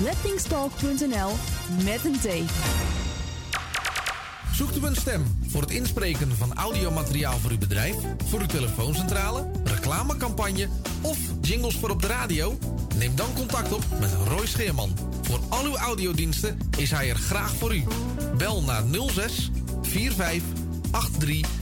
lettingstalk.nl met een T. Zoekt u een stem voor het inspreken van audiomateriaal voor uw bedrijf, voor uw telefooncentrale, reclamecampagne of jingles voor op de radio? Neem dan contact op met Roy Scheerman. Voor al uw audiodiensten is hij er graag voor u. Bel naar 06 45 83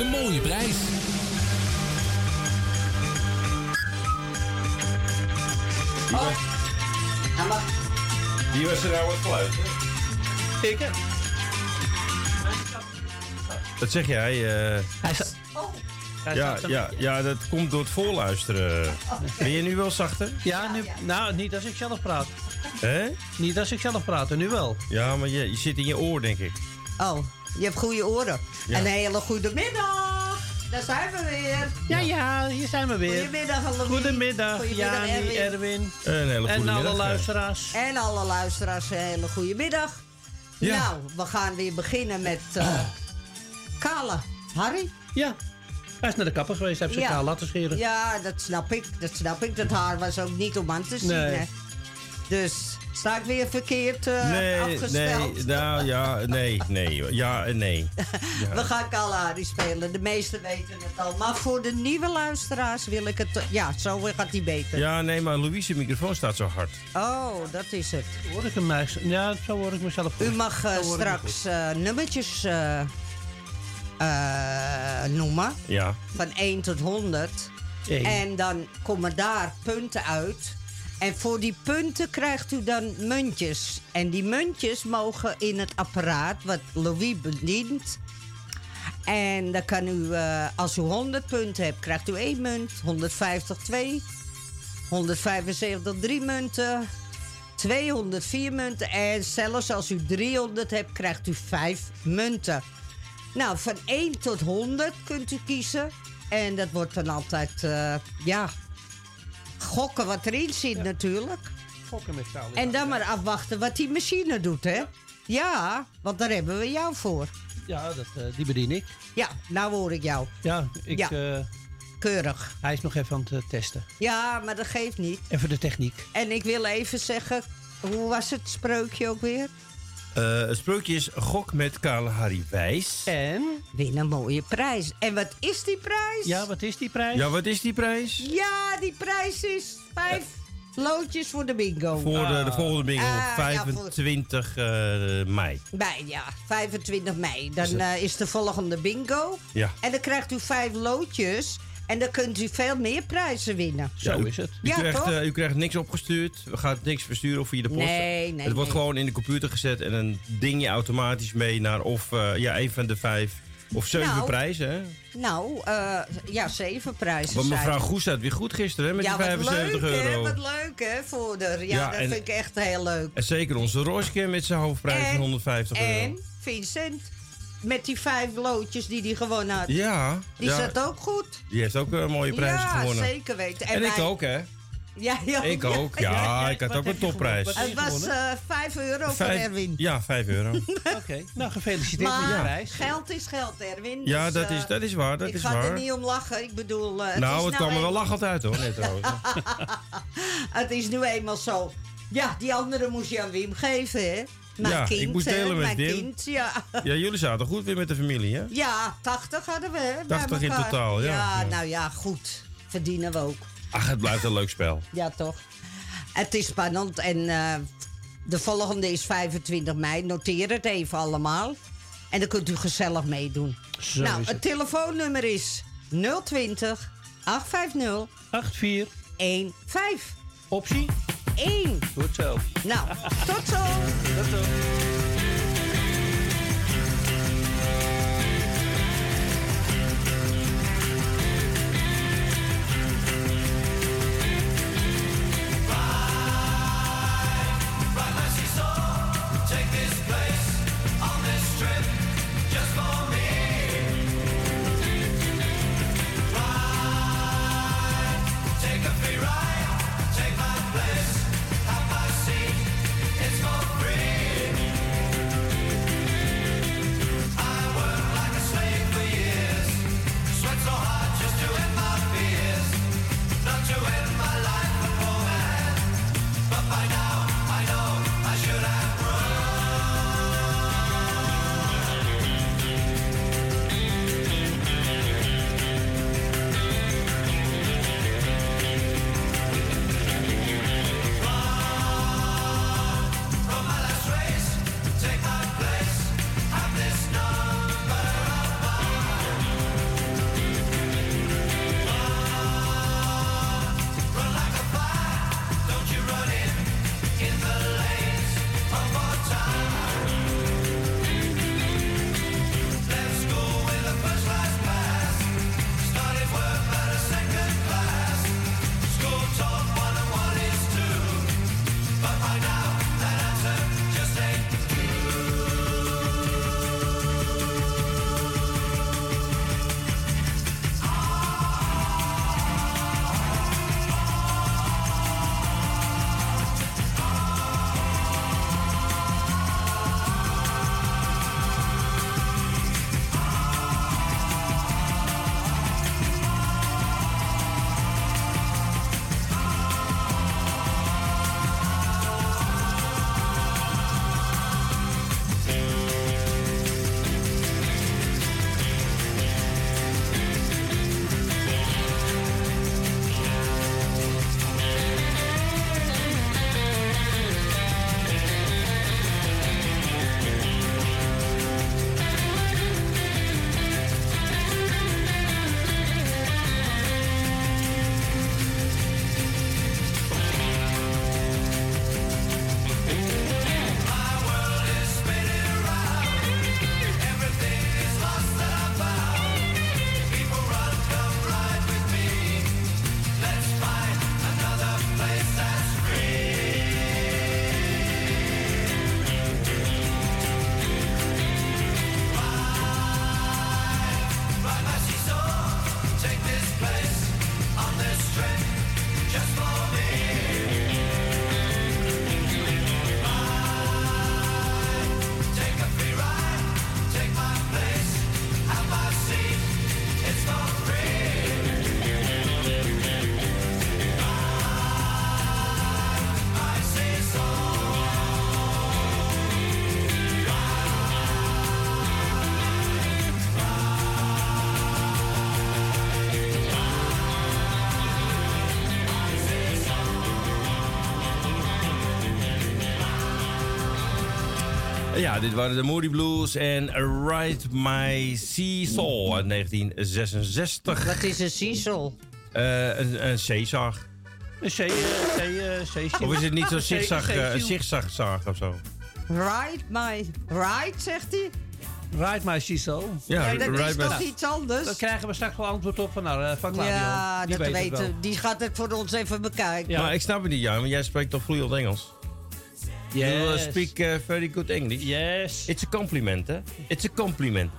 Een mooie prijs. Wie was er nou het fluiten? Ik, hè? Dat zeg jij. eh, Hij staat... Hij ja, ja, ja, dat komt door het voorluisteren. Ben je nu wel zachter? Ja, nu, nou, niet als ik zelf praat. Hè? Niet als ik zelf praat, en nu wel. Ja, maar je, je zit in je oor, denk ik. Oh, je hebt goede oren. Ja. Een hele goede middag. Daar zijn we weer. Ja, ja, hier zijn we weer. Goedemiddag, Louis. Goedemiddag, Goedemiddag, Jani, Erwin. Een hele En goede alle luisteraars. En alle luisteraars, een hele goede middag. Ja. Nou, we gaan weer beginnen met eh Kale. Harry? Ja, hij is naar de kapper geweest, heeft ze Ja. kaal laten scheren. Ja, dat snap ik. Dat snap ik. Dat haar was ook niet om aan te zien. Nee. Hè? Dus sta ik weer verkeerd eh, Nee, afgesteld? nee, nou ja, nee, nee, ja en nee. Ja. We gaan Kalahari spelen. De meesten weten het al. Maar voor de nieuwe luisteraars wil ik het... Ja, zo gaat die beter. Ja, nee, maar Louise' microfoon staat zo hard. Oh, dat is het. Hoor ik hem Ja, zo hoor ik mezelf goed. U mag eh, straks eh, nummertjes eh, eh, noemen. Ja. Van 1 tot 100. Eén. En dan komen daar punten uit. En voor die punten krijgt u dan muntjes. En die muntjes mogen in het apparaat wat Louis bedient. En dan kan u, eh, als u 100 punten hebt, krijgt u één munt. 150 twee. 175 drie munten. 204 munten. En zelfs als u 300 hebt, krijgt u vijf munten. Nou, van 1 tot 100 kunt u kiezen. En dat wordt dan altijd, eh, ja, gokken wat erin zit natuurlijk. Fokken met kaal. En dan maar afwachten wat die machine doet, hè? Ja, want daar hebben we jou voor. Ja, dat, eh, die bedien ik. Ja, nou hoor ik jou. Ja, ik, Ja. eh, Keurig. hij is nog even aan het eh, testen. Ja, maar dat geeft niet. Even de techniek. En ik wil even zeggen, hoe was het spreukje ook weer? Eh, het spreukje is gok met Kalahari Wijs. En? Win een mooie prijs. En wat is die prijs? Ja, wat is die prijs? Ja, wat is die prijs? Ja, die prijs is vijf loodjes voor de bingo. Voor de, de volgende bingo Ah, op ja, voor- 25 eh, mei. Bij, ja, 25 mei. Dan eh, is de volgende bingo. Ja. En dan krijgt u vijf loodjes. En dan kunt u veel meer prijzen winnen. Ja, u- U, Ja, krijgt, toch? eh, u krijgt niks opgestuurd. We gaan niks versturen via de post. Nee, nee, Het wordt nee. gewoon in de computer gezet en dan ding je automatisch mee naar of eh, ja, een van de vijf of zeven Nou, prijzen. Hè? Nou, eh, ja, zeven prijzen Want mevrouw. Goes had weer goed gisteren hè, met ja, die wat 75 leuk, euro. Hè? Wat leuk, hè, voor de... Ja, Ja, dat en- vind ik echt heel leuk. En zeker onze Roosje met zijn hoofdprijs van 150 euro. En Vincent, met die vijf loodjes die hij gewonnen had. Ja, Die ja. zat ook goed. Die heeft ook een mooie prijs ja, gewonnen. zeker weten. En, ik wij- ook, hè? Ja, ja, Ik ook, ja. ik had ook een topprijs. Het was eh 5 euro voor Erwin. Ja, 5 euro. Oké, nou gefeliciteerd met je Maar prijs. geld is geld, Erwin. Ja, dus, dat eh, is, dat is waar, dat ik is ga er waar. niet om lachen. Ik bedoel, eh, het nou, is het kwam er wel lachend uit, hoor, net trouwens. Het is nu eenmaal zo. Ja, die andere moest je aan Wim geven, hè? Mijn Ja, ik kind, moest hè, delen met Mijn Wim. kind, ja. Ja, jullie zaten goed weer met de familie, hè? Ja, 80 hadden we, hè, bij 80 in totaal, ja. Ja, nou ja, goed. Verdienen we ook. Ach, het blijft een leuk spel. Ja, toch? Het is spannend en eh, de volgende is 25 mei. Noteer het even allemaal. En dan kunt u gezellig meedoen. Zo nou, het. het. telefoonnummer is 020 850 8415. Optie 1. Goed zo. Nou, tot zo. Tot zo. Ja, dit waren de Moody Blues en Ride My Sea Soul uit 1966. Wat is een Cecil? Eh, een, een zeezaag. Een zee, eh, zee, eh, zee, Of is het niet zo'n Zee- zigzag, eh, zeeziel. zigzagzaag of zo? Ride my... Ride, zegt hij? Ride my Cecil. Ja, dat is My- toch iets anders? Dan krijgen we straks wel antwoord op van, nou, eh, van Claudio. Ja, Die dat weten. wel. Die gaat het voor ons even bekijken. Maar ik snap het niet, Jan, want jij spreekt toch vloeiend Engels? You uh, speak uh, very good English. Yes. It's a compliment, hè? It's a compliment.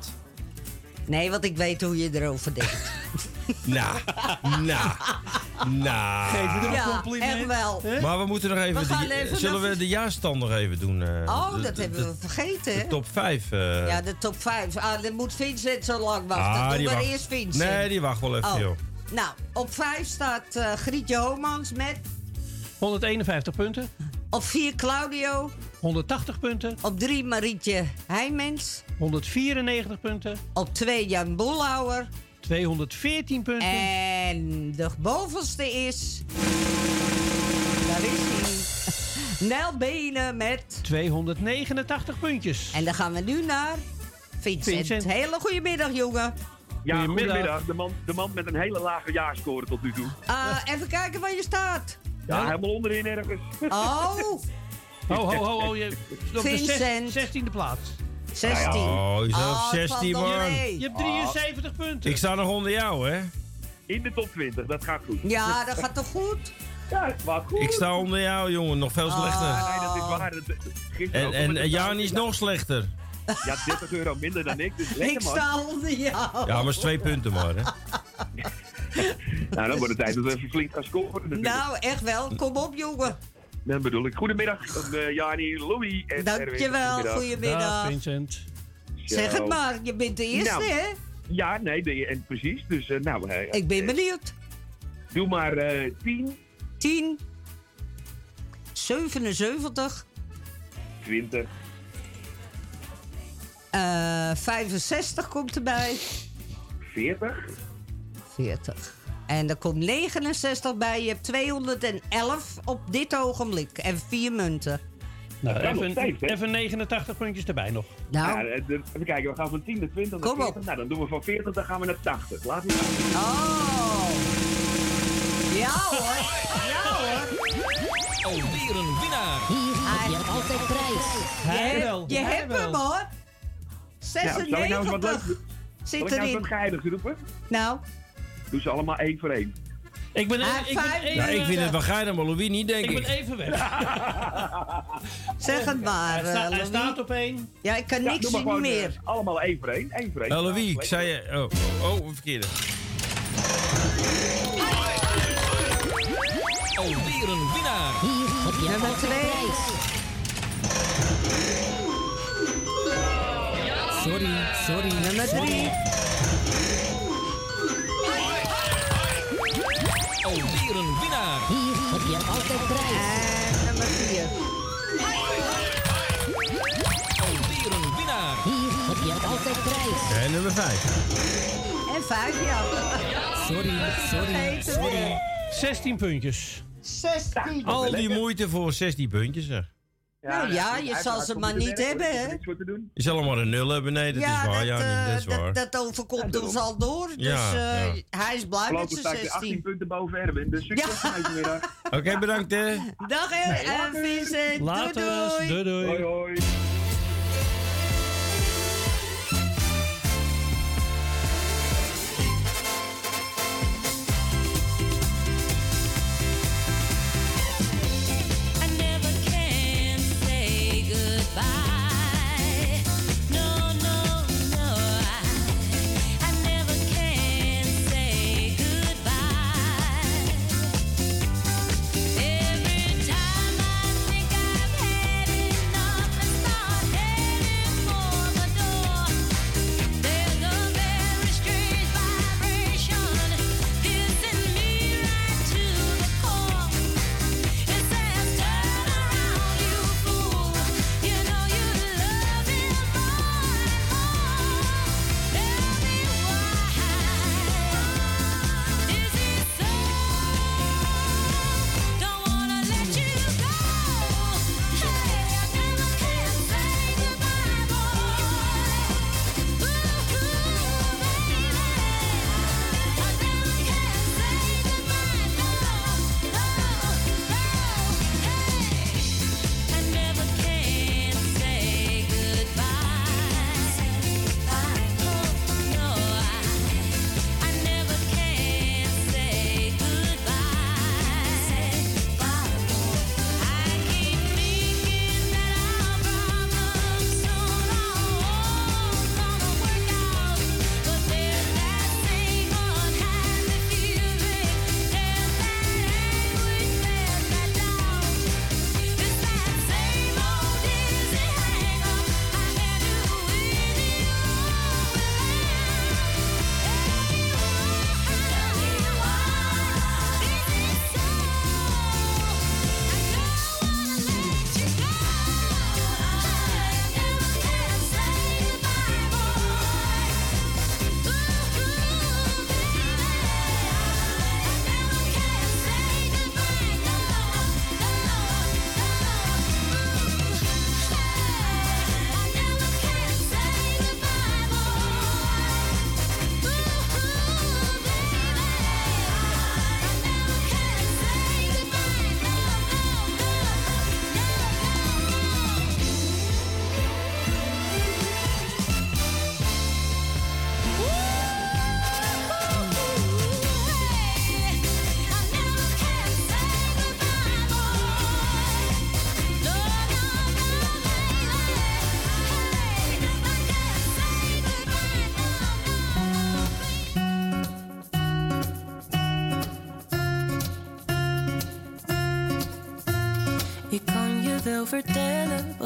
Nee, want ik weet hoe je erover denkt. Nou, nou, nou. Geef het een ja, compliment. echt wel. Maar we moeten nog even... We gaan de- even zullen nog- we de jaarstand nog even doen? eh? Oh, De- dat de- hebben we vergeten? De top 5. eh. Ja, de top 5. Ah, dan moet Vincent zo lang wachten. Ah, Doe die maar wacht. eerst Vincent. Nee, die wacht wel even, Oh. joh. Nou, op 5 staat eh, Grietje Homans met... 151 punten. Op 4 Claudio. 180 punten. Op 3 Marietje Heijmens. 194 punten. Op 2 Jan Boelhouwer. 214 punten. En de bovenste is... Daar is hij. Nel Benen met... 289 puntjes. En dan gaan we nu naar Vincent. Vincent. Hele goede middag, jongen. Ja, Goedemiddag. goedemiddag. De man, de man met een hele lage jaarscore tot nu toe. Ah, even kijken waar je staat. Ja, helemaal onderin ergens. Oh, Ho, ho, ho, ho. Je, op de Vincent. zes- 16e plaats. 16. Oh, je staat Oh, op het 16, valt nog man. Je hebt 73 punten. Ik sta nog onder jou, hè? In de top 20, dat gaat goed. Ja, dat gaat toch goed? Ja, dat gaat goed. Ik sta onder jou, jongen. Nog veel slechter. Nee, dat is waar. Dat- En, en, de is nog slechter. Ja, 30 euro minder dan ik, dus lekker Ik man. sta onder jou. Ja, maar is twee punten maar, hè? Nou, dan wordt het tijd dat we even flink gaan scoren. natuurlijk. Nou, echt wel. Kom op, jongen. Dat bedoel ik. Goedemiddag, uh, Jani, Louis en Erwin. Dankjewel. Dag Goedemiddag. Vincent. Zeg het maar. Je bent de eerste, Nou, hè? Ja, nee, de, en precies. Dus eh, nou, eh, Ik ben benieuwd. doe maar eh 10, 10. 77. 20, eh 65 komt erbij. 40. 40. En er komt 69 bij. Je hebt 211 op dit ogenblik. En vier munten. Nou, even, steeds, even 89 puntjes erbij nog. Nou, Ja, eh, even kijken, we gaan van 10 naar 20 naar Kom op. 40. Nou, dan doen we van 40, dan gaan we naar 80. Laten we gaan. Oh. Ja hoor. Ja hoor. Alweer een winnaar. Je hebt altijd prijs. Je, Hij hebt- je hij hebt hem hoor. Nou, zal ik nou wat 96? Zal zit ik nou roepen? Nou, Doe ze allemaal één voor één. Ik ben, Hij even, ik ben even, Ja, ik vind het wel geinig, maar Louis niet, denk ik ben ik. even weg. zeg het maar. hij, sta- eh, hij staat op één. Ja, ik kan Ja, niks zien gewoon meer. eh, allemaal één voor één. één voor één. Nou, Louis, ik zei je... Oh, oh, verkeerde. Alweer een winnaar. Nummer 2. Sorry. Nummer 3. Alweer een winnaar. Hier heb je altijd prijs. En nummer 4. Alweer een winnaar. Hier heb je altijd prijs. En nummer 5. En 5, ja. Sorry, sorry, sorry. weer. 16 puntjes. 16. Al die moeite voor 16 puntjes, zeg. Nou ja, je zal ze maar niet hebben, hè? Je zal allemaal een nul hebben, nee, dat ja, is waar. dat, ja, niet, eh, dat is waar. dat, dat overkomt ons al door. Dus Ja, eh, ja. hij is blij met zijn sta ik weer 18 16. punten boven Erwin. Dus succes Ja. van deze middag. Oké, bedankt, hè. Dag en Vincent. Later. Doei, doei. Doei doei.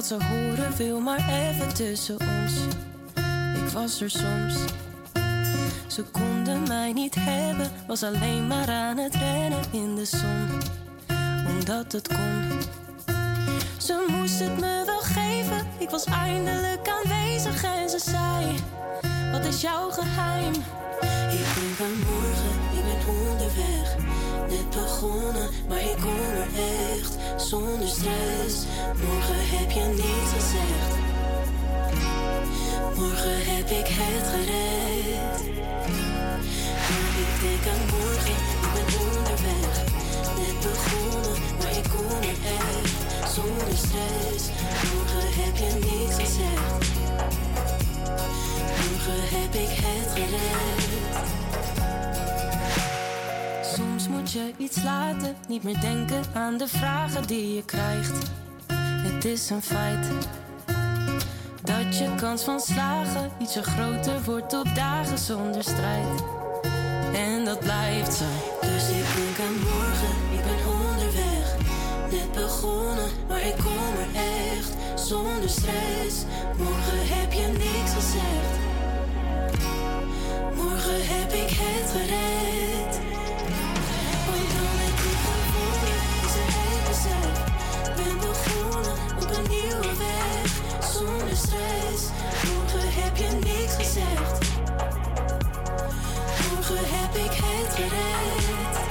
Wat ze horen wil, maar even tussen ons. Ik was er soms. Ze konden mij niet hebben, was alleen maar aan het rennen in de zon. Omdat het kon. Ze moest het me wel geven, ik was eindelijk aanwezig en ze zei: Wat is jouw geheim? Ik denk aan morgen, onderweg. Net begonnen, maar ik kom er echt zonder stress. Morgen heb je niets gezegd. Morgen heb ik het gered. Maar ik denk aan morgen, ik ben onderweg. Net begonnen, maar ik kom er echt zonder stress. Morgen heb je niets gezegd. Morgen heb ik het gered. Je iets laten, niet meer denken aan de vragen die je krijgt. Het is een feit dat je kans van slagen ietsje groter wordt op dagen zonder strijd. En dat blijft zo. Dus ik denk aan morgen, ik ben onderweg. Net begonnen, maar ik kom er echt zonder stress. Morgen heb je niks gezegd. Morgen heb ik het gered. Zonder stress. Heb je niks gezegd. Morgen heb ik het gered.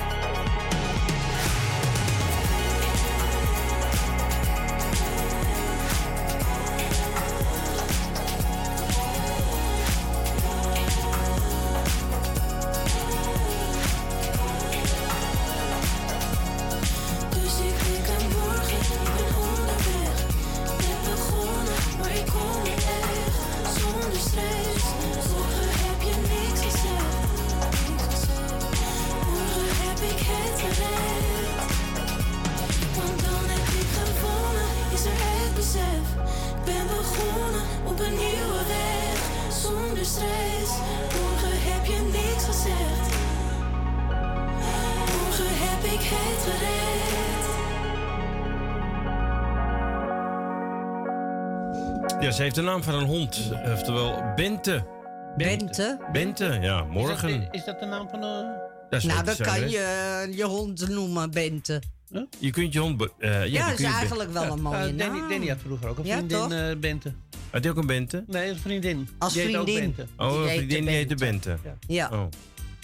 Ze heeft de naam van een hond. Oftewel Bente. Bente? Bente, ja, morgen. Is dat, is dat de naam van de... Dat is nou, dan kan je eh, je hond noemen, Bente. Je kunt je hond... eh, ja, Ja, dat is eigenlijk wel een mooie Eh, Danny, naam. Danny had vroeger ook een Ja, vriendin, toch? eh, Bente. Had hij ook een Bente? Nee, een vriendin. Als Die heet ook vriendin. Bente. Oh, een vriendin die heette Bente. Ja. Oh.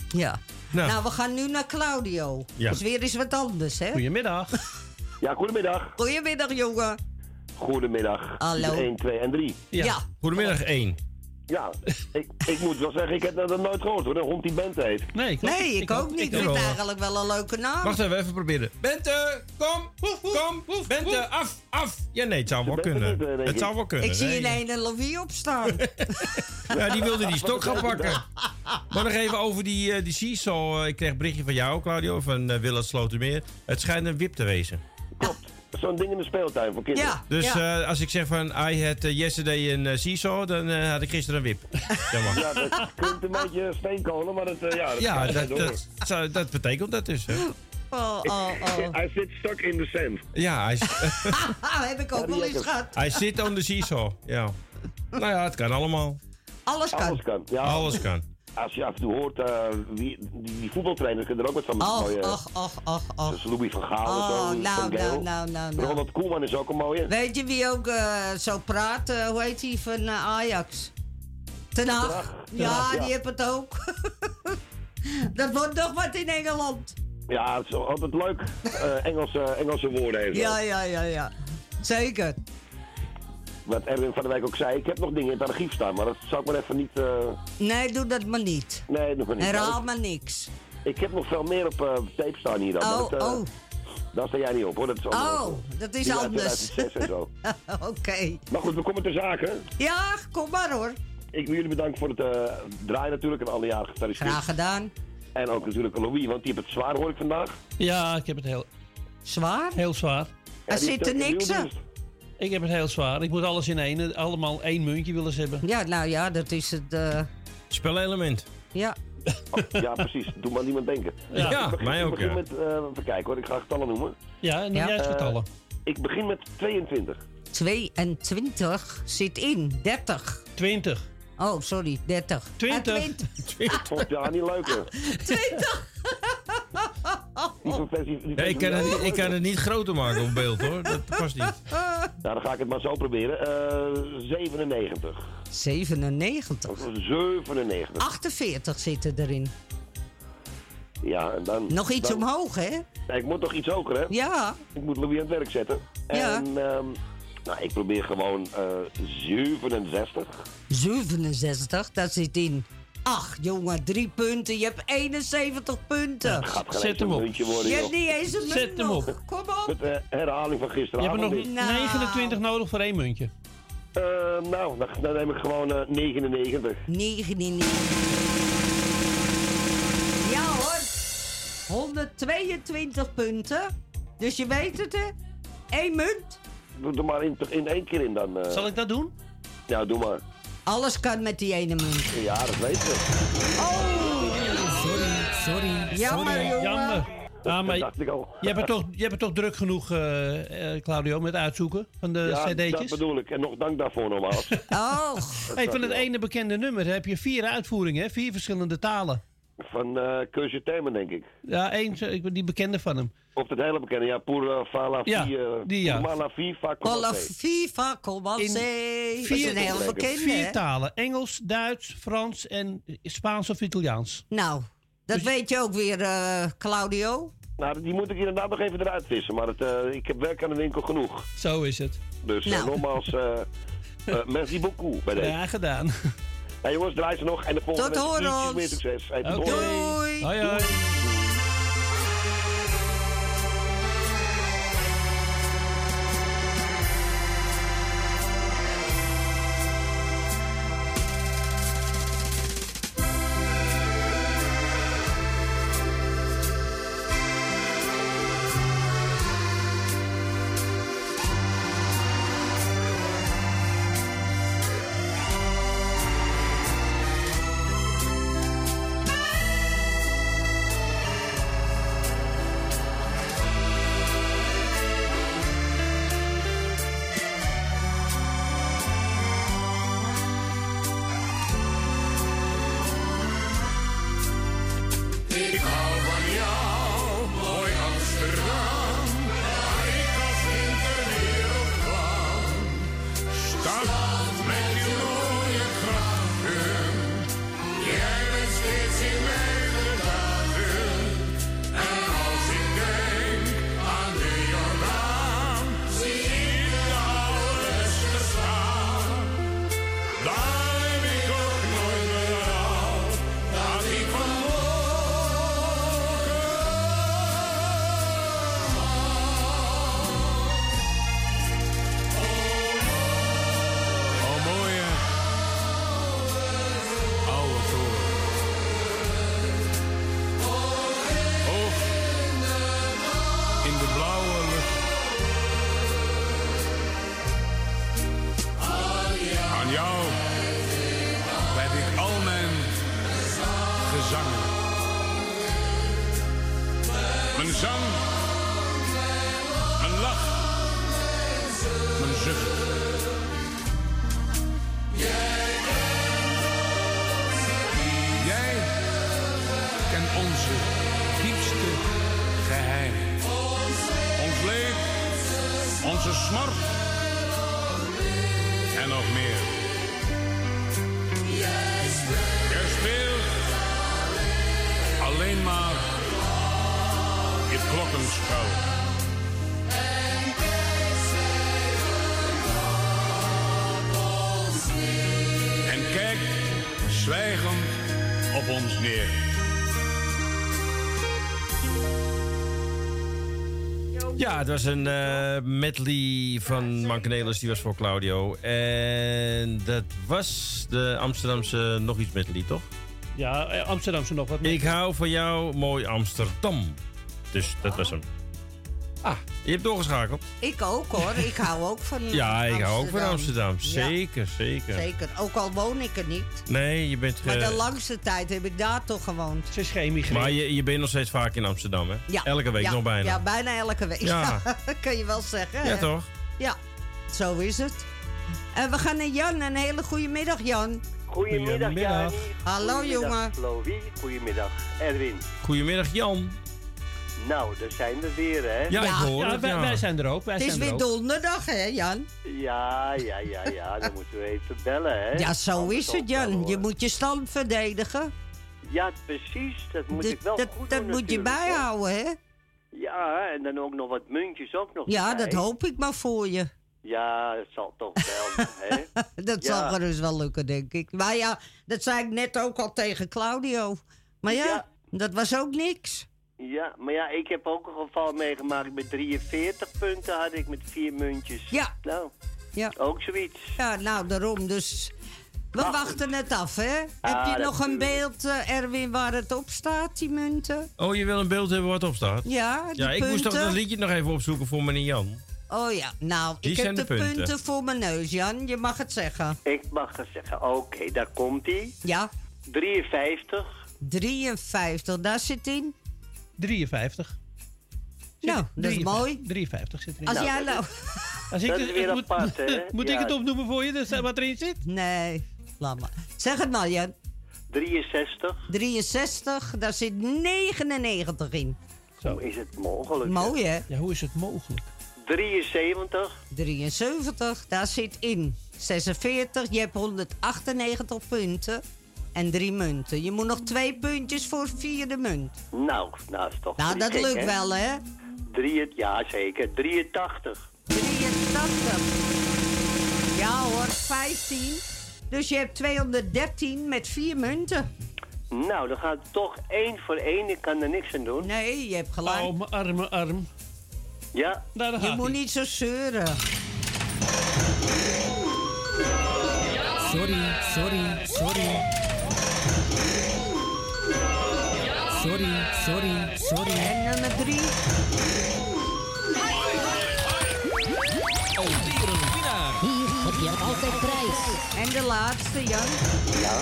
Ja. Nou. Nou. we gaan nu naar Claudio. Ja. Dus weer eens wat anders, hè? Goedemiddag. Ja, goedemiddag. Goedemiddag, jongen. Goedemiddag. Hallo. 1, 2 en 3. Ja. Goedemiddag, één. Ja, ik, ik moet wel zeggen, ik heb dat nooit gehoord hoor, een hond die Bente heet. Nee, Nee, ik, ook niet. Ik vind het eigenlijk wel een leuke naam. Wacht even, even proberen. Bente, kom, kom, Bente, af, af. Ja, nee, het zou wel kunnen. eh, Het ik. zou wel kunnen. ik zie nee. in een Louis opstaan. Ja, die wilde die stok gaan pakken. Maar nog even over die, eh, die seesaw. Ik kreeg een berichtje van jou, Claudio, van uh, Willem Slotermeer. Het schijnt een wip te wezen. Zo'n ding in de speeltuin voor kinderen. Ja. Dus eh, als ik zeg van, I had eh, yesterday een eh, seesaw, dan eh, had ik gisteren een wip. Ja, dat klinkt een beetje steenkolen, maar het, eh, ja, dat Ja, gaat dat, door. dat, dat betekent dat dus. Hè? Oh, oh, oh. Hij zit stuck in the sand. Ja, hij, heb ik ook wel eens gehad. hij zit on the seesaw. Ja. Nou ja, het kan allemaal. Alles kan. Alles kan. Ja, Alles kan. Als je af en toe hoort, eh, wie, die, die voetbaltrainers kunnen er ook wat van Och, mooie... och, och, och, och. Dus Louis van Gaal en Oh, zo, nou, nou, nou, nou, nou. Ronald Koeman is ook een mooie. Weet je wie ook eh, zo praat? Eh, hoe heet die van Ajax? Ten Hag. Ja, die heeft het ook. dat wordt nog wat in Engeland. Ja, het is altijd leuk. Engelse, Engelse woorden even. Ja, ja, ja, ja. Zeker. Wat Erwin van der Wijk ook zei, ik heb nog dingen in het archief staan, maar dat zou ik maar even niet... eh, Nee, doe dat maar niet. Nee, nog maar niet. Herhaal Maar maar niks. Ik, heb nog veel meer op eh, tape staan hier dan. Oh, dat, eh, oh. Daar sta jij niet op hoor. Dat is anders. Oh, dat is anders. 2006 en zo. Oké. Maar goed, we komen ter zake. Ja, kom maar hoor. Ik wil jullie bedanken voor het eh, draaien natuurlijk en alle jaren gefeliciteerd. Graag gedaan. En ook natuurlijk Louis, want die heeft het zwaar hoor ik vandaag. Ja, ik heb het heel... Zwaar? Heel zwaar. Ja, Er die zit er heeft ook niks aan. Ik heb het heel zwaar. Ik moet alles in één, allemaal één muntje willen ze hebben. Ja, nou ja, dat is het. eh, Spelelement. ja. Oh, ja, precies. Doe maar niemand denken. Ja. Begin- mij ik ook, begin ja. met, eh, even kijken hoor, ik ga getallen noemen. Ja, en Ja. juist Eh, getallen. Ik begin met 22. 22 zit in. 30. 20. Oh, sorry, 30. 20. Ah, 20. Vond ja niet leuker. 20. Die van versie- die Ja, ik, kan het, niet- ik kan het niet groter maken op beeld hoor. Dat past niet. Nou, dan ga ik het maar zo proberen. Eh 97. 97. 97. 48 zitten erin. Ja, en dan... Nog iets dan- omhoog, hè? Ja, ik moet toch iets hoger, hè? Ja. Ik moet Louis aan het werk zetten. Ja. En ehm, nou, ik probeer gewoon eh 67. 67, dat zit in. Ach, jongen, drie punten. Je hebt 71 punten. Gaat geen eens een muntje worden, Je hebt niet eens een munt Zet hem nog. op. Kom op. Met de herhaling van Je gisteravond. hebt er nog niet. Nou. 29 nodig voor één muntje. Eh, nou, dan, dan neem ik gewoon eh 99. 99. Ja hoor. 122 punten. Dus je weet het, hè? Eén munt. Doe er maar in, in één keer in dan. eh. Zal ik dat doen? Ja, doe maar. Alles kan met die ene munt. Ja, dat weet je. Sorry, sorry. Jammer, jongen. Jammer. Ja, maar Dat dacht ik al. je hebt het toch, je hebt het toch druk genoeg, eh, eh, Claudio, met uitzoeken van de ja, dat bedoel ik. En nog dank daarvoor nogmaals. Oh. Hey, van het ene bekende nummer heb je vier uitvoeringen, hè? vier verschillende talen. Van eh Keusje Themen, denk ik. Ja, één, zo- ik ben die bekende van hem. Of het hele bekende. Ja, Pour la Fala Ja, Vie. eh, die, ja. Pour la Vie, va Cola commencer. FIFA, Command In Dat is vier, een heel bekende, vier talen. Engels, Duits, Frans en Spaans of Italiaans. Nou, dat Dus- weet je ook weer, eh, Claudio. Nou, die moet ik inderdaad nog even eruit vissen. Maar het, eh, ik heb werk aan de winkel genoeg. Zo is het. Dus eh, Nou. nogmaals, eh eh, merci beaucoup bij deze. Ja, gedaan. Nou, jongens, draai ze nog. En de volgende Tot ietsjes meer succes. Hey, tot Oké. horens. Doei. Hoi, hoi. Ja, het was een eh, medley van Mankenelis, die was voor Claudio. En dat was de Amsterdamse nog iets medley, toch? Ja, eh, Amsterdamse nog wat meer. Ik hou van jou, mooi Amsterdam. Dus dat was hem. Ah, je hebt doorgeschakeld. Ik ook hoor, ik hou ook van Ja, ik hou ook van Amsterdam. Ja, Zeker, zeker. zeker, ook al woon ik er niet. Nee, je bent... Maar eh, de langste tijd heb ik daar toch gewoond. Ze is geen maar je, je bent nog steeds vaak in Amsterdam, hè? Ja. Elke week ja, nog bijna. Ja, bijna elke week. Ja. Kan je wel zeggen. Ja, hè? toch? Ja, zo is het. En we gaan naar Jan. Een hele goede middag, Jan. Goedemiddag, Jani. Hallo, Goedemiddag, jongen. Louis, goedemiddag. Erwin. Goedemiddag, Jan. Nou, daar zijn we weer, hè? Ja, ik hoor ja, het, wij, ja. wij zijn er ook. Wij Het is zijn er weer ook. donderdag, hè, Jan? Ja, ja, ja, ja. Dan moeten we even bellen, hè? Ja, zo Anders is het, Jan. hoor. Je moet je stand verdedigen. Ja, precies. Dat moet Dat- ik wel dat goed dat doen moet je bijhouden, hè? Ja, en dan ook nog wat muntjes ook nog Ja, erbij. dat hoop ik maar voor je. Ja, dat zal toch wel, hè? Dat Ja. zal gerust wel lukken, denk ik. Maar ja, dat zei ik net ook al tegen Claudio. Maar ja, Ja. dat was ook niks. Ja, maar ja, ik heb ook een geval meegemaakt met 43 punten had ik met vier muntjes. Ja. Nou, Ja. ook zoiets. Ja, nou, daarom. Dus we wachten het af, hè? Heb je nog een beeld, eh, Erwin, waar het op staat, die munten? Oh, je wil een beeld hebben wat op staat? Ja, die Ja, ik moest toch dat liedje nog even opzoeken voor meneer Jan. Oh ja, nou, ik heb de de punten. punten. voor mijn neus, Jan. Je mag het zeggen. Ik mag het zeggen. Oké, daar komt hij. Ja, 53. 53, daar zit in. 53. Nou, dat is mooi. 53 zit erin. Als Nou, jij nou... Als ik dat het- is weer moet, apart, hè? moet ik het opnoemen voor je, dus, wat erin zit? Nee, laat maar. Zeg het maar, Jan. 63. 63, daar zit 99 in. Hoe is het mogelijk? Mooi, hè? Ja, hoe is het mogelijk? 73. 73, daar zit in. 46, je hebt 198 punten. En drie munten. Je moet nog twee puntjes voor vierde munt. Nou, nou is toch Nou, dat gek, lukt hè? wel, hè? Drie, ja, zeker. 83. 83. Ja hoor, 15. Dus je hebt 213 met vier munten. Nou, dan gaat het toch één voor één. Ik kan er niks aan doen. Nee, je hebt gelijk. Oh, mijn arme arm. Ja. Nou, daar je gaat moet hij. niet zo zeuren. Sorry, sorry, sorry. Sorry, sorry, sorry. En nummer drie. Alweer een winnaar. Hier heb je altijd prijs. En de laatste, Jan. Ja.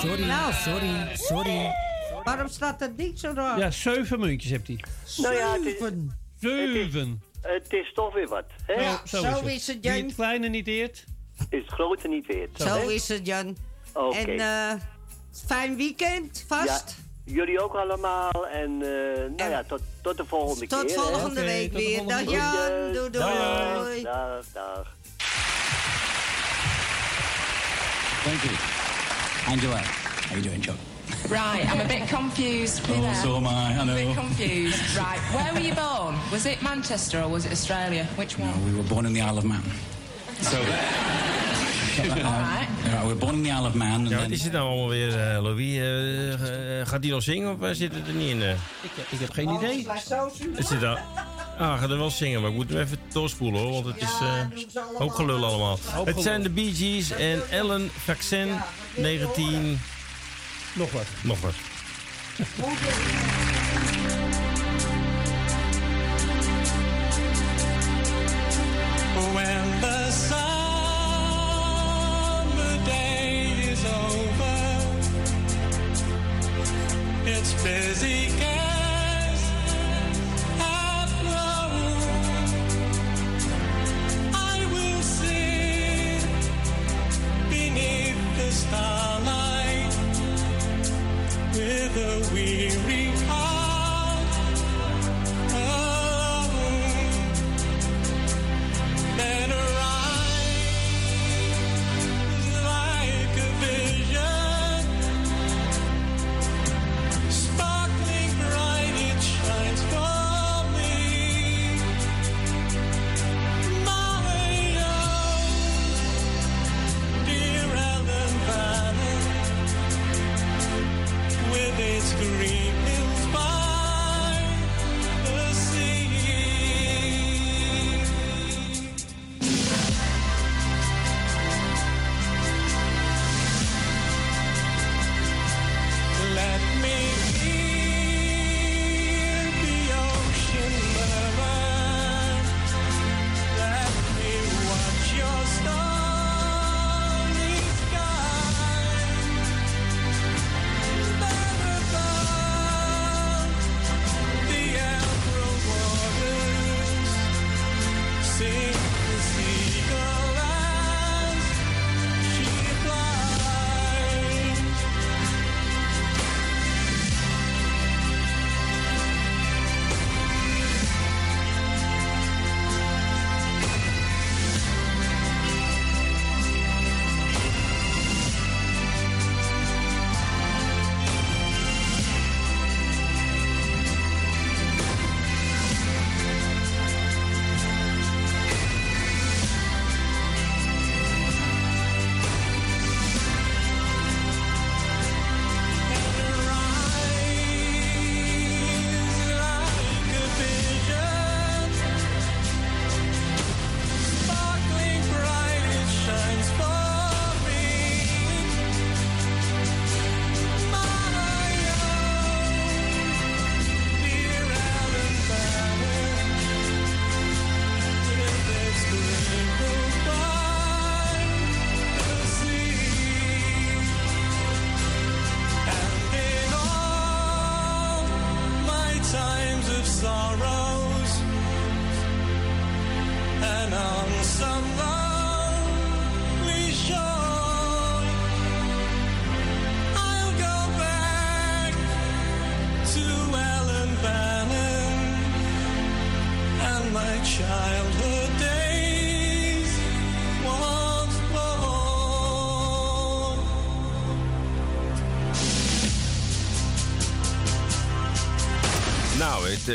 Sorry, Nou. sorry, sorry. Waarom staat dat niet zo raar? Ja, zeven muntjes hebt hij. Nou ja, het is, Zeven. Zeven. het is toch weer wat. Hè? Ja, zo is het, Wie Jan. het kleine niet eert. Is het grote niet weer. Zo is het, Jan. Oké. En eh fijn weekend, vast. Ja, jullie ook allemaal. En eh, nou ja, tot, tot de volgende Tot keer. hè. volgende Oké, week tot de weer. volgende Dag. Jan. Doei doei. Dag, dag. Thank you. Angela, how you doing, Chuck? Right, I'm a bit confused. Be Oh, there. so am I, I I'm a bit know. confused. Right, where were you born? Was it Manchester or was it Australia? Which one? We were born in the Isle of Man. So, Alright. we the Isle of Man. And Ja, wat is het nou allemaal weer, eh, Louis? Eh, eh, gaat hij nog zingen of zit het er niet in? eh? Ik, ik heb geen idee. Is het dan? Ah, gaat er wel zingen, maar ik moet hem even doorspoelen hoor, want het is eh ook gelul allemaal. Het zijn de Bee Gees en Ellen Vaccin 19... Nog wat. Nog wat.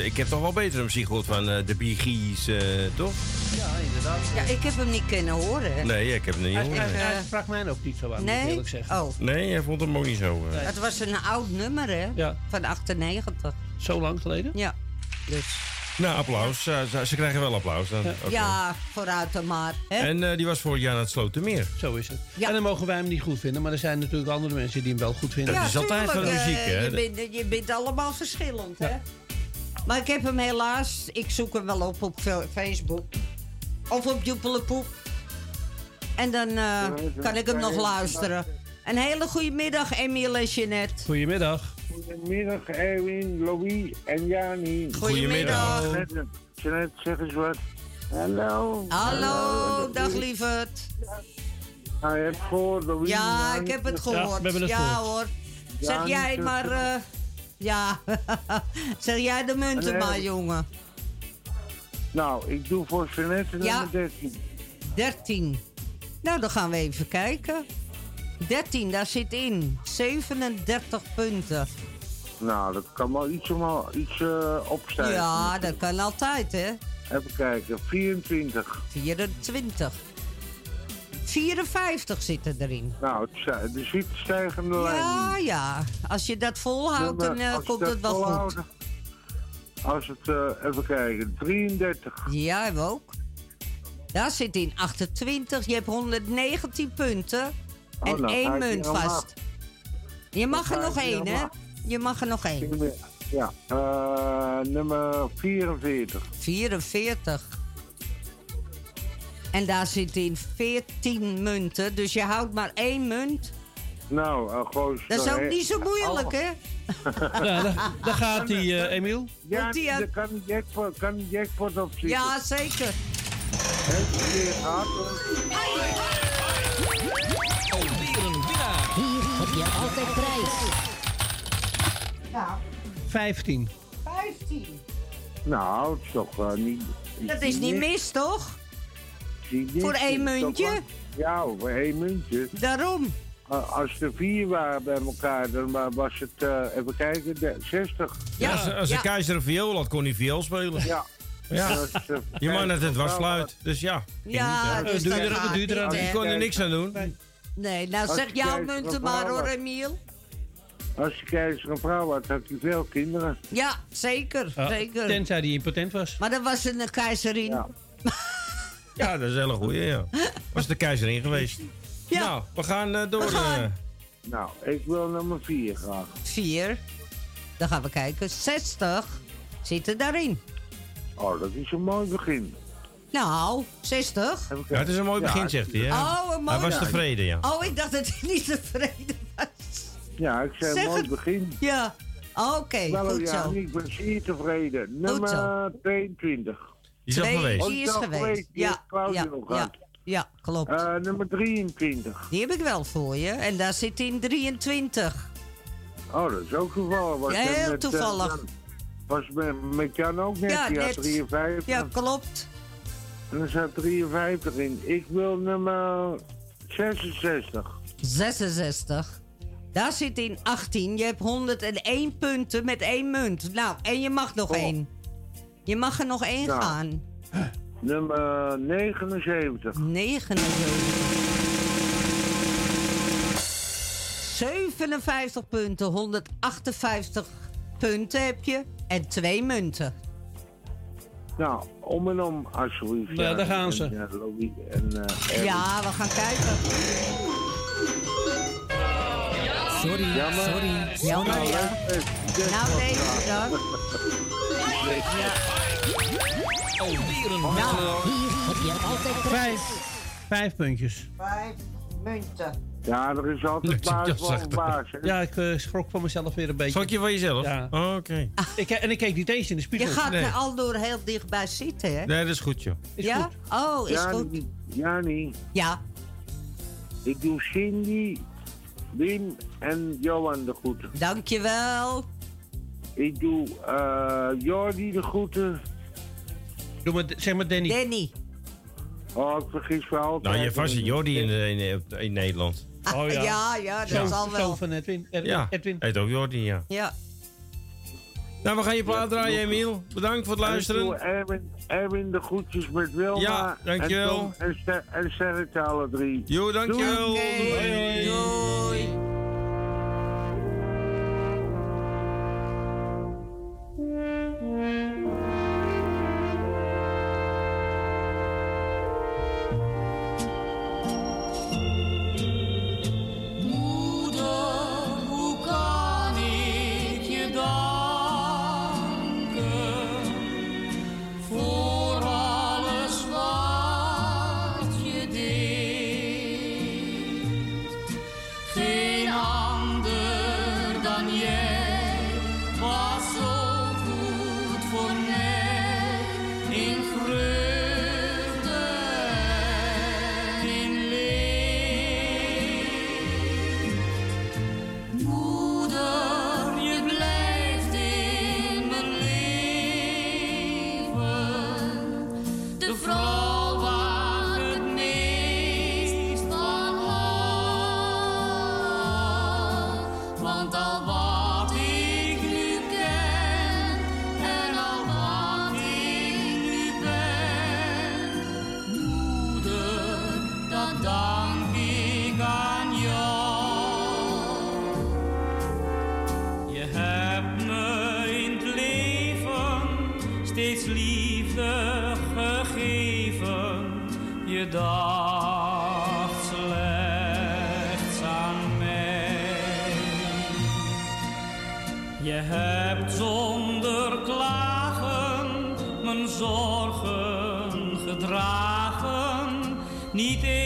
Ik heb toch wel betere muziek gehoord van eh, de Bee Gees, eh, toch? Ja, inderdaad. Ja, ik heb hem niet kunnen horen. Nee, ik heb het niet gehoord. hij, sprak mij ook niet zo aan, moet ik Nee? eerlijk zeggen. Oh, Nee, hij vond hem ook niet zo. eh. het was een oud nummer, hè? Ja. Van 98. Zo lang geleden? Ja. Dus. Nou, applaus. Ze, ze- ze krijgen wel applaus dan. Ja, vooruit dan maar. Hè? En eh, die was vorig jaar naar het Slotermeer. Zo is het. En dan mogen wij hem niet goed vinden, maar er zijn natuurlijk andere mensen die hem wel goed vinden. Dat is altijd van de muziek, eh, hè? Je bent, je bent allemaal verschillend, hè? Maar ik heb hem helaas... Ik zoek hem wel op op Facebook. Of op Joepelepoep. En dan eh, kan ik hem nog luisteren. Een hele goede middag, Emiel en Jeanette. Goedemiddag. Goedemiddag, Erwin, Louis en Jani. Goedemiddag. Jeanette, Jeanette, zeg eens wat. Hallo. Hallo, dag lieverd. Hij heeft voor Louis. Ja, ik heb het gehoord. Ja, hoor. Zeg jij maar... eh, ja, zeg jij de munten Nee. maar, jongen. Nou, ik doe voor Jeanette Ja. nummer 13. 13. Nou, dan gaan we even kijken. 13, daar zit in 37 punten. Nou, dat kan wel iets, omhoog- iets eh, opstijgen. Ja, dat kan altijd, hè? Even kijken, 24. 24. 54 zitten erin. Nou, het de ziet stijgende lijn. Ja, ja. Als je dat volhoudt, dan eh, komt het wel goed. Als het, eh, even kijken, 33. Ja, we ook. Daar zit in 28. Je hebt 119 punten. Oh, en nou, één munt vast. Je mag er nog één, hè? Je mag er nog één. Ja, eh, nummer 44. 44. En daar zit in 14 munten. Dus je houdt maar één munt. Nou, uh, gewoon... Dat is ook niet zo moeilijk, hè? Ja, daar, daar gaat hij, eh, Emiel. Ja, Komt die daar kan een jackpot, kan een jackpot op zitten. Ja, zeker. Alweer een winnaar. Hier heb je altijd prijs. Ja, 15. 15. Nou, het is toch eh, niet... Dat is niet mis, toch? Niet- Voor één muntje? Ja, voor één muntje. Daarom. Uh, als er vier waren bij elkaar, dan wa- was het, eh, even kijken, de- 60. Ja, als, als de keizer een viool had, kon hij viool spelen. Ja. Ja. Eh, Je man had het was sluit, dus ja. Ja, niet, dus Doe je dat er- doe je er aan. Je kon er niks aan doen. Nee, nou zeg jouw munten maar hoor. Emiel. Als je keizer een vrouw had, had hij veel kinderen. Ja, zeker. Ja, zeker. Tenzij hij impotent was. Maar dat was een eh, keizerin. Ja, dat is een hele goeie, ja. Was de keizerin geweest. Ja. Nou, we gaan eh, door. We gaan. eh. Nou, ik wil nummer 4 graag. 4. Dan gaan we kijken. 60 zitten daarin. Oh, dat is een mooi begin. Nou, 60. Ja, het is een mooi Ja, begin, zegt hij. Hè? Oh, een mooi Hij was tevreden, ja. Oh, ik dacht dat hij niet tevreden was. Ja, ik zei een mooi het. begin. Ja, oké, goed ja, zo. ik ben zeer tevreden. Nummer 22. Die is al Twee, geweest. Die is al geweest. geweest, die Ja, ja, nog ja, klopt. Eh, nummer 23. Die heb ik wel voor je. En daar zit in 23. Oh, dat is ook toevallig. Was Ja, heel met, eh, toevallig. Was met, met Jan ook net, Ja, die had net. 53. Ja, klopt. En er staat 53 in. Ik wil nummer 66. 66. Daar zit in 18. Je hebt 101 punten met één munt. Nou, en je mag nog één. Je mag er nog één Nou. gaan. Nummer 79. 79. 57 punten, 158 punten heb je. En twee munten. Nou, om en om, alsjeblieft. Ja, daar gaan En, ze. eh, en, eh, Erwin. Ja, we gaan kijken. Sorry, Jammer. sorry. Jammer, ja. Nou, deze dan. Alweer een Nou. Hier heb je altijd. Vijf. Vijf puntjes. Vijf munten. Ja, er is altijd baas Ja, boven baas. hè. Ja, ik eh, schrok van mezelf weer een beetje. Schrok je van jezelf? Ja. Oh, Oké. Ik, en ik keek niet eens in de Je spiegel. gaat Nee. er al door heel dichtbij zitten, hè? Nee, dat is goed, joh. Is ja? goed. Oh, is ja, goed. Ja, niet. Ja. Ik doe Cindy, Wim en Johan de groeten. Dankjewel. Ik doe eh Jordi de groeten. Doe maar, zeg maar Danny. Danny. Oh, ik vergis me altijd. Nou, je vast een Jordi in, de- in, in, Nederland. Oh ja. ja, ja, dat zal zoon wel. van Edwin. Er- Ja, Edwin. heet ook Jordi, ja. Ja. Nou, we gaan je plaat draaien, Emiel. Bedankt voor het luisteren. En ik doe Erwin, Erwin de groetjes met Wilma. Ja, dankjewel. En, Tom en, Ster- en Sterretje alle drie. Jo, dankjewel. Doei. Doei. Moeder, Je dacht slechts aan mij. Je hebt zonder klagen mijn zorgen gedragen. Niet één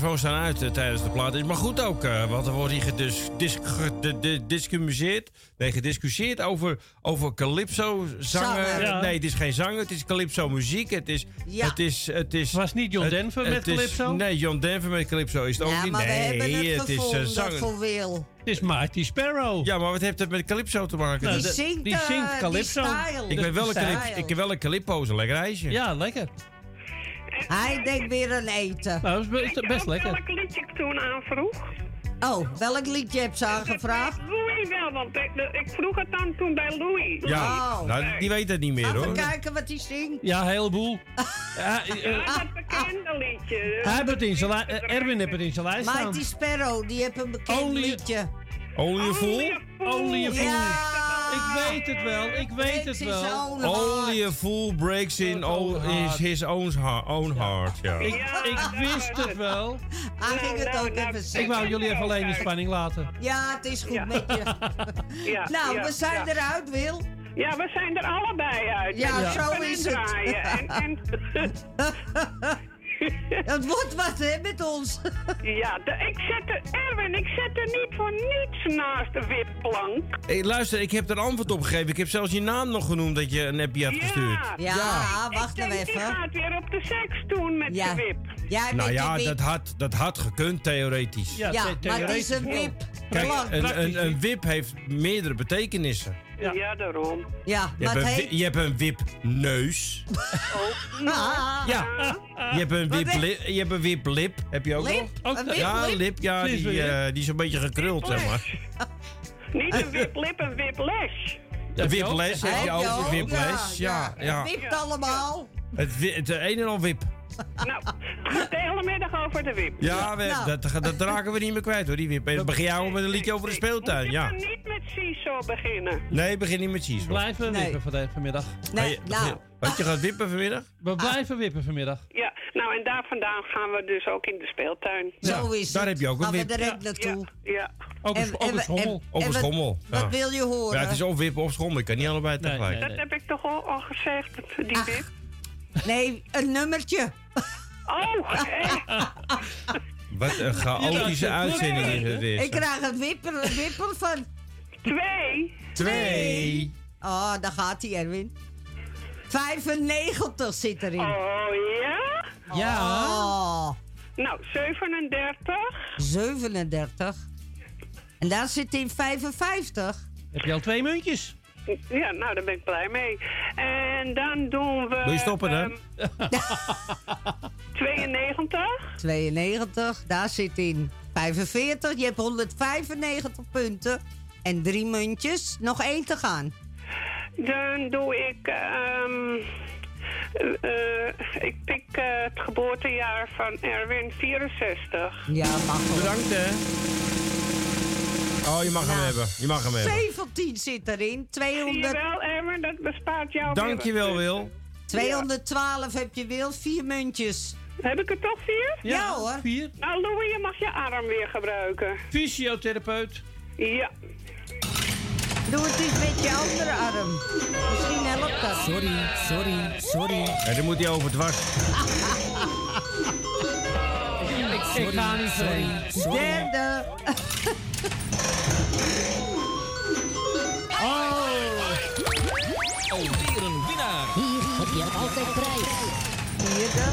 microfoons staan uit eh, tijdens de plaat. Is maar goed ook, eh, want er wordt hier gedis, dis, gediscussieerd. Nee, gediscussieerd over, over calypso zangen. Zanger. Ja. Nee, het is geen zanger, het is calypso muziek. Het is... Ja. Het is, het is Was niet John Denver het met is- calypso? Nee, John Denver met calypso is het ook Ja, niet. maar we nee, hebben het het is gevonden zanger. voor Wil. Het is Mighty Sparrow. Ja, maar wat heeft het met calypso te maken? Nou, Die zingt, die zingt calypso. ik, weet wel een ik heb wel een calypso, is een lekker ijsje. Ja, lekker. Hij denkt weer aan eten. Nou, dat is best, best lekker. Welk liedje ik toen aanvroeg? Oh, welk liedje heb ze aangevraagd? Louis wel, want ik, ik vroeg het dan toen bij Louis. Ja, Oh. nou, die weet het niet meer Even hoor. kijken wat hij zingt. Ja, een heleboel. Ja, eh, dat bekende liedje. hij heeft het in zijn eh, Erwin heeft het in zijn lijst staan. Mighty Sparrow, die heeft een bekend Only- liedje. Only a fool? Only a fool. Ja. Ik weet het wel, ik weet het wel. Only a fool breaks in all his, his own, heart, own heart. Ja. Ik, ik wist het wel. Hij ging het ook even Ik wou jullie even alleen in spanning laten. Ja, het is goed met je. Ja, Nou, we zijn eruit, Wil. Ja, we zijn er allebei uit. Ja, zo is het. draaien. En, en, Het wordt wat, hè, met ons. ja, de, ik zet er, Erwin, ik zet er niet voor niets naast de wipplank. Hey, luister, ik heb er antwoord op gegeven. Ik heb zelfs je naam nog genoemd dat je een appje hebt gestuurd. Ja, wacht ik nou denk, die even. gaat weer op de seks doen met Ja. de wip. Jij Nou ja, dat had, dat had gekund, theoretisch. Ja, maar het is een wip. Kijk, een, een, een wip heeft meerdere betekenissen. Ja, daarom. Ja, Je hebt, een, je hebt een wipneus. Ah. Ja. Je hebt een wiplip. Je hebt een wiplip. Heb je ook Lip? nog? Een ja, wiplip? lip. Ja, die, eh, die is een beetje gekruld, zeg maar. Niet een wiplip, een wiples. Een wiples heb je ook. ook? Een wiples, ja. ja. Het wipt allemaal. Het, het een en al wip. Nou, vertel hele middag over de wip. Ja, we, Nou. dat, dat raken we niet meer kwijt hoor, die wip. Dan begin jij ook met een liedje over de speeltuin, Je ja. niet met CISO beginnen. Nee, begin niet met cheese. Blijven wippen van de- vanmiddag. Nee, nou. Wat, je gaat wippen vanmiddag? We blijven wippen vanmiddag. Ja, nou en daar vandaan gaan we dus ook in de speeltuin. Zo is daar het. heb je ook een Gaan we wip. direct naartoe. Ja. Ook En- een, ook en een we- schommel. en- en een wat- schommel. wat wil je horen? Ja, het is of wippen of schommel. Ik kan niet allebei tegelijk. Dat heb ik toch al, al gezegd, die wip? Nee, een nummertje. Oh, Wat een chaotische uitzending is het weer. Ik krijg een wipper, een wipper van... Twee. Twee. Oh, daar gaat hij, Erwin. 95 zit erin. Oh ja? Ja. Oh. Nou, 37. 37. En daar zit in 55. Heb je al twee muntjes? Ja, nou, daar ben ik blij mee. En dan doen we... Wil je stoppen, hè? ehm, 92. 92, daar zit in 45. Je hebt 195 punten. En drie muntjes. Nog één te gaan. Dan doe ik... ehm, eh, ik pik eh, het geboortejaar van Erwin 64. Ja, mag wel. Bedankt, hè. Oh, je mag hem hebben. Je mag hem hebben. 17 zit erin. 200... Zie je wel, Erwin, dat bespaart jou Dankjewel. Wil. 212 heb je wil, vier muntjes. Heb ik er toch vier? Ja, hoor. Vier. Nou, Louis, je mag je arm weer gebruiken. Fysiotherapeut. Ja. Doe het eens met je andere arm. Misschien helpt dat. Sorry, sorry, sorry. Ja, dan moet hij over was. Ik, ik ga niet sorry, sorry. Derde. oh. Alweer een winnaar. Hier heb je altijd prijs. Vierde.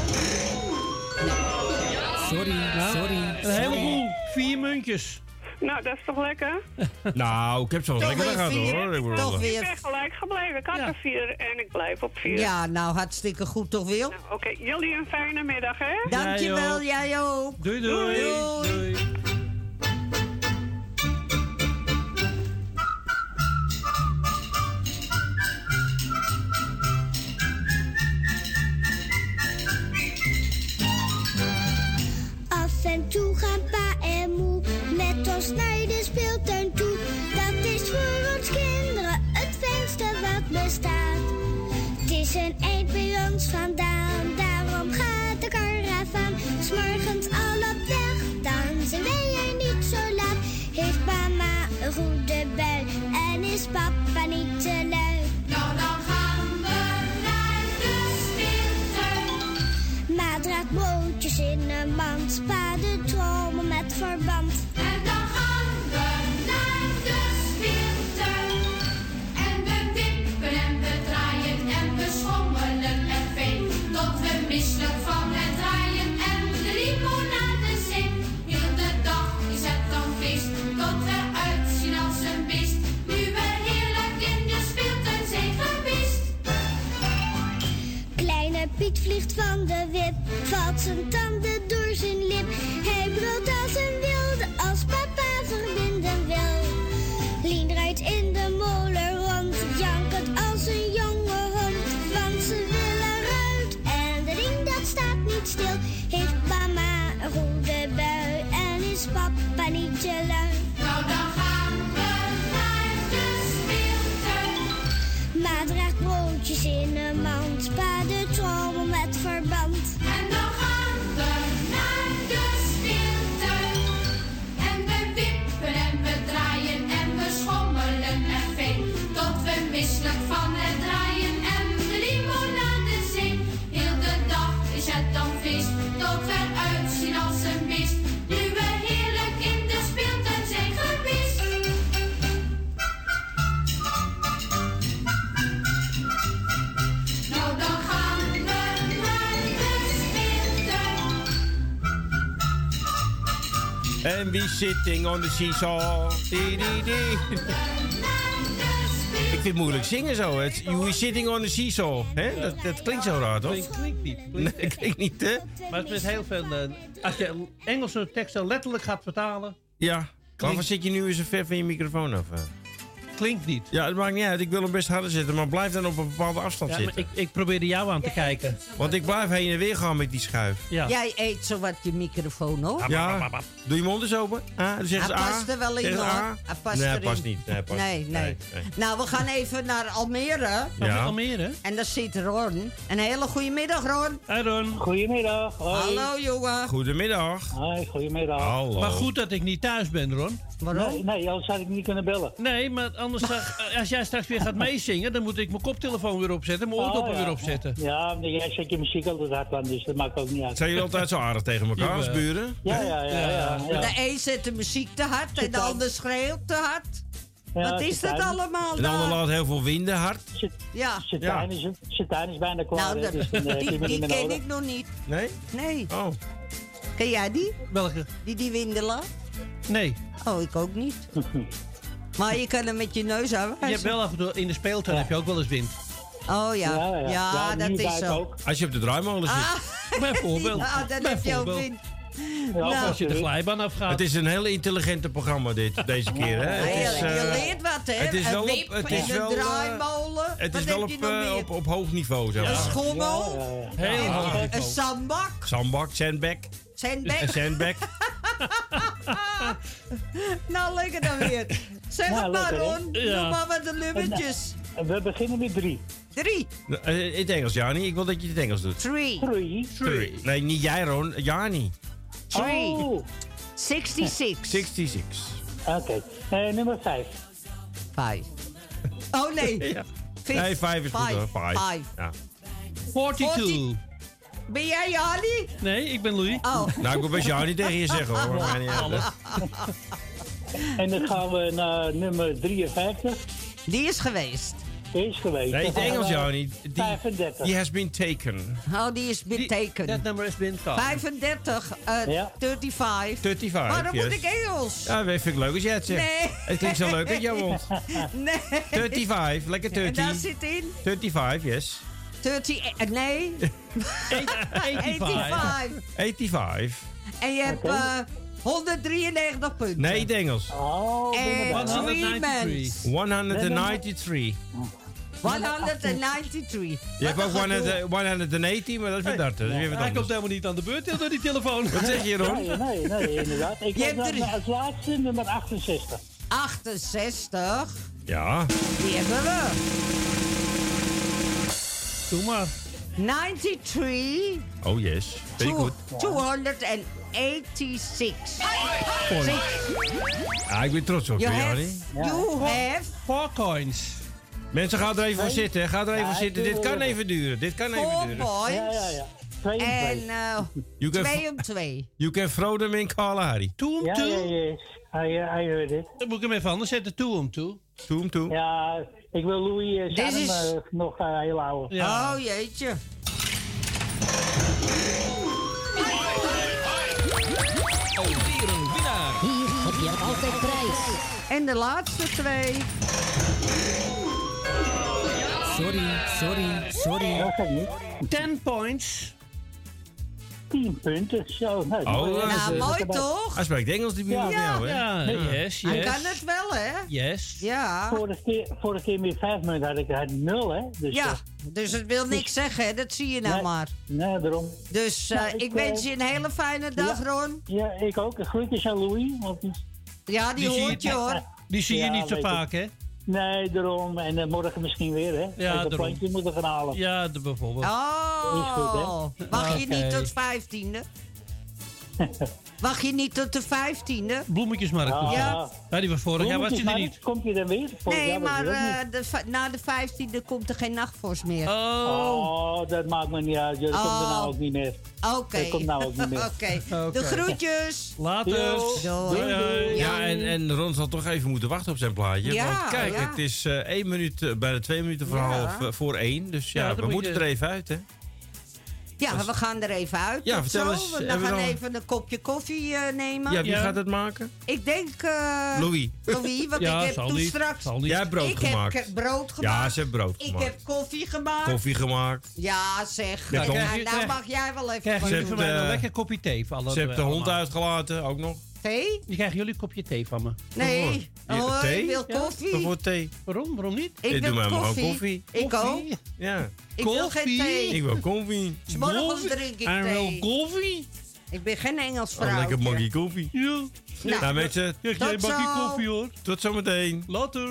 Sorry, sorry, Een heleboel. Vier muntjes. Nou, dat is toch lekker? Nou, ik heb zo Toch lekker weer gehad vier. hoor. Ik bedoel, Toch Ik weer. ben gelijk gebleven. Ik had er vier en ik blijf op vier. Ja, nou hartstikke goed toch, Wil? Oké, jullie een fijne middag, hè? Dankjewel, jij ook. Doei, doei. Doei. En is papa valt En we sitting on the seesaw. Die, die, die. Ik vind het moeilijk zingen zo. Het, we sitting on the seesaw. Hè? Dat, dat klinkt zo raar, toch? Klinkt, klinkt niet. Nee, klinkt niet, hè? Maar het is heel veel... eh, als je Engelse teksten letterlijk gaat vertalen... Ja. Waarvoor zit je nu eens een ver van je microfoon af? Klinkt niet. Ja, het maakt niet uit. Ik wil hem best harder zetten, maar blijf dan op een bepaalde afstand Ja, maar zitten. ik, ik probeerde jou aan te kijken. Want ik blijf heen en weer gaan met die schuif. Ja. Jij eet zo wat je microfoon hoor. Ja, doe je mond eens open. Ah, dan zeggen Hij ze past A. er wel in hoor. A. Hij past nee, hij past niet. Nee, past nee. Nou, we gaan even naar Almere. Ja. Almere? En daar zit Ron. Een hele goede middag, Ron. Hey Ron. Goedemiddag. Hoi. Hallo, jongen. Goedemiddag. Hoi, goedemiddag. Hallo. Maar goed dat ik niet thuis ben, Ron. Nee, nee, anders had ik niet kunnen bellen. Nee, maar anders straks- als jij straks weer gaat meezingen, dan moet ik mijn koptelefoon weer opzetten, mijn oordoppen Oh, ja. weer opzetten. Ja, maar jij zet je muziek altijd hard aan, dus dat maakt ook niet uit. Zijn jullie altijd zo aardig tegen elkaar als buren? Ja, ja, ja. ja, ja. De een zet de muziek te hard en de ander schreeuwt te hard. Ja, Wat is dat allemaal En de ander daar? laat heel veel winden hard. Ja. Tuin is, is bijna klaar, Nou, dus dan, eh, die, ken nodig. ik nog niet. Nee? Nee. Oh. Ken jij die? Welke? Die die windelen? Nee. Oh, ik ook niet. maar je kan hem met je neus Je aanwijzen. hebt wel af en toe in de speeltuin heb je ook wel eens wind. Oh ja, ja, Ja, ja. Ja, dat is zo. ook. Als je op de draaimolen zit. Ah, Bijvoorbeeld. ja, dan heb je ook Bijvoorbeeld. wind. Ja, Nou. Als je de glijbaan afgaat. Het is een heel intelligente programma dit, deze keer. Hè? Ja, Het is, je, je eh, leert wat, hè? het is een wel op- wip het en is een wel, eh, draaimolen. Het wat is wel heb op, je nog eh, meer? op, op hoog niveau, zeg Een maar. schommel, Heel hoog een zandbak, Zandbak, sandbag, zandbak. een sandbag. nou, lekker dan weer. Zeg Ja, het maar, lekker? Ron. Ja. Doe maar wat de nummertjes. En we beginnen met drie. Drie. Eh, In het Engels, Jani. Ik wil dat je het Engels doet. Three. Drie. Three. Nee, niet jij, Ron. Jani. Three. Oh, 66. 66. oké. Eh, nummer vijf. Five. Oh nee. Ja. Fif- Nee, vijf is goed five. hoor. Vijf. Five. Ja. 42. Ben jij Jani? Nee, ik ben Louis. Oh. Nou, ik wil best Jani tegen je zeggen hoor. Maar niet. En dan gaan we naar nummer 53. Die is geweest. Die is geweest. Nee, het gaan Engels, Jani. Die, 35. die has been taken. Oh, die is beteken. Dat nummer is binnengekomen. 35. eh Ja. 35. 35, Waarom yes. moet ik Engels? Ja, dat vind ik leuk als jij het zegt. Nee. Het klinkt zo leuk uit jouw mond. Nee. 35, lekker En daar 30. zit in 35, yes. 30. eh, Nee. 85. 85. En je hebt eh 193 punten. Nee, het Engels. Oh, En three 193. men. 193. 193. Je hebt ook een gedoe. 100 180, maar dat is weer 30. Dat Hij komt helemaal niet aan de beurt door die telefoon. Wat zeg je, Ron? Nee, nee, nee, inderdaad. Ik Je heb drie. als laatste nummer 68. 68. Ja. Die hebben we. Doe maar. 93. Oh, yes. Very Two- good. 286. Point. Ah, ik ben trots op je, You have, you have Four coins. Mensen, ga er even voor zitten. Ga er even voor zitten. Dit kan even duren. Dit kan even four duren. points. Ja, ja, ja. Twee en twee. eh You can, twee om twee. you can throw them in Kalahari. Two om Ja, two. ja, uh, hij heard it. Dan moet ik hem even anders zetten. Two om two. Toe hem toe. Ja, ik wil Louis uh, Dit Sarm, is- eh, nog uh, heel houden. Ja. Oh jeetje. Alweer een winnaar. Hier heb je altijd prijs. En de laatste twee. Sorry, sorry, sorry. Dat gaat niet. 10 points. 10 punten. Zo, nou, Oh, mooi. ja. Dus, Nou, eh, mooi toch? Hij spreekt Engels, die buurman Ja. jou, hè? Ja, yes, Hij yes. kan het wel, hè? Yes. Ja. Vorige keer, vorige keer met 5 minuten had ik had nul, hè? Dus, Ja, eh, dus het wil niks zeggen, hè? Dat zie je nou Nee. maar. nee, daarom. Dus eh, Nou, ik, ik, wens eh, je een hele fijne dag, Ron. Ja, ik ook. Groetjes aan Louis. Want die, Ja, die, zie hoort je, hoor. Die zie je niet zo vaak, hè? Nee, daarom. En eh, morgen misschien weer, hè? Ja, een plantje moeten gaan halen. Ja, de, bijvoorbeeld. Oh, Is goed, wacht je niet tot vijftiende? Wacht je niet tot de vijftiende? Bloemetjesmarkt. Ja. Ja. ja, die was vorig jaar was je er niet. Komt je dan weer? Nee, maar eh, de, na de vijftiende komt er geen nachtvorst meer. Oh. Oh, dat maakt me niet uit. Dat komt er Oh. nou ook niet meer. Oké. Dat komt nou ook niet meer. Oké. De groetjes. Later. Doei. Ja, en, en Ron zal toch even moeten wachten op zijn plaatje. Ja, want kijk, ja. het is eh één minuut, eh, bijna twee minuten voor Ja. half voor één. Dus ja, we moet moeten je- er even uit, hè? Ja, we gaan er even uit. Ja, vertel zo. eens, We gaan dan- even een kopje koffie eh, nemen. Ja, wie Ja. gaat het maken? Ik denk... eh, Louis. Louis, want Ja, ik heb zal toen niet. straks... Zal niet. Jij hebt brood ik gemaakt. heb ke- brood Ja, gemaakt. ze heeft brood ik gemaakt. heb koffie gemaakt. Koffie gemaakt. Ja, zeg. Ja, En toch? nou, nou mag jij wel even Krijg je mij een eh, lekker kopje thee. Voor alle Ze heeft de hond uitgelaten, ook nog. Thee? Die krijgen jullie een kopje thee van me. Nee. Oh, thee? ik wil Ja, koffie. Waarvoor thee? Waarom? Waarom niet? Ik Ik wil doe maar maar koffie. koffie. Ik ook. Ja. Ik wil geen thee. Ik wil koffie. Morgens drink ik En wel thee. koffie? Ik ben geen Engels Oh, lekker vrouw. bakje koffie. Ja. Nou, Nou mensen, Krijg jij een bakje koffie hoor. tot zometeen. Later.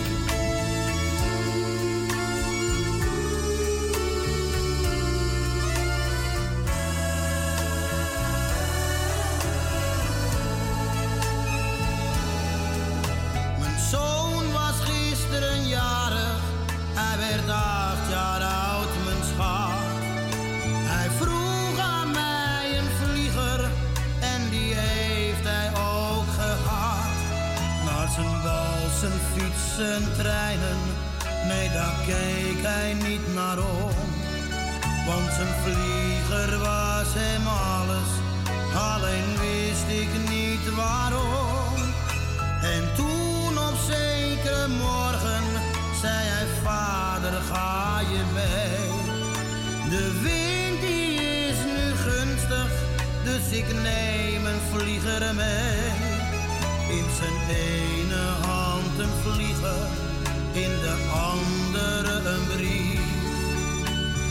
Treinen, nee daar keek hij niet naar om. Want zijn vlieger was hem alles, alleen wist ik niet waarom. En toen op zekere morgen zei hij, vader ga je mee. De wind die is nu gunstig, dus ik neem een vlieger mee. De andere een brief.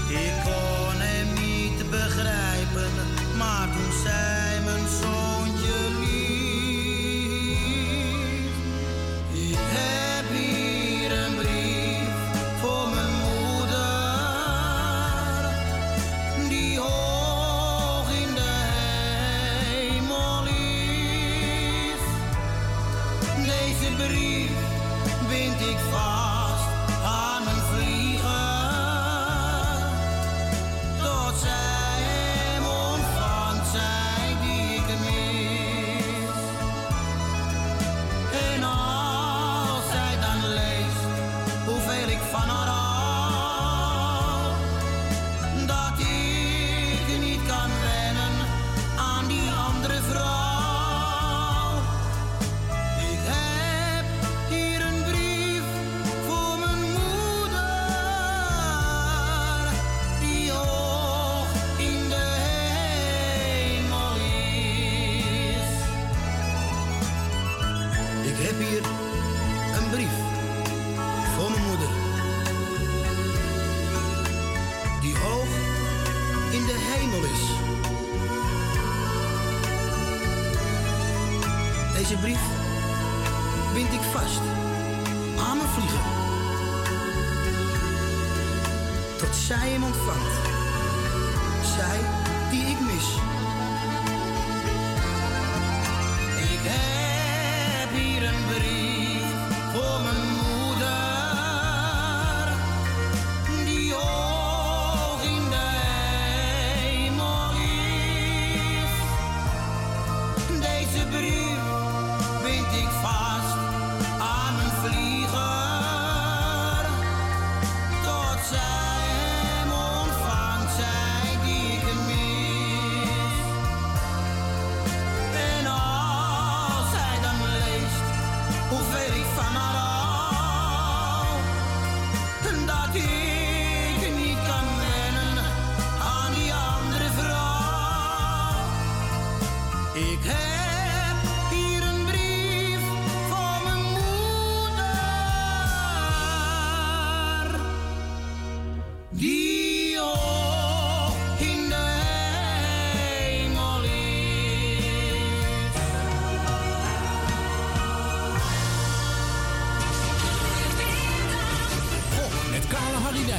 Ik kon hem niet begrijpen, maar toen zei mijn zoontje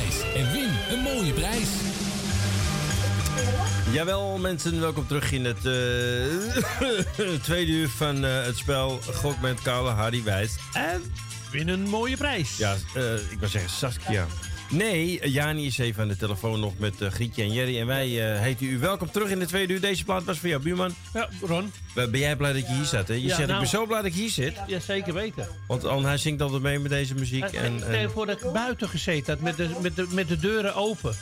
Kale Harry en win een mooie prijs. Jawel, mensen, welkom terug in het eh, tweede uur van eh, het spel Gok met Koude Hardy Wijs. En win een mooie prijs. Ja, eh, ik wou zeggen Saskia. Nee, eh, Jani is even aan de telefoon nog met eh, Grietje en Jerry. En wij eh, heten u welkom terug in de tweede uur. Deze plaat was voor jou, buurman. Ja, Ron. Ben jij blij dat je hier zat, hè? Je Ja, zegt, ik nou- ben zo blij dat ik hier zit. Ja, zeker weten. Want An, hij zingt altijd mee met deze muziek. En, En, Stel voor dat ik buiten gezeten had met de, met de, met de deuren open.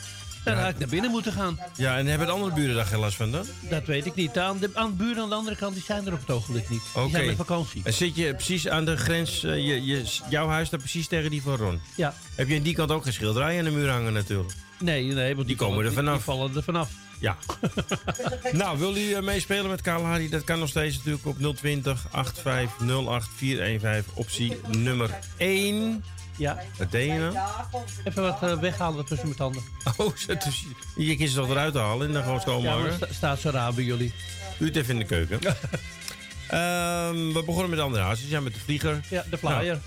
Dan had ik naar binnen moeten gaan. ja, en hebben de andere buren daar geen last van dan? Dat weet ik niet. Aan de, aan de buren aan de andere kant die zijn er op het ogenblik niet. Die Oké. zijn met vakantie. En zit je precies aan de grens, eh, je, je, jouw huis staat precies tegen die van Ron? Ja. Heb je aan die kant ook geen schilderij aan de muur hangen natuurlijk? Nee, nee, want die, komen er vanaf. Die vallen er vanaf. Ja. nou, wil u eh, meespelen met Karel Hardy? Dat kan nog steeds natuurlijk op 020 8508 415 optie nummer 1. Ja. Wat deed je nou? Even wat eh, weghalen tussen mijn tanden. Oh, tussen- je kiest ze toch eruit te halen en dan gewoon Ja, maar schoonmaken? sta- staat zo raar bij jullie. U het even in de keuken. Ehm, we begonnen met de andere hazes. Ja, met de vlieger. Ja, de flyer. Nou,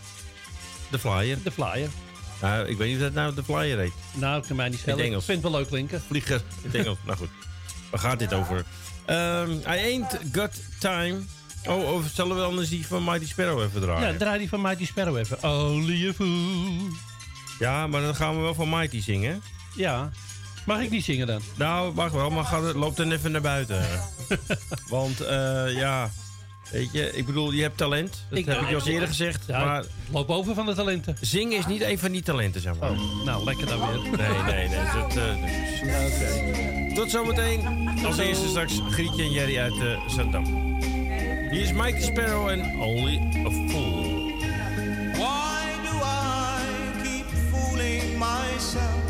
de flyer. De flyer. Nou, ik weet niet of dat nou de flyer heet. Nou, ik kan mij niet In het Ik Engels. vind het wel leuk klinken. Vlieger in het Engels. nou goed. Waar gaat dit over? Ehm I ain't got time. Oh, of zullen we anders die van Mighty Sparrow even draaien? Ja, draai die van Mighty Sparrow even. Only a fool. Ja, maar dan gaan we wel van Mighty zingen. Ja. Mag ik niet zingen dan? Nou, mag wel, maar ga, loop dan even naar buiten. Want, eh, ja... Weet je, ik bedoel, je hebt talent. Dat Ik- heb ik je al eerder gezegd. Ja, maar loop over van de talenten. zingen is niet een van die talenten, zeg maar. Nou, lekker dan weer. Nee, nee, nee. Dat, eh, dus- Tot zometeen. Als eerste straks Grietje en Jerry uit uh, Zandam. Hier is Mikey Sparrow en Only a Fool. Why do I keep fooling myself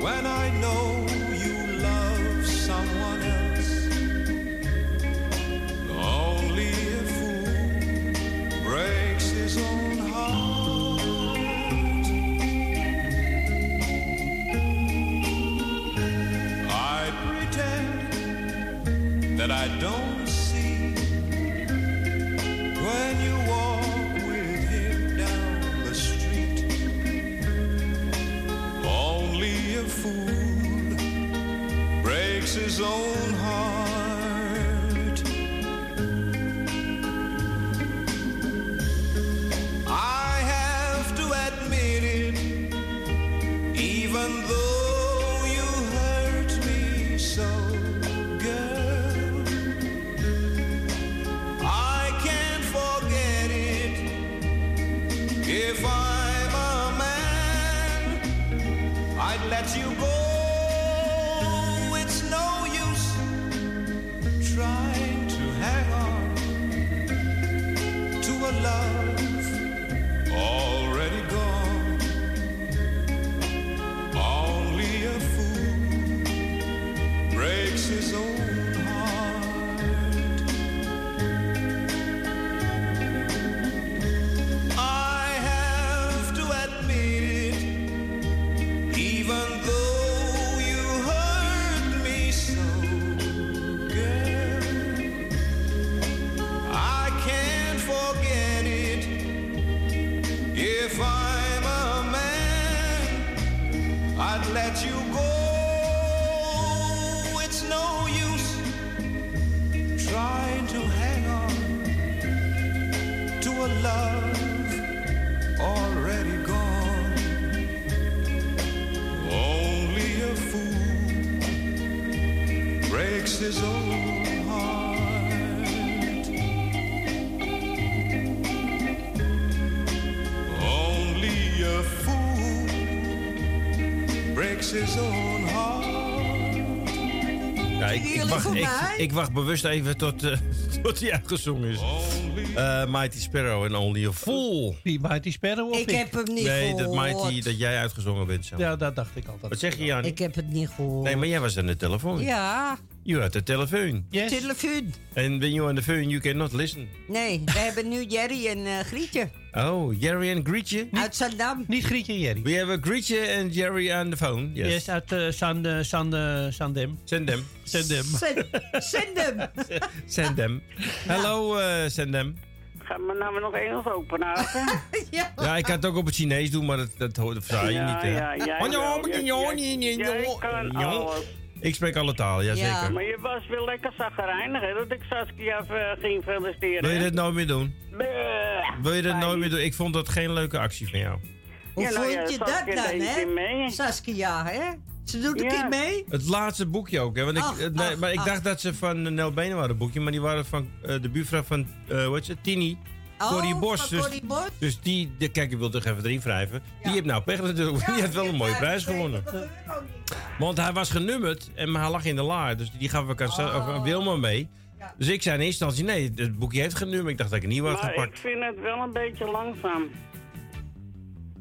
when I know you love someone else? Only a fool breaks his own heart. I pretend that I don't when you walk with him down the street. Only a fool breaks his own heart. I'd let you go. Ik, mij? ik wacht bewust even tot, eh, tot hij uitgezongen is. Eh, Mighty Sparrow en Only a Fool. Wie, Mighty Sparrow of Ik heb hem niet Nee, dat gehoord. Mighty, dat jij uitgezongen bent. Zo. Ja, dat dacht ik altijd. Wat zeg je, Jan? Ik heb het niet gehoord. Nee, maar jij was aan de telefoon. Ja, You had de telefoon. telefoon. En when you're on the phone, you cannot listen. Nee, we hebben nu Jerry en eh, Grietje. Oh, Jerry en Grietje? Uit Zandam. Niet Grietje en Jerry. We have a Grietje and Jerry on the phone. Yes. Yes, uit uh, San, uh, San, uh, Sandem. Sendem. Sendem. Send hem. Sendem. Hallo, uh, Sendem. Gaan we nou nog Engels open houden? ja. Ja, ik kan het ook op het Chinees doen, maar dat, dat, hoort- dat versta je Ja, niet. hè. ja, jij Oh, ja, ja, nee. kan Ja. Ik spreek alle talen, ja, zeker. Maar je was wel lekker zagrijnig, hè, dat ik Saskia eh, ging feliciteren. Wil je dit nooit meer doen? Bleh. Wil je dit nooit meer doen? Ik vond dat geen leuke actie van jou. Hoe Ja, nou vond ja, je dat Saskia dan, deed een keer hè? mee. Saskia, hè? Ze doet een Ja. keer mee. Het laatste boekje ook, hè? Want ik, Ach, eh, nee, ach, maar ik ach. dacht dat ze van eh, Nel Benen waren, boekje, maar die waren van eh, de buurvrouw van, eh hoe heet ze, Tini. Oh, Corrie Bos. van Dus, Corrie Bos. dus die, de, kijk, ik wil toch even erin wrijven. Die heeft nou pech natuurlijk, die heeft wel een mooie prijs gewonnen. Want hij was genummerd en maar hij lag in de laar. Dus die gaf ik aan, aan Wilma mee. Dus ik zei in eerste instantie, nee, het boekje heeft genummerd. Ik dacht dat ik het niet had Maar gepakt. ik vind het wel een beetje langzaam.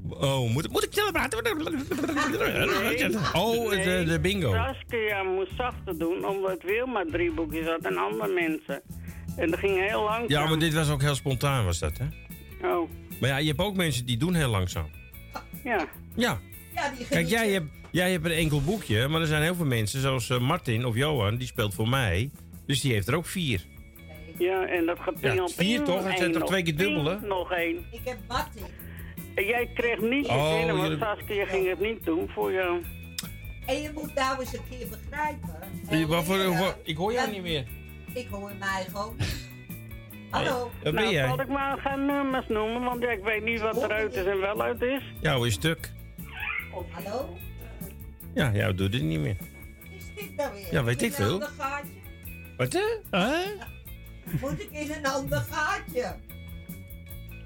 Oh, moet, moet ik sneller praten? Oh, Nee, de, de bingo. Saskia moest zachter doen, omdat Wilma drie boekjes had en andere mensen. En dat ging heel langzaam. Ja, maar dit was ook heel spontaan, was dat, hè? Oh, Maar ja, je hebt ook mensen die doen heel langzaam. ja. Ja. Kijk, jij hebt, jij hebt een enkel boekje, maar er zijn heel veel mensen, zoals eh, Martin of Johan, die speelt voor mij. Dus die heeft er ook vier. Ja, en dat gaat Ja, ping op vier toch? Dat zijn toch twee keer dubbel, hè? Nog één. Ik heb Martin. En jij kreeg niet je Oh, zinnen, want jullie- Saskia ging het niet doen voor jou. En je moet nou eens een keer begrijpen. Wie- waarvoor- leren waar- ik hoor jou dat- niet meer. Ik hoor mij gewoon. Hallo. Wat ben nou, jij? zal ik maar geen nummers noemen, want ja, ik weet niet wat eruit is en wel uit is. Jouw is stuk. Oh, hallo? Ja, jou doet het niet meer. Is dit nou weer? Ja, weet ik Een veel. ander gaatje? Wat hè? Moet ik in een ander gaatje?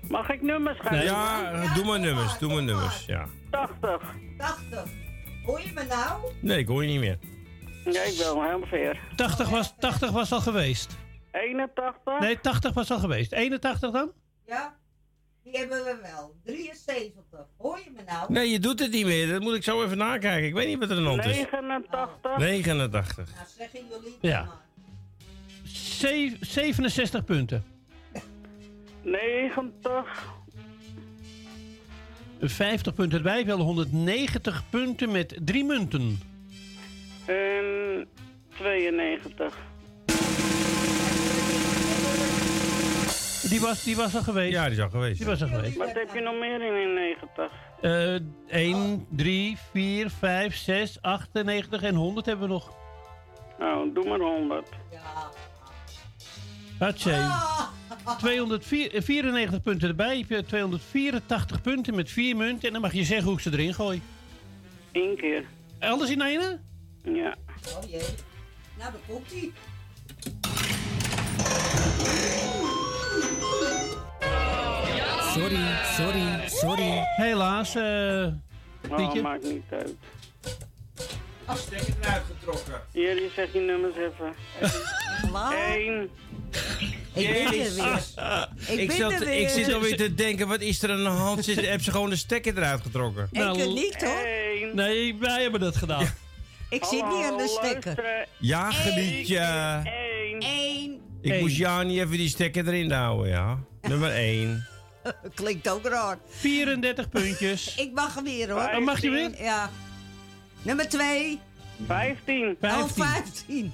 Mag ik nummers gaan? Ja, doe maar nummers, doe maar nummers. Ja. 80. 80. Hoor je me nou? Nee, ik hoor je niet meer. Ja, ik wel, ver. 80 was, 80 was al geweest. 81? Nee, 80 was al geweest. 81 dan? Ja, die hebben we wel. 73. Hoor je me nou? Nee, je doet het niet meer. Dat moet ik zo even nakijken. Ik weet niet wat er aan de hand is. 89? 89. Nou, zeggen jullie Ja. Ze- 67 punten. 90? 50 punten erbij, wel 190 punten met drie munten. En 92. Die was, die was al geweest. Ja, die is al geweest. Die was al geweest. Wat heb je nog meer in in 90? Eh 1, 3, 4, 5, 6, 98 en 100 hebben we nog. Nou, doe maar 100. Hatsé. 294 punten erbij. Heb je 284 punten met 4 munten. En dan mag je zeggen hoe ik ze erin gooi. Eén keer. Alles in ene? Ja. Oh jee. Nou, daar komt ie. Sorry, sorry, sorry. Helaas, eh. Oh, Pietje. maakt niet uit. Stekker eruit getrokken. Jullie zeg je nummers even. Eén. Ik ben er weer. Ik, Ik, ben zat, er weer. ik zit alweer te denken, wat is er aan de hand? Zit, heb ze gewoon de stekker eruit getrokken? Ik er niet hoor. Eén. Nee, wij hebben dat gedaan. Ik zit niet aan de stekker. Ja, genietje. Eén. Ik Eén. moest jou niet even die stekker erin houden, ja. Nummer 1. Klinkt ook raar. 34 puntjes. Ik mag er weer hoor. Dan mag je weer? Ja. Nummer 2. 15. Oh, 15.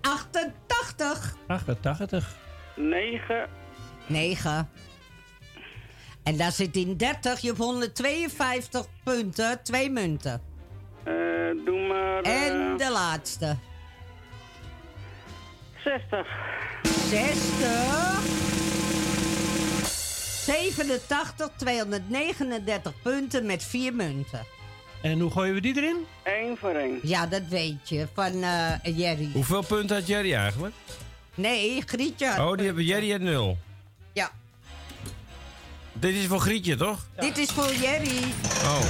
88. 88. 9. 9. En daar zit in 30. Je hebt 152 punten. Twee munten. Eh, doe maar. eh, En de laatste. 60. 60. 87, 239 punten met vier munten. En hoe gooien we die erin? Eén voor één. Ja, dat weet je, van eh, Jerry. Hoeveel punten had Jerry eigenlijk? Nee, Grietje. had- Oh, die hebben Jerry het nul. Ja, Dit is voor Grietje, toch? dit is voor Jerry. Oh.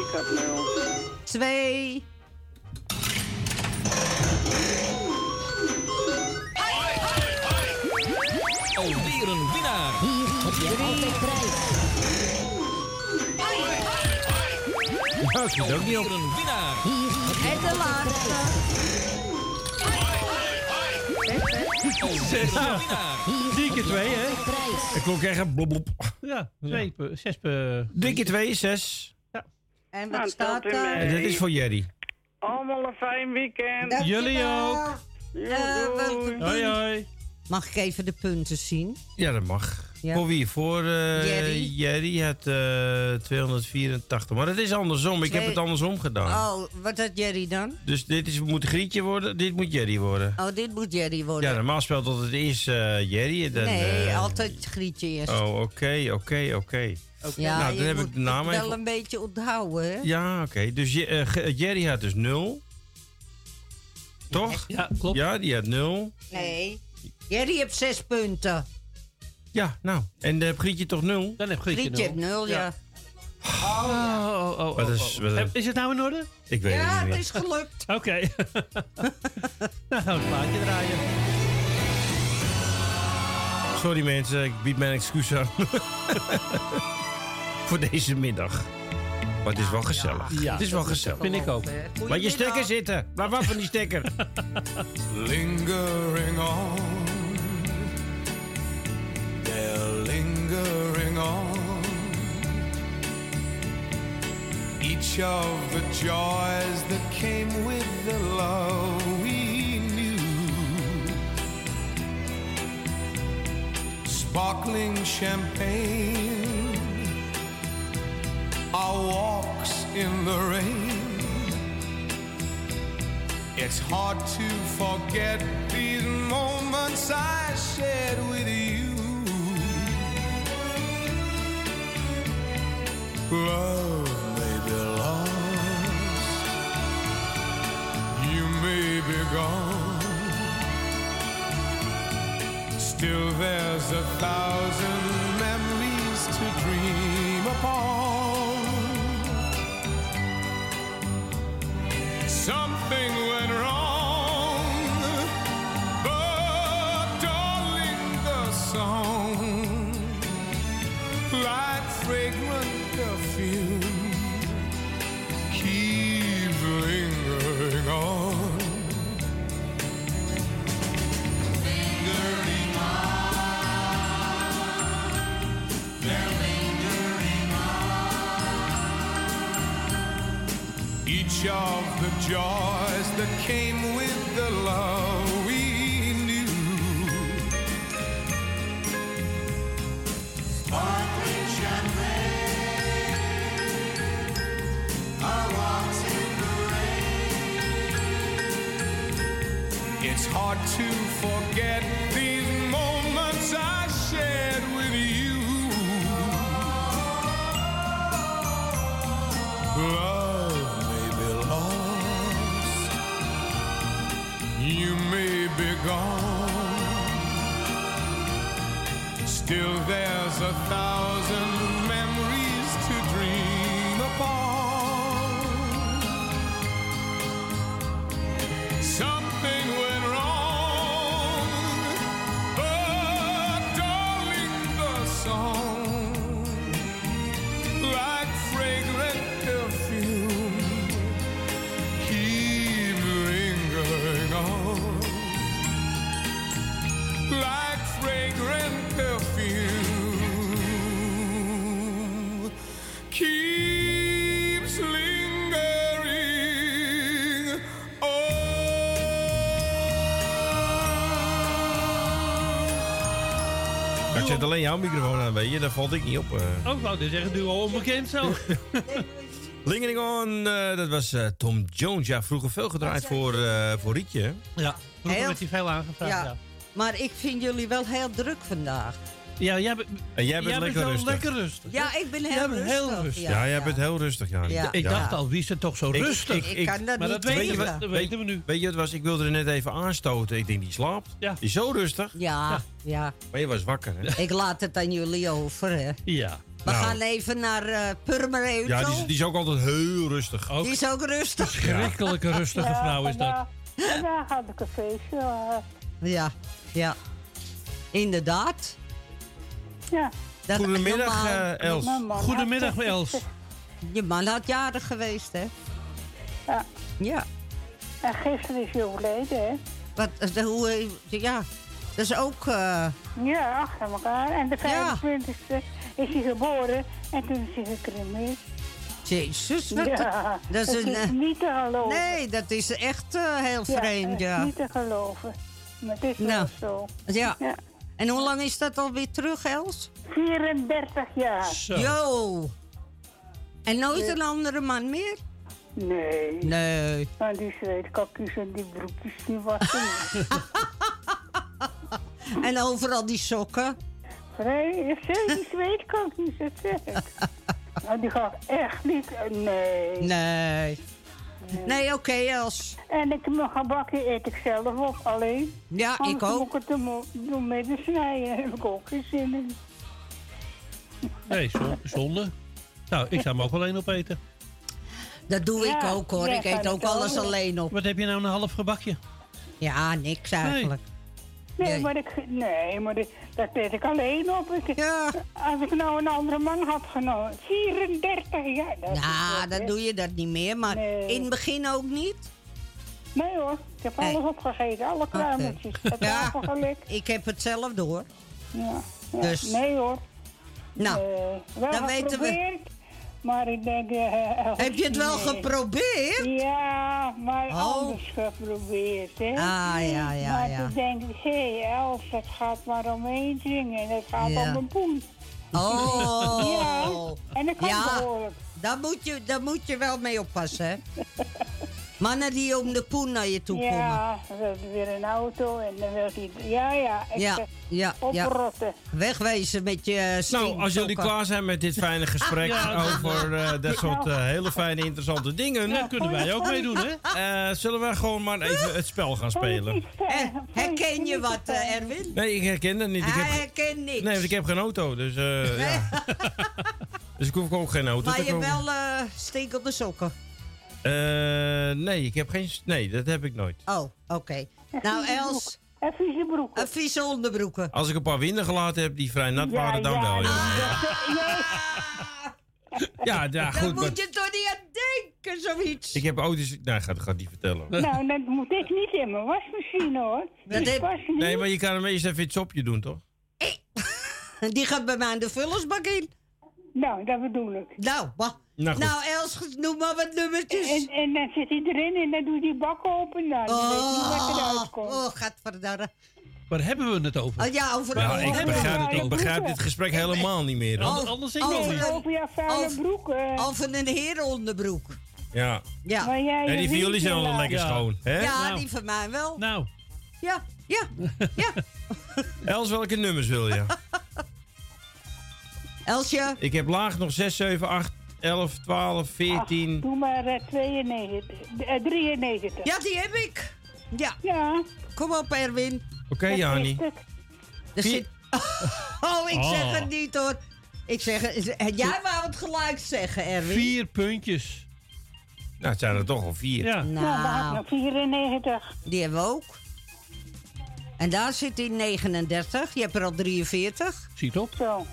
Ik had nul. Twee. Alweer een winnaar. Hier heb je altijd prijs. Ik zit ook niet op. Een winnaar. En de laatste. Winnaar. Drie keer twee, hè? Ik klonk echt blop blop. Ja, twee, zes. pu- Drie keer twee, zes. En Nou, wat staat telt u er? En dit is voor Jerry. Allemaal een fijn weekend. Jullie ook. Eh, de doei. Hoi, hoi. Mag ik even de punten zien? Ja, dat mag. Ja. Voor wie? Voor eh, Jerry. Jerry had eh 284. Maar het is andersom. Ik heb het andersom gedaan. Oh, wat had Jerry dan? Dus dit is, moet Grietje worden, dit moet Jerry worden. Oh, dit moet Jerry worden. Ja, normaal speelt het eerst eh Jerry. en Dan, nee, eh, altijd Grietje eerst. Oh, oké, oké, oké. Ja, nou, dan je heb ik de naam het wel even... een beetje onthouden, hè? Ja, oké. Dus eh, Ge- Jerry had dus 0. Toch? Ja, klopt. Ja, die had 0. Nee. Jerry heeft zes punten. Ja, nou. En dan heb Grietje toch 0? Dan heb Grietje Grietje heeft nul. nul, ja. Oh, oh, oh, oh, Wat is- oh. wat is- Eh, Is het nou in orde? Ik weet Ja, het het niet is gelukt. Oké. nou gaan we het plaatje draaien. Sorry mensen, ik bied mijn excuus aan. Voor deze middag. Maar het is wel gezellig. Ja, het is wel gezellig. Vind ik ook. Laat je stekker zitten. Blijf af van die stekker. lingering on. They're lingering on. Each of the joys that came with the love we knew. Sparkling champagne. Our walks in the rain. It's hard to forget these moments I shared with you. Love may be lost, you may be gone, Still, there's a thousand memories to dream upon. Something went wrong, but darling, the song, like fragrant perfume, keep lingering on. Lingering on, they're lingering on. Each of joys that came with the love we knew. Sparkling champagne, our walks in the rain. It's hard to forget these Still, there's a thousand zet alleen jouw microfoon aan, weet je. Daar valt ik niet op. eh. Ook wou dit zeggen, duo onbekend zo. Lingering On, eh, dat was eh, Tom Jones. Ja, vroeger veel gedraaid voor, eh, voor Rietje. Ja, vroeger Heel- werd hij veel aangevraagd. Ja. Ja, Maar ik vind jullie wel heel druk vandaag. Ja. jij, bent- En jij bent lekker rustig. lekker rustig. Ja, ik ben heel Jij bent rustig. heel rustig. Ja, jij bent heel rustig, Jan. Ja. Ik dacht al, wie is er toch zo Ik- rustig? ik- ik- kan dat maar niet dat weten, je we, weten we nu. Weet je wat het was? Ik wilde er net even aanstoten. Ik denk, die slaapt. Ja. Die is zo rustig. Ja, ja. Maar je was wakker, hè? Ik laat het aan jullie over, hè. Ja. We Nou. gaan even naar eh Purmerend. Ja, die is, die is ook altijd heel rustig. Ook Die is ook rustig. schrikkelijke rustige vrouw is dat. Vandaag had ik een feestje. Ja, ja. Inderdaad. Ja. Dat- Goedemiddag, eh, Els. Goedemiddag, Els. Je man had jarig geweest, hè? Ja. Ja. En gisteren is hij overleden, hè? Wat, eh, de- hoe, eh, ja. Dat is ook... eh, Ja, achter elkaar. En de 25e is hij geboren en toen is hij gecremeerd. Jezus, wat Ja, dat is een... is niet te geloven. Nee, dat is echt eh, heel vreemd, ja. is niet te geloven. Maar het is Nou. wel zo. Ja. En hoe lang is dat alweer terug, Els? 34 jaar. Zo. Yo! En nooit een andere man meer? Nee. Nee. Maar die zweetkakjes en die broekjes, die wassen niet. En overal die sokken? Nee, zeg die zweetkakjes, dat zeg ik. Nou, die gaat echt niet... eh, Nee. Nee. Nee, oké, Els. En ik, mijn gebakje eet ik zelf op, alleen. Ja, Anders ik ook. moet ik het doen- doen met de snijden. Daar heb ik ook geen zin in. Nee, zon- zonde. Nou, ik zou hem ook alleen opeten. Dat doe ik ook, hoor. ja, ik eet ook alles alleen op. Wat heb je nou een half gebakje? Ja, niks eigenlijk. Nee, Nee. maar, ik, nee, maar ik- dat eet ik alleen op. Ik, Ja. Als ik nou een andere man had genomen. 34 jaar. Dat Ja, wat, dan doe je dat niet meer. Maar Nee. in het begin ook niet. Nee hoor, ik heb Nee. alles opgegeten. Alle kruimeltjes. Het Ja. Ik heb hetzelfde hoor. Ja. ja. Dus- Nee hoor. Nou, Nee. Wel dan weten we- Maar ik denk... eh, Heb je het wel nee. geprobeerd? Ja, maar Oh. anders geprobeerd, hè. Ah, ja, ja, maar ja. toen denk ik, hé, hey, Els, het gaat maar om één ding en het gaat Ja. om een poen. Oh. Ja, en ik kan Ja. behoorlijk. Daar moet, je, daar moet je wel mee oppassen, hè? Mannen die om de poen naar je toe komen. Ja, dan wil hij weer een auto en dan wil hij... Ja, ja, ik Ja, zeg, ja, ja. oprotten. Wegwezen met je Nou, als jullie klaar zijn met dit fijne gesprek Ja. over eh, dat soort eh, hele fijne, interessante dingen. Ja, kunnen wij ook meedoen, hè? Eh, zullen we gewoon maar even het spel gaan spelen? Eh, herken je wat, eh, Erwin? Nee, ik herken dat niet. Ik Hij heb, herkent niks. nee, want ik heb geen auto, dus eh, ja. Dus ik hoef ook geen auto maar te je hebt kopen. wel eh stinkende sokken. Eh, nee, ik heb geen... Nee, dat heb ik nooit. Oh, oké. Nou, Els. En vieze broeken. En vieze onderbroeken. Als ik een paar winden gelaten heb die vrij nat waren, dan wel, ja. Ja, ja, Daar goed. maar moet je toch niet aan denken, zoiets. Ik heb auto's... Nee, ga, ga die vertellen. Nou, dat moet ik niet in mijn wasmachine, hoor. Dat heb-. Nee, maar je kan hem eerst even iets op je doen, toch? Die gaat bij mij in de vullersbak in. Nou, dat bedoel ik. Nou, bah. Nou. Nou, Els, noem maar wat nummertjes. En, en dan zit hij erin en dan doet die bak open. Nou, dan weet niet wat eruit komt. Oh, gadverdarre. Waar hebben we het over? Oh, ja, over over- ik begrijp, over- ik begrijp dit gesprek helemaal niet meer. Anders- anders ik over- nog niet. Over jouw vuile over- broeken. Over een herenonderbroek. Ja. Ja. Maar jij die van jullie zijn wel laat. lekker Ja. schoon, hè? Ja, Nou. die van mij wel. Nou, Ja, ja, ja. Els, welke nummers wil je? Elsje, Ik heb laag nog 6, 7, 8, 11, 12, 14. Doe maar eh, 92, eh, 93. ja, die heb ik. Ja, Ja. kom op, Erwin. Oké, dat Jani. Er zit... Oh, ik zeg Oh. het niet hoor. Ik zeg het. Jij wou het gelijk zeggen, Erwin. vier puntjes. Nou, het zijn er toch al vier. Ja. Nou, nog 94. die hebben we ook. En daar zit hij 39. Je hebt er al 43. Ziet op. Zo.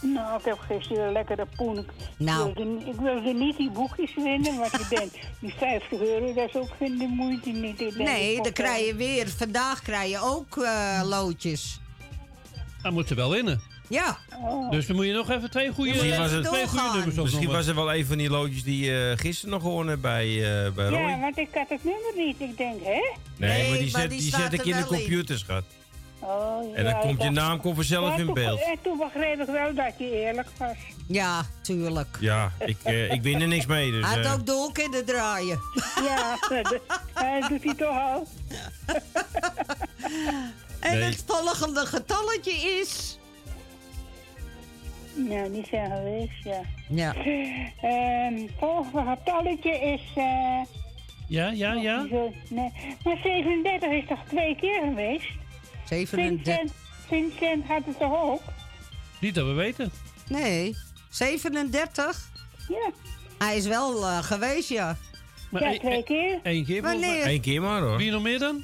Nou, ik heb gisteren een lekkere poen. Ik Nou. wilde, ik wilde niet die boekjes winnen, want ik denk, die 50 euro, dat is ook geen de moeite niet. Denk, Nee, ik dan krijg je weer. Vandaag krijg je ook eh, loodjes. Dan moet ze wel winnen. Ja. Oh. Dus dan moet je nog even twee goede, Misschien was het- twee goede nummers Misschien opnoemen. was er wel een van die loodjes die je gisteren nog gewonnen bij, eh bij Roy. Ja, want ik had het nummer niet. Ik denk, hè? nee, Nee, maar die maar zet, die die staat zet ik in de wel in. schat. Oh, En dan ja, komt je naam komt vanzelf in beeld. En toen begreep ik wel dat je eerlijk was. Ja, tuurlijk. Ja, ik, eh, ik win er niks mee. Dus, Hij had eh, ook door kunnen draaien. Ja, dat, doet hij toch al. En Nee. het volgende getalletje is... Ja, die zijn geweest, ja. Ja. Ehm volgende getalletje is... eh Ja, ja, ja. nee. Maar 37 is toch twee keer geweest? 37. Vincent, had het toch ook? Niet dat we weten. Nee, 37. Ja. Hij is wel eh, geweest, ja. Maar ja, één- twee keer. Eén keer. Wanneer? Eén keer maar hoor. Wie nog meer dan?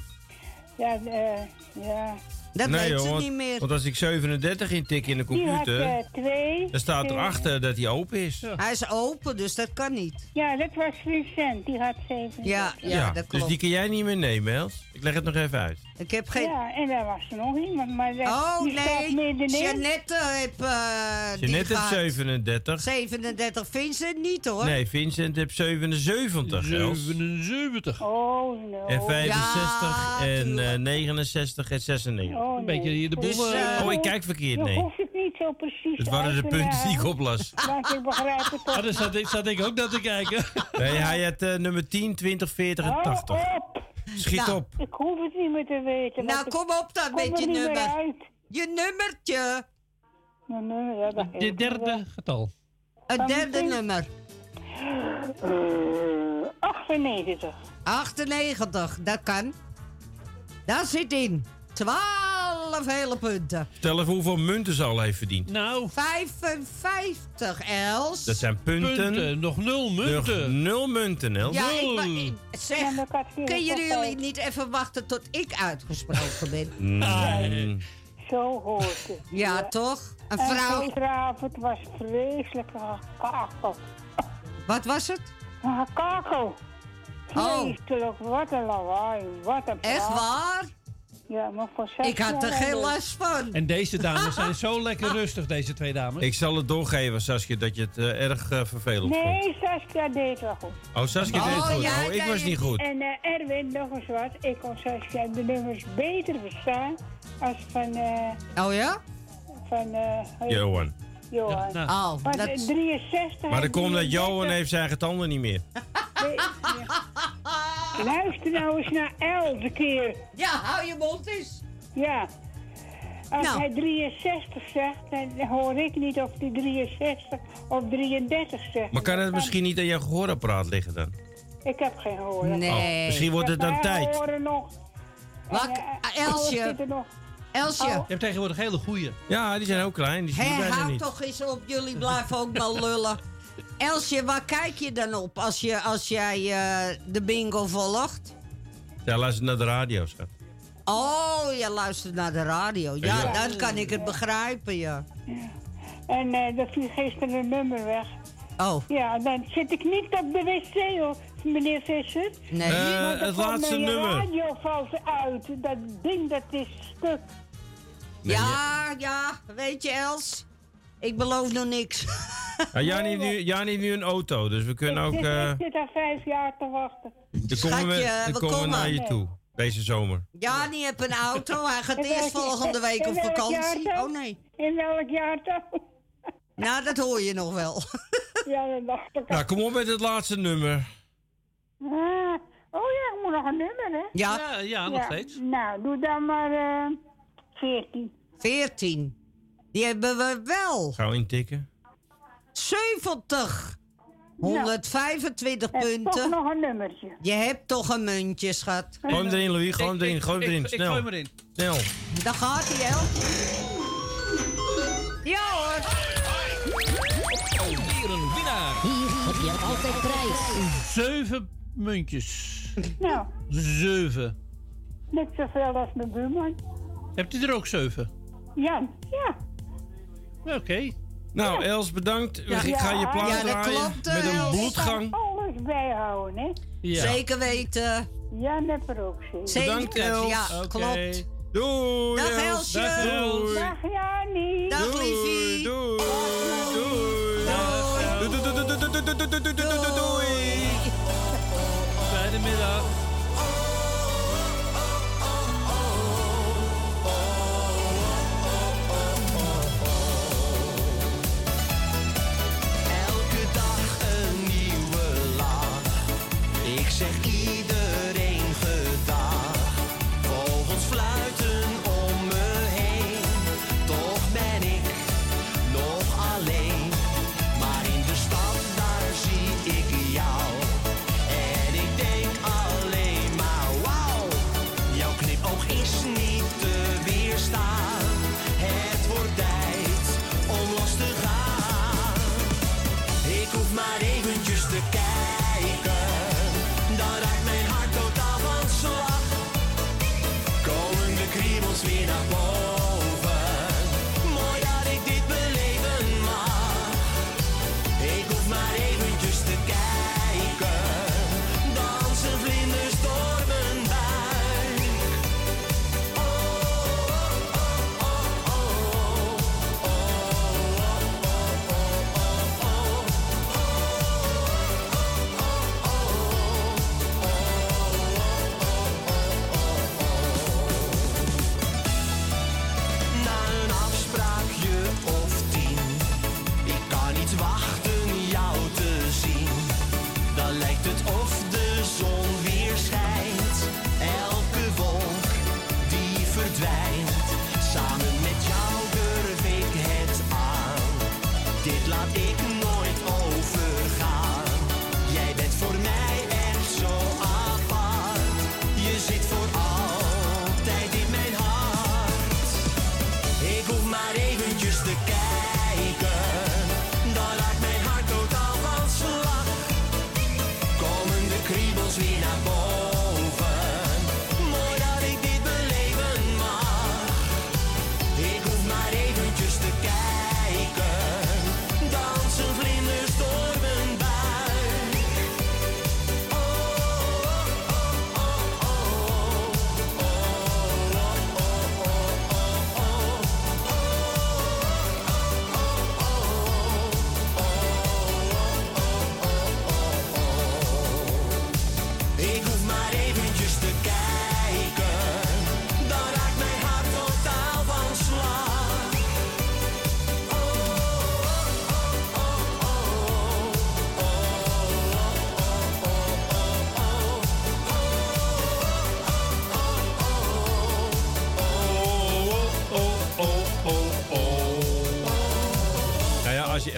Ja, eh ja. Dat nee, weet joh, ze want, niet meer. want als ik 37 intik in de had computer, eh, twee. dan staat twee- erachter dat hij open is. Ja, Hij is open, dus dat kan niet. Ja, dat was Vincent. Die had 37. Ja, ja, dat dus klopt. die kun jij niet meer nemen, Els. Ik leg het nog even uit. Ik heb geen... Ja, en daar was er nog iemand, maar dat, Oh, die staat nee. middenin. Jeannette heeft... eh die Jeannette heeft gaat- 37. 37. Vincent niet, hoor. Nee, Vincent heeft 77, Els. 77. Oh, no. En 65 Ja, en eh, tuurlijk. 69 en 96. Oh, Een beetje hier de boel. Dus, eh, eh, Oh, ik kijk verkeerd, nee. het niet zo precies Het waren de punten die ik oplas. Want ik begrijp het toch. ah, daar zat, ik- zat ik ook naar te kijken. Nee, hij had eh, nummer 10, 20, 40 en Hou 80. op. Schiet Nou, op. Ik hoef het niet meer te weten. Nou, kom op dan kom met je nummer. Je nummertje. Mijn nummer, ja, dat De derde getal. Het derde nummer. wel. Eh, 98. 98, dat kan. Daar zit in. 12 hele punten. Stel even hoeveel munten ze al heeft verdiend. Nou, 55, Els. Dat zijn punten. punten. Nog nul Nog munten. nul munten, Els. Ja, ik, Nul. maar, ik- zeg, kunnen jullie tijd. niet even wachten tot ik uitgesproken ben? Nee. Zo hoort het. Ja, toch? Een En vrouw. gisteravond was vreselijk gekakel. Wat was het? Gekakel. Oh. Vreselijk, wat een lawaai, wat een Echt praat. waar? Ja, maar voor zes Ik had er geen last van. En deze dames zijn zo lekker rustig, deze twee dames. Ik zal het doorgeven, Saskia, dat je het eh, erg eh, vervelend vond. Nee, Saskia deed wel goed. Oh, Saskia deed het Oh, goed. ja, oh, ik was niet goed. En eh, Erwin, nog eens wat. Ik kon Saskia de nummers beter verstaan als van, eh Oh ja? van eh, Johan. Johan. Nou, Oh, Want dat... eh, 63... Maar dat komt dat Johan 33 heeft zijn eigen tanden niet meer. Luister nou eens naar Els een keer. Ja, hou je mond eens. Ja. Als Nou. hij 63 zegt, dan hoor ik niet of hij 63 of 33 zegt. Maar kan het misschien niet aan je gehoorapparaat liggen dan? Ik heb geen hoor. Nee. Oh, misschien wordt het dan Ik heb mijn tijd. oren nog. En, eh, Elsje. Elsje. Je hebt tegenwoordig hele goeie. Ja, die zijn ook klein. Die niet. toch eens op. Jullie blijven ook maar lullen. Elsje, waar kijk je dan op als, je, als jij eh, de bingo volgt? Ja, luister naar de radio, schat. Oh, je luistert naar de radio. Ja, Ja. dan kan ik het begrijpen, ja. En eh dat viel gisteren een nummer weg. Oh. Ja, dan zit ik niet op de wc, hoor, meneer Visser. Nee. Eh, het laatste mijn nummer. radio valt uit. Dat ding, dat is stuk. Ja, ja, weet je, Els? Ik beloof nog niks. Ja, Jan, heeft nu, Jan heeft nu een auto, dus we kunnen ook... ik, zit, eh ik zit al vijf jaar te wachten. dan komen we, Schatje, dan we komen we naar je toe. Deze zomer. Ja, die heeft een auto. Hij gaat eerst volgende week op vakantie. jaartal? Oh nee. In welk jaar dan? Nou, dat hoor je nog wel. ja, dat dacht ik. Nou, kom op met het laatste nummer. Ah, oh ja, ik moet nog een nummer, hè? Ja. Ja, ja, nog steeds. Nou, doe dan maar eh 14. 14. Die hebben we wel. Gaan we intikken? 70. 125 En toch punten. nog een nummertje. Je hebt toch een muntje, schat. Gooi hem erin, Louis. Gooi hem Ik- erin. ik- Gooi hem ik- erin. ik Snel. gooi hem erin. Snel. Daar gaat hij, El. Ja hoor. Alweer een winnaar. Hier heb je altijd prijs. Zeven muntjes. Nou, Zeven. net zoveel als mijn buurman. Hebt u er ook zeven? Jan, ja. Oké. Nou, Els, bedankt. Ja. Ik ga je Ja, plaat ja, dat draaien klopt, met een Els. bloedgang. Alles bijhouden, hè? Ja. Zeker weten. Jan heeft er ook. Zeker. Bedankt, Els. Ja, Oké. klopt. Doei, Dag, Els. Elsje. Dag, doei. Dag Janie. Dag, Doei, liefie. Doei. Doei.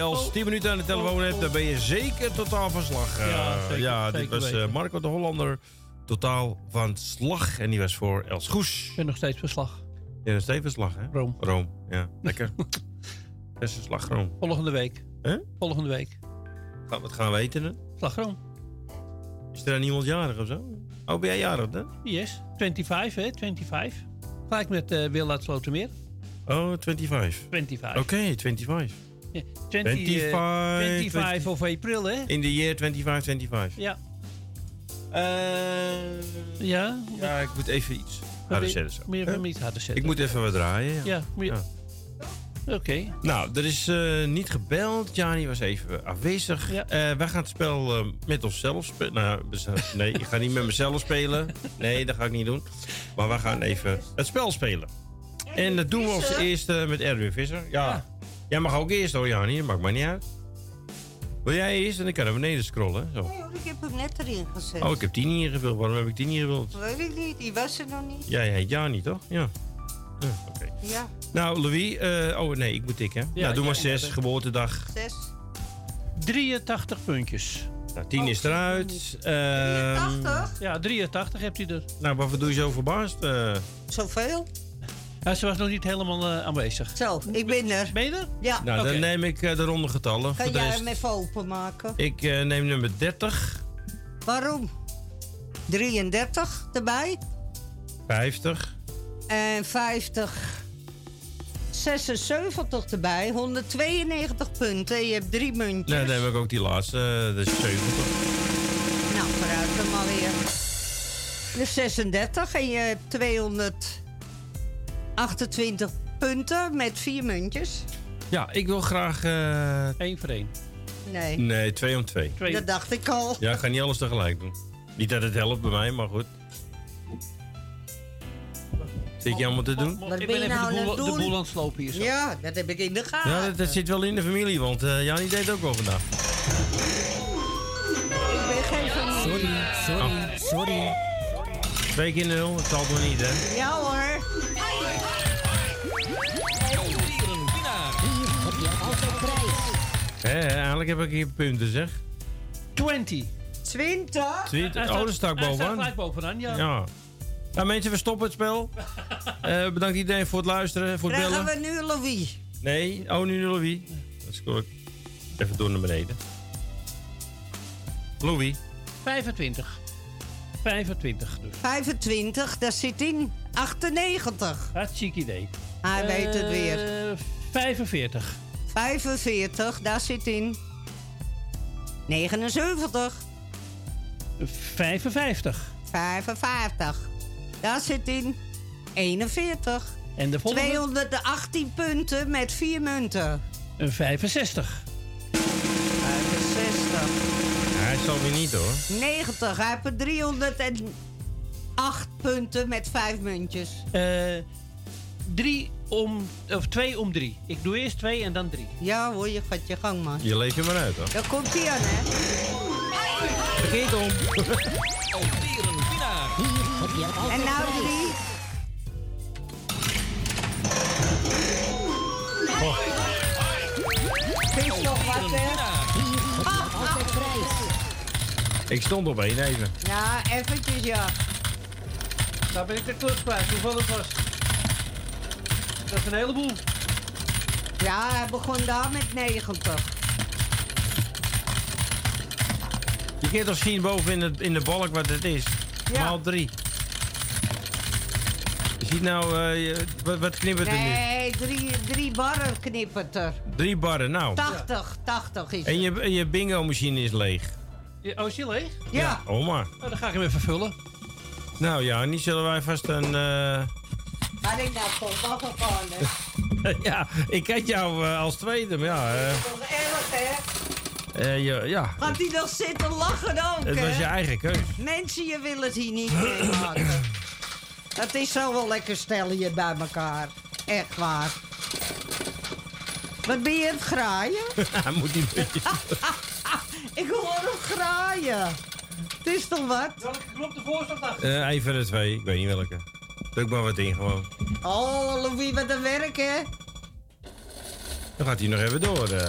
Je Els 10 minuten aan de telefoon hebt, dan ben je zeker totaal van slag. Eh, Ja, zeker, ja, dit zeker was eh. Marco de Hollander totaal van slag. En die was voor Els Goes. Ik ben nog steeds verslag. Ja, dat is even slag, hè? Room. Room, ja. Lekker. Beste slagroom. Volgende week. Hè? Volgende week. Ga- Wat gaan we eten dan? Slagroom. Is er dan iemand jarig of zo? Oh, ben jij jarig dan? Yes. 25, hè? 25. Gelijk met eh Wil uit Slotermeer. Oh, 25. 25. Oké, 25. Ja, 20, eh, 25, 25 of april, hè? In the year 25, 25. Ja. Eh, ja? Ja, ik moet even iets harder zetten. Zo. Meer van iets harder zetten. Ik moet even wat draaien. Ja. Ja, moet je- Oké. Nou, er is eh, niet gebeld. Jani was even afwezig. Eh, wij gaan het spel eh, met onszelf spelen. Nou, nee, ik ga niet met mezelf spelen. Nee, dat ga ik niet doen. Maar we gaan even het spel spelen. En dat doen we als eerste met Erwin Visser. Ja. Jij mag ook eerst hoor, Jani. Dat maakt mij niet uit. Wil jij eerst? En dan kan naar beneden scrollen. Zo. Nee hoor, ik heb hem net erin gezet. Oh, ik heb 10 ingevuld. Waarom heb ik 10 ingevuld? Weet ik niet, die was er nog niet. Jij heet Jani, toch? Ja. Ja, Oké. Ja, Nou, Louis. eh, oh, nee, ik moet ik, hè? nou, doe maar ja, 6. ja. Geboortedag. zes. 83 puntjes. Nou, 10 is eruit. Ehm, Ja, 83 hebt u er. nou, waarvoor doe je zo verbaasd? Eh, Zoveel? Ja, ze was nog niet helemaal eh, aanwezig. Zo, ik ben er. Ben je er? Ja. nou, dan neem ik eh, de ronde getallen. Kan voor jij hem even openmaken? Ik eh, neem nummer 30, Waarom? 33 erbij. 50, En 50. 76 erbij. 192 punten. En je hebt drie muntjes. nou, dan neem ik ook die laatste, dat is 70. Nou, vooruit hem alweer. De 36 en je hebt 228 punten met vier muntjes. Ja, ik wil graag... eh, Eén voor één. Nee, nee, 2 om 2. dat dacht ik al. Ja, ik ga niet alles tegelijk doen. Niet dat het helpt bij mij, maar goed. Zit je allemaal te doen? Wat ik ben je even nou de, aan boel, het de doen? boel aan het slopen hier zo. Ja, dat heb ik in de gaten. Ja, dat, dat zit wel in de familie, want eh Jani deed ook wel vandaag. Ik ben geen familie. Sorry, sorry, sorry. Twee keer nul, dat zal toch niet, hè? Ja hoor. Hé, eigenlijk heb ik hier punten, zeg. 20. 20? Twintig. Hij Oh, dat staat bovenaan. gelijk bovenaan, ja. Ja. Nou, mensen, we stoppen het spel. Eh, bedankt iedereen voor het luisteren, voor het Krijgen bellen. we nu Louis? Nee, oh, nu Louis. Dat is goed. Even door naar beneden. Louis. 25. 25 dus. 25, daar zit in 98. Hartstikke idee. Hij weet het weer. Eh, 45. 45, daar zit in 79. 55. 55, daar zit in 41. En de volgende? 218 punten met vier munten. Een 65. 65. Hij zal weer niet, hoor. 90, hij heeft er 308 punten met vijf muntjes. Eh, drie om, of twee om drie. Ik doe eerst twee en dan drie. Ja hoor, je gaat je gang man. Je leeft er maar uit, hoor. Daar komt hij aan, hè? Vergeet om. Alweer een winnaar. Je En nou prijs. drie. Is nog wat, hè? Hier heb je altijd prijs. Ik stond op één even. Ja, eventjes ja. Daar ben ik de klus kwijt, hoeveel het was. Dat is een heleboel. Ja, hij begon daar met 90. Je kunt toch zien boven in de, in de balk wat het is? Ja. Maal drie. Je ziet nou, eh, wat, wat knippert er nu? Nee, drie, drie barren knippert er. Drie barren, nou. 80, 80 is En het. je, en je bingo machine is leeg. Ja, Oh, is die leeg? Ja. Oh maar. Nou, dan ga ik hem even vullen. Nou ja, niet zullen wij vast een... eh, Had ik nou toch wel hè? ja, ik had jou eh, als tweede, maar ja... eh, Toch erg, hè? eh, je- ja, Gaat hij nog zitten lachen ook, het was je eigen keus. Mensen, je wil het hier niet meemaken. Het is zo wel lekker stellen hier bij elkaar. Echt waar. Wat ben je aan het graaien? Hij moet niet. Ik hoor hem graaien. Het is toch wat? Welke knop de voorstand achter? Eh, een van de twee, ik weet niet welke. Druk maar wat in gewoon. Oh, Louis, wat een werk, hè? Dan gaat hij nog even door. eh.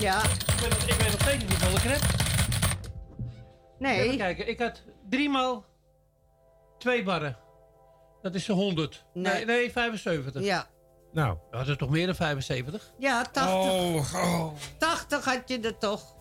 Ja. Ik weet, nog- ik weet nog steeds niet hoeveel ik er heb. Nee. Even kijken, ik had drie maal twee barren. Dat is de 100. Nee, Nee. nee, 75. Ja. Nou. Dat is toch meer dan 75? Ja, 80. Oh, oh. 80 had je er toch.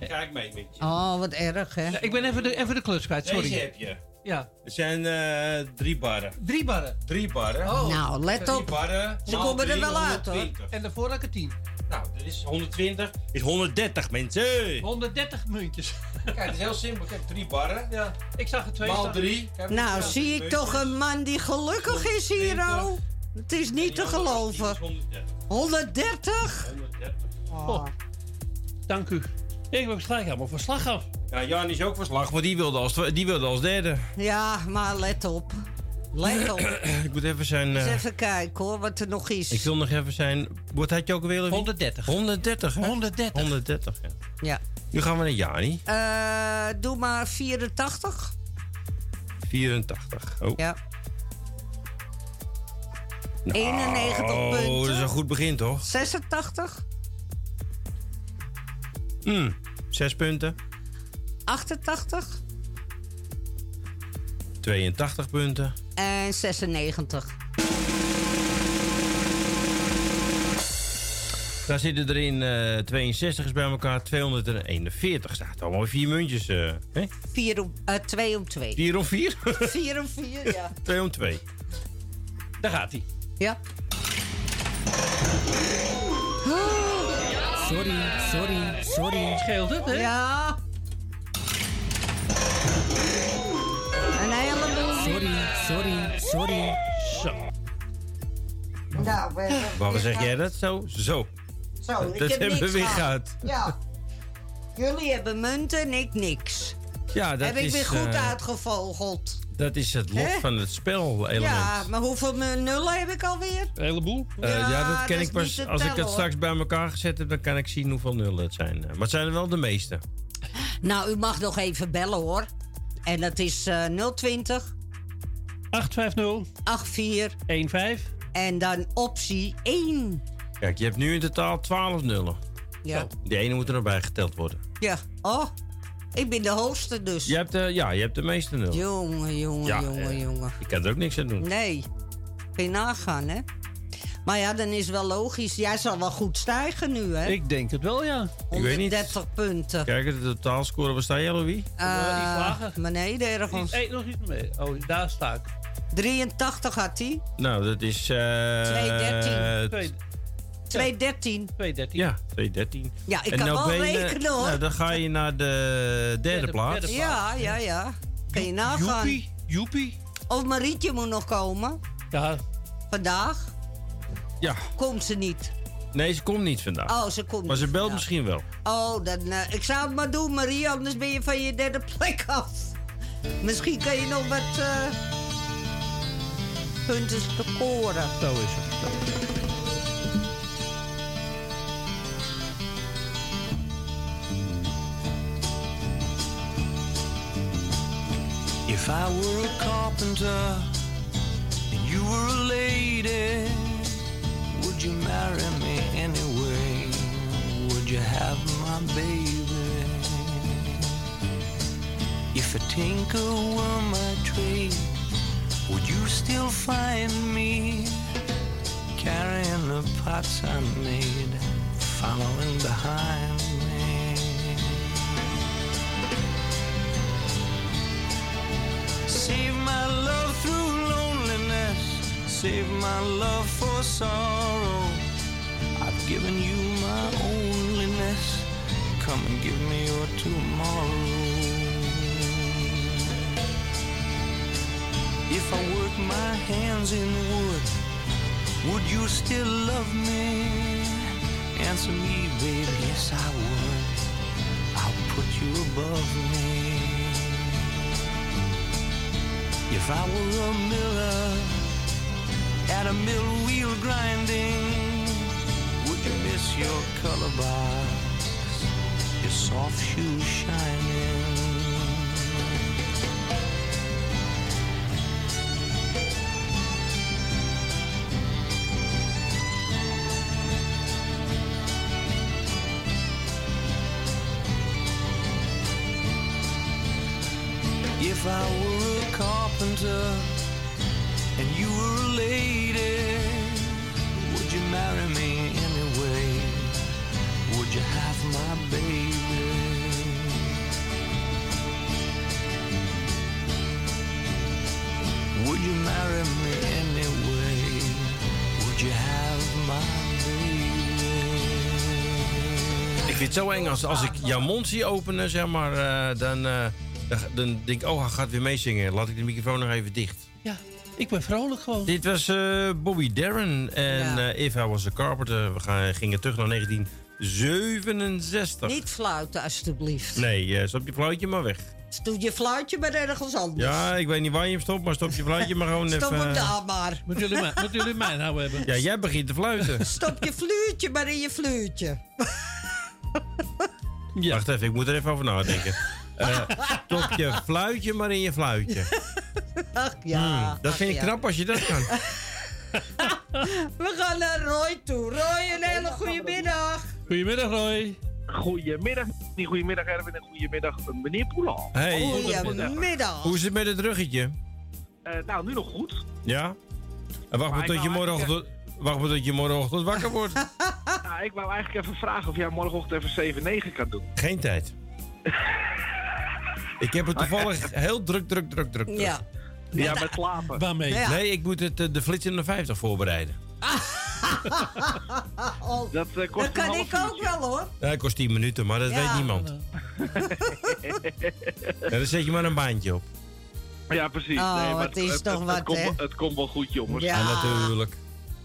Ik kijk mee met je. Oh, wat erg, hè? Ja, ik ben even de, even de kluts kwijt, sorry. Deze heb je. Ja. Het zijn eh, drie barren. Drie barren. Drie barren. Nou, let Drie op. barren. Ze komen er wel uit, hoor. 120. En daarvoor had ik er 10. Nou, dit is 120. is 130 mensen. 130 muntjes. Kijk, het is heel simpel. Ik heb drie barren. Ja, ik zag er twee Maal staan. drie. Nou, zie ik toch een man die gelukkig is hier, oh. Het is niet te geloven. 130? Oh. Dank u. Ik ben gelijk helemaal verslag af. Ja, Jan is ook verslag, want die wilde als, die wilde als derde. Ja, maar let op. Let op. ik moet even zijn... Eens eh, even kijken hoor, wat er nog is. ik wil nog even zijn... Wat had je ook alweer? 130. 130, hè? 130. 130, ja. Ja. Nu gaan we naar Jani. Eh, doe maar 84. 84. Oh. Ja. 91 oh, punten. dat is een goed begin, toch? 86. Hm, zes punten. 88. 82 punten. En 96. Daar zitten er in eh 62 is bij elkaar 241. Staat allemaal vier muntjes. eh hè? 4 om, eh 2 om 2. Vier om vier? 4 om 4, ja. Twee om twee. Daar gaat hij. Ja. Sorry, sorry, sorry. Scheelt het, hè? Ja. Een heleboel. Sorry, sorry, sorry. Zo. Nou, we hebben Waarom zeg jij dat zo? Zo. Zo, ik dat heb hebben we weer gehad. Ja. Jullie hebben munten en ik niks. Ja, dat heb ik is, weer goed eh, uitgevogeld. Dat is het lot Hè? van het spelelement. Ja, maar hoeveel nullen heb ik alweer? Een heleboel. Eh, ja, Ja, dat ken dat ik is pas. te Als ik tellen, het straks bij elkaar gezet heb, dan kan ik zien hoeveel nullen het zijn. Eh, Maar het zijn er wel de meeste. Nou, u mag nog even bellen hoor. En dat is eh 020 850 84 15. en dan optie 1. Kijk, je hebt nu in totaal 12 nullen. Ja. Die ene moet er nog bij geteld worden. Ja. Oh, ik ben de hoogste dus. Je hebt, de, ja, je hebt de meeste nullen. Jongen, jongen, Ja, jongen, eh, jongen. Je kan er ook niks aan doen. Nee. Kun je nagaan, hè? Maar ja, dan is wel logisch. Jij zal wel goed stijgen nu, hè? Ik denk het wel, ja. Ik weet niet. 130 punten. Kijk, de totaalscore, waar sta je, Louis? Eh, lager. beneden ergens. Nee, nog iets meer. Oh, daar sta ik. 83 had hij. Nou, dat is... eh 213. Twee- 213. 213. Ja, 213. Ja, ik En kan nou wel rekenen, hoor. Nou, dan ga je naar de derde, Derde- plaats. derde Ja, ja, ja. Kun je nagaan. Joepie, joepie. Of Marietje moet nog komen. Ja, Vandaag. Ja. Komt ze niet. Nee, ze komt niet vandaag. Oh, ze komt maar ze belt vandaag. misschien wel. Oh, dan, eh, ik zou het maar doen, Marie, anders ben je van je derde plek af. Misschien kan je nog wat eh, punten scoren. zo is het. If I were a carpenter and you were a lady, would you marry me anyway? Would you have my baby? If a tinker were my trade, would you still find me carrying the pots I made, following behind me? Save my love through loneliness. Save my love for sorrow. I've given you my onlyness. Come and give me your tomorrow. If I work my hands in wood, would you still love me? Answer me, baby, yes I would. I'll put you above me. If I were a miller at a mill wheel grinding, would you miss your color box, your soft shoes shining? Carpenter and you were a lady, would you marry me anyway? Would you have my baby? Would you marry me anyway? Would you have my Ik vind het zo eng als, als ik jouw mond zie openen, zeg maar, eh, dan, eh, dan, dan denk ik, oh, hij gaat weer meezingen. Laat ik de microfoon nog even dicht. Ja, ik ben vrolijk gewoon. Dit was eh, Bobby Darren en Ja. eh, If I Was a Carpenter. We gaan, gingen terug naar 1967. Niet fluiten, alstublieft. Nee, eh, stop je fluitje maar weg. Doe je fluitje maar ergens anders. Ja, ik weet niet waar je hem stopt, maar stop je fluitje maar gewoon Stop even... hem daar maar. Moeten jullie, mij- moeten jullie mij nou hebben? Ja, jij begint te fluiten. Stop je fluitje maar in je fluitje. Wacht even, ik moet er even over nadenken. Eh stop je fluitje maar in je fluitje. Ach ja. Hmm, dat ach vind ik ja. knap als je dat kan. We gaan naar Roy toe. Roy, een hele goede middag. Goedemiddag, Roy. Goedemiddag, niet goedemiddag Erwin en goedemiddag meneer Poelan. Hey. Goedemiddag. Hoe is het met het ruggetje? Eh, nou, nu nog goed. Ja? En wacht maar Maar tot je morgenochtend, wacht maar tot je morgenochtend wakker wordt. Nou, ik wou eigenlijk even vragen of jij morgenochtend even 7-9 kan doen. Geen tijd. Ik heb het toevallig heel druk, druk, druk, druk. druk. Ja. Ja, met slapen. Waarmee? Ja. Nee, ik moet het, eh, de flits in de 50 voorbereiden. Oh, Dat eh, kost dat kan ik ook uurtje. wel hoor. Ja, het kost 10 minuten, maar dat Ja. weet niemand. Ja, dan zet je maar een baantje op. Ja, precies. Oh, nee, maar het is toch wat, het, komt, het komt wel goed, jongens. Ja.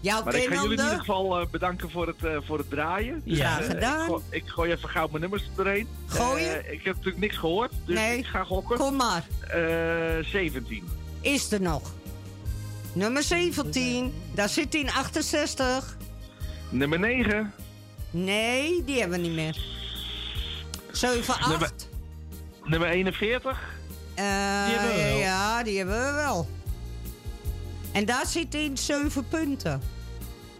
Ja, natuurlijk. Jouw Maar ik ga jullie in ieder geval eh, bedanken voor het, eh, voor het draaien. Ja, Eh, gedaan. Ik, gooi- ik gooi even gauw mijn nummers erheen. Gooien? Eh, ik heb natuurlijk niks gehoord, dus Nee. ik ga gokken. Kom maar. Eh 17. Is er nog. Nummer 17. Daar zit hij in 68. Nummer 9. Nee, die hebben we niet meer. 7, 8. Nummer, nummer 41. Eh, Die hebben we wel. Ja, die hebben we wel. En daar zit hij in 7 punten.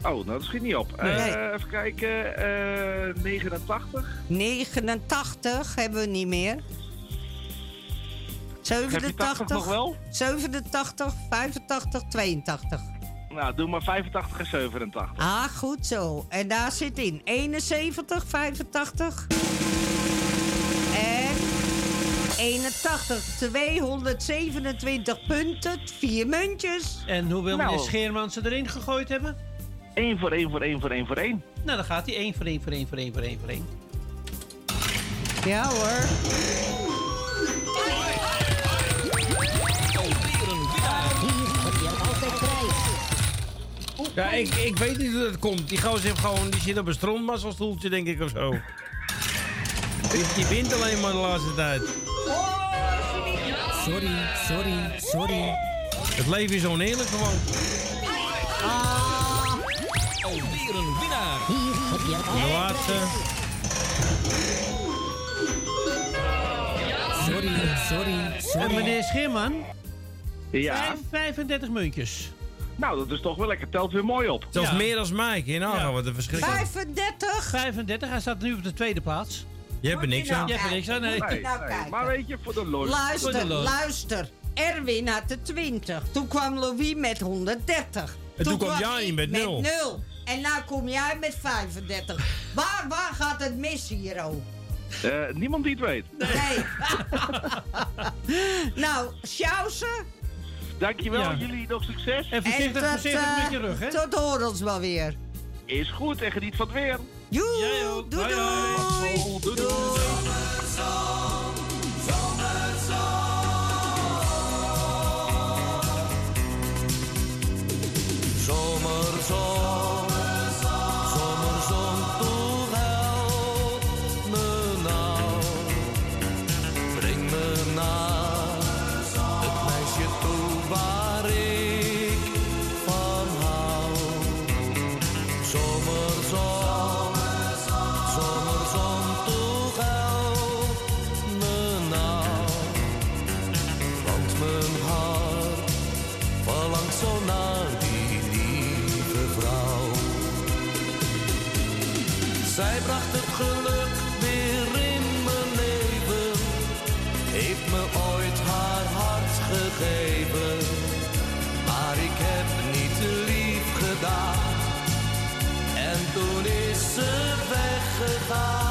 Oh, nou, dat schiet niet op. Nee. Eh, even kijken. eh 89. 89 hebben we niet meer. 87 nog wel? 87, 85, 82. Nou, doe maar 85 en 87. Ah, goed zo. En daar zit in 71, 85. En 81, 227 punten, vier muntjes. En hoe wil Nou. meneer Scheerman ze erin gegooid hebben? 1 voor 1 voor 1 voor 1 voor 1. Nou, dan gaat hij 1 voor 1 voor 1 voor 1 voor 1 voor 1. Ja hoor. Ja, ik, ik weet niet hoe dat komt. Die gozer heeft gewoon, die zit op een strandmasselstoeltje, denk ik, of zo. Die, die wint alleen maar de laatste tijd. Sorry, sorry, sorry. Het leven is oneerlijk gewoon. Alweer een winnaar. Hier heb je De laatste. Sorry, sorry, sorry. En meneer Scheerman? Ja. Vijf- 35 muntjes. Nou, dat is toch wel lekker. Telt weer mooi op. Zelfs Ja. meer dan Mike. In nagaan wat een verschrikking. 35. 35, hij staat nu op de tweede plaats. Je hebt er niks aan. Je hebt er niks aan, nee. Nee, Nou, nee. Maar weet je, voor de lol. Luister, de luister. Erwin had de 20. Toen kwam Louis met 130. En toen kwam jij met nul. Met 0. En nou kom jij met 35. Waar, waar gaat het mis hier, oh? Eh, niemand die het weet. Nee. nou, sjousen. Dankjewel, Ja. jullie nog succes. En voorzichtig, tot, voorzichtig eh, met je rug, hè? Tot horen ons wel weer. Is goed en geniet van het weer. Joe, Jij ook. doei doei. Doei, doei. Zomerzon, zomerzon, far.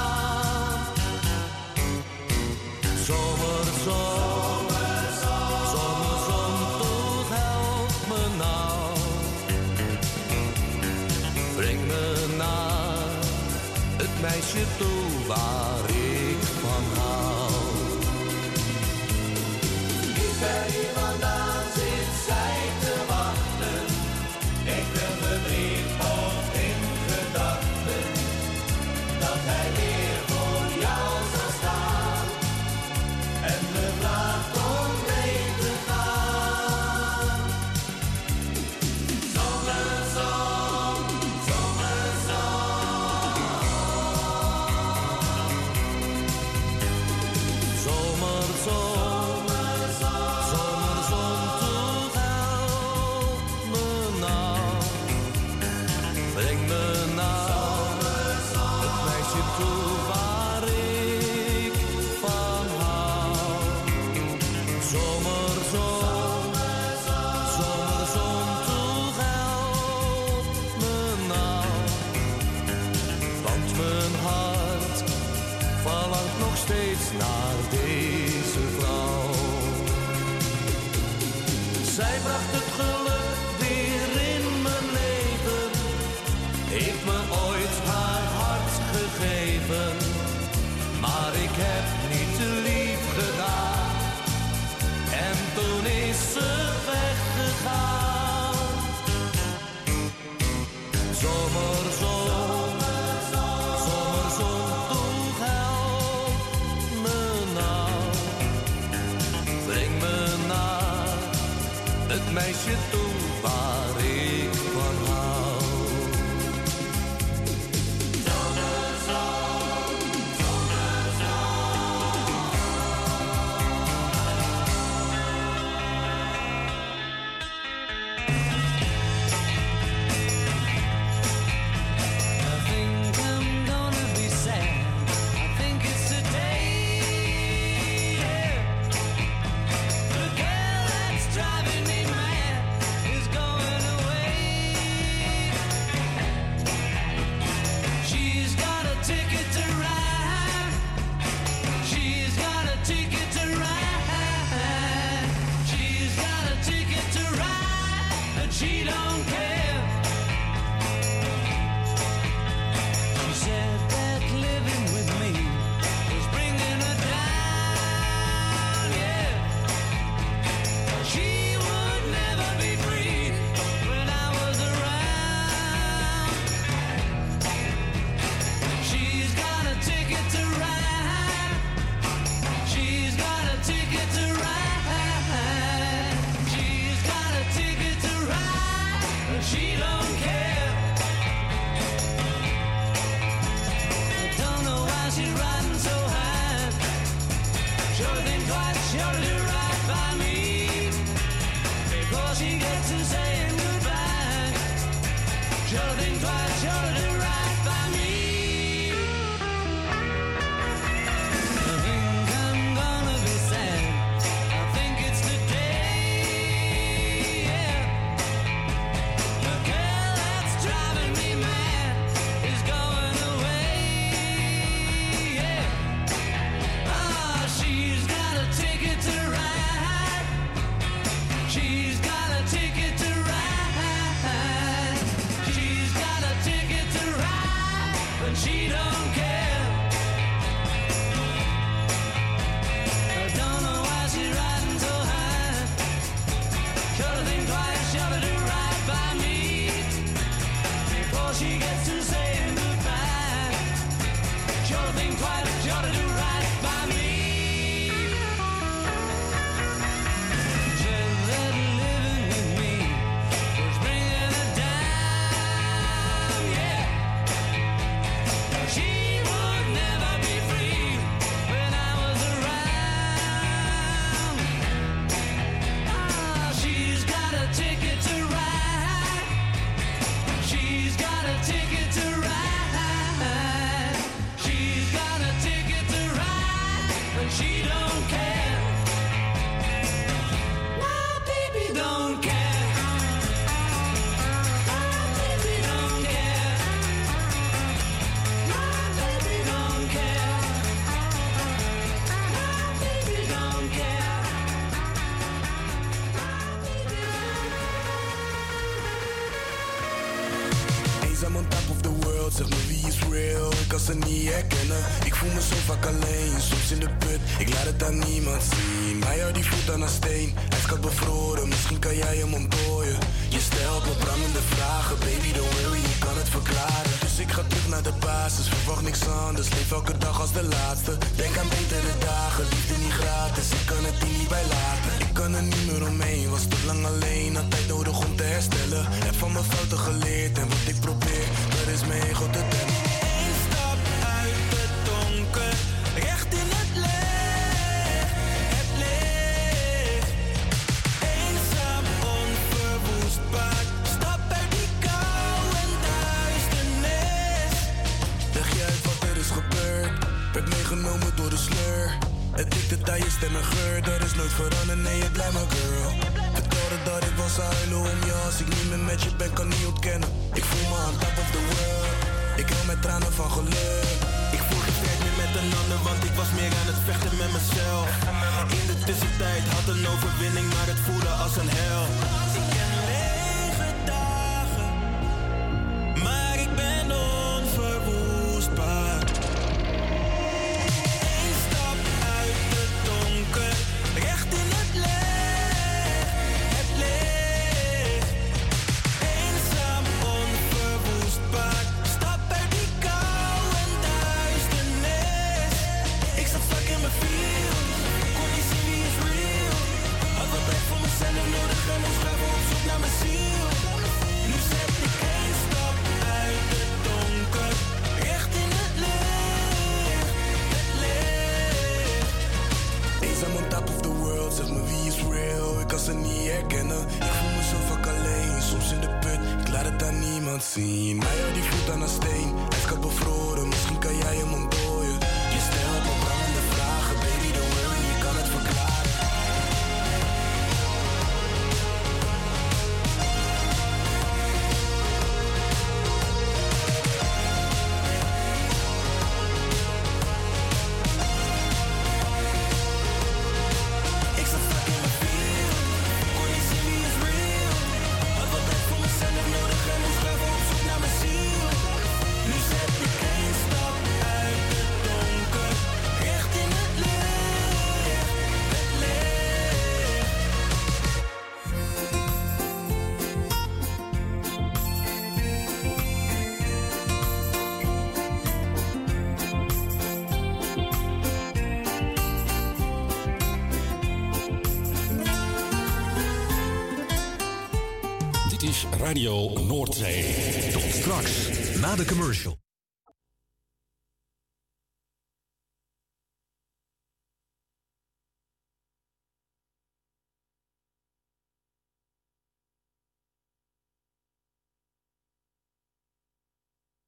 Radio Noordzee. Tot straks, na de commercial.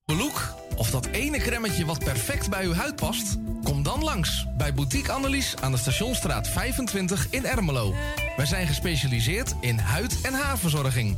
Look of dat ene kremmetje wat perfect bij uw huid past? Kom dan langs bij Boutique Annelies aan de Stationstraat 25 in Ermelo. Wij zijn gespecialiseerd in huid- en haarverzorging.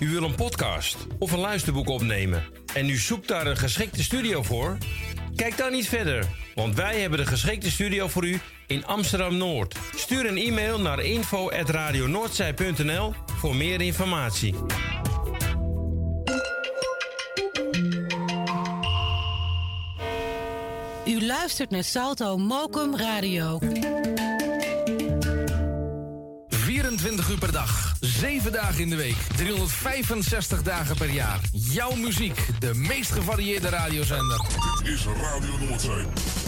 U wil een podcast of een luisterboek opnemen en u zoekt daar een geschikte studio voor? Kijk dan niet verder, want wij hebben de geschikte studio voor u in Amsterdam Noord. Stuur een e-mail naar info@radionoordzij.nl voor meer informatie. U luistert naar Salto Mokum Radio. 24 uur per dag, 7 dagen in de week, 365 dagen per jaar. Jouw muziek, de meest gevarieerde radiozender. Dit is Radio Noordzee.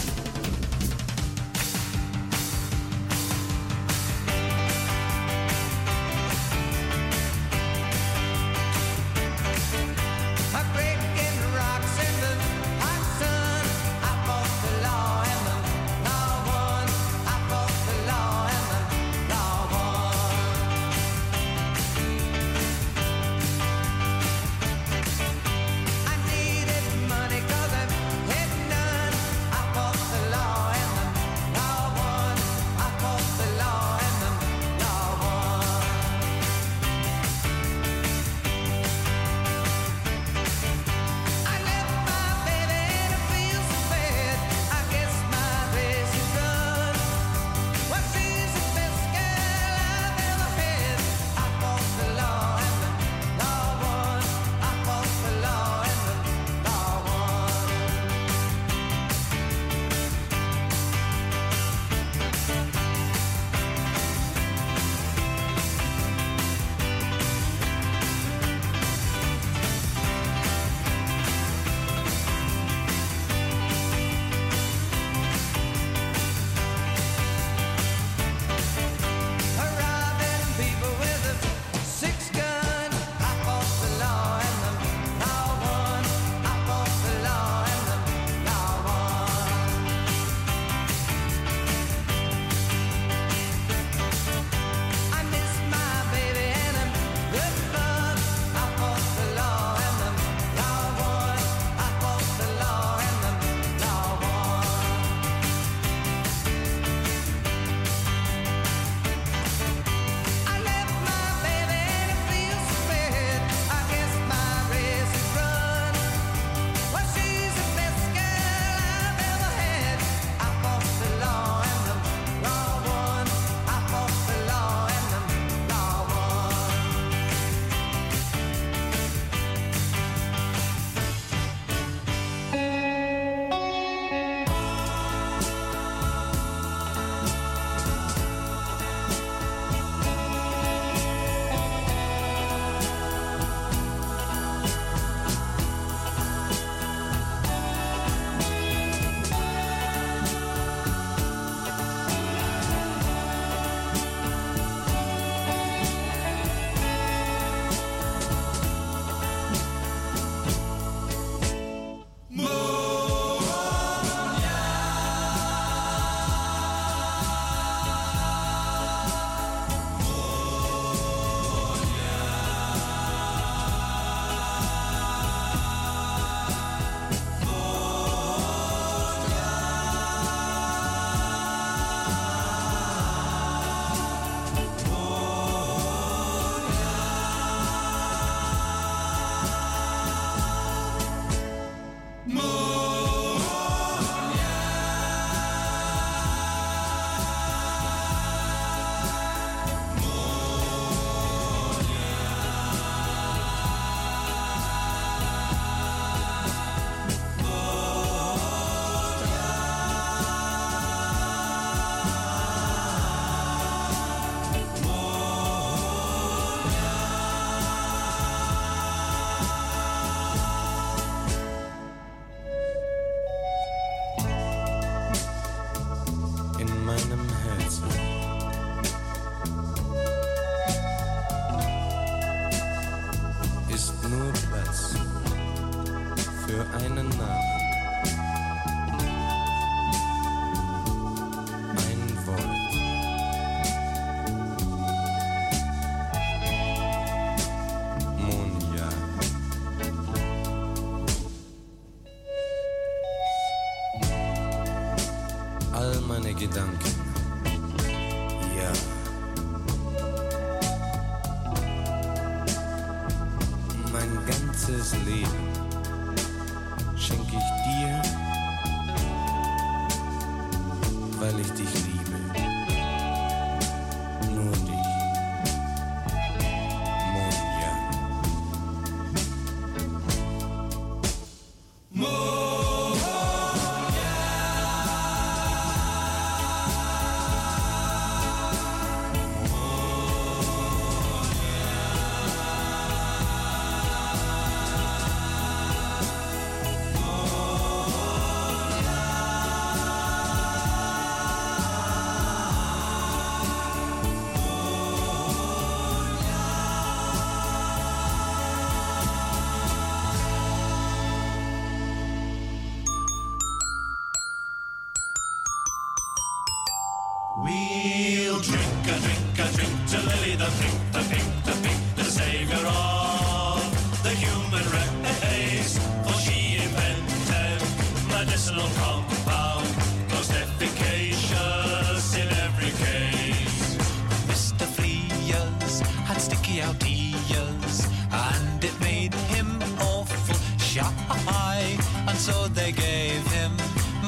warriors, and it made him awful shy. And so they gave him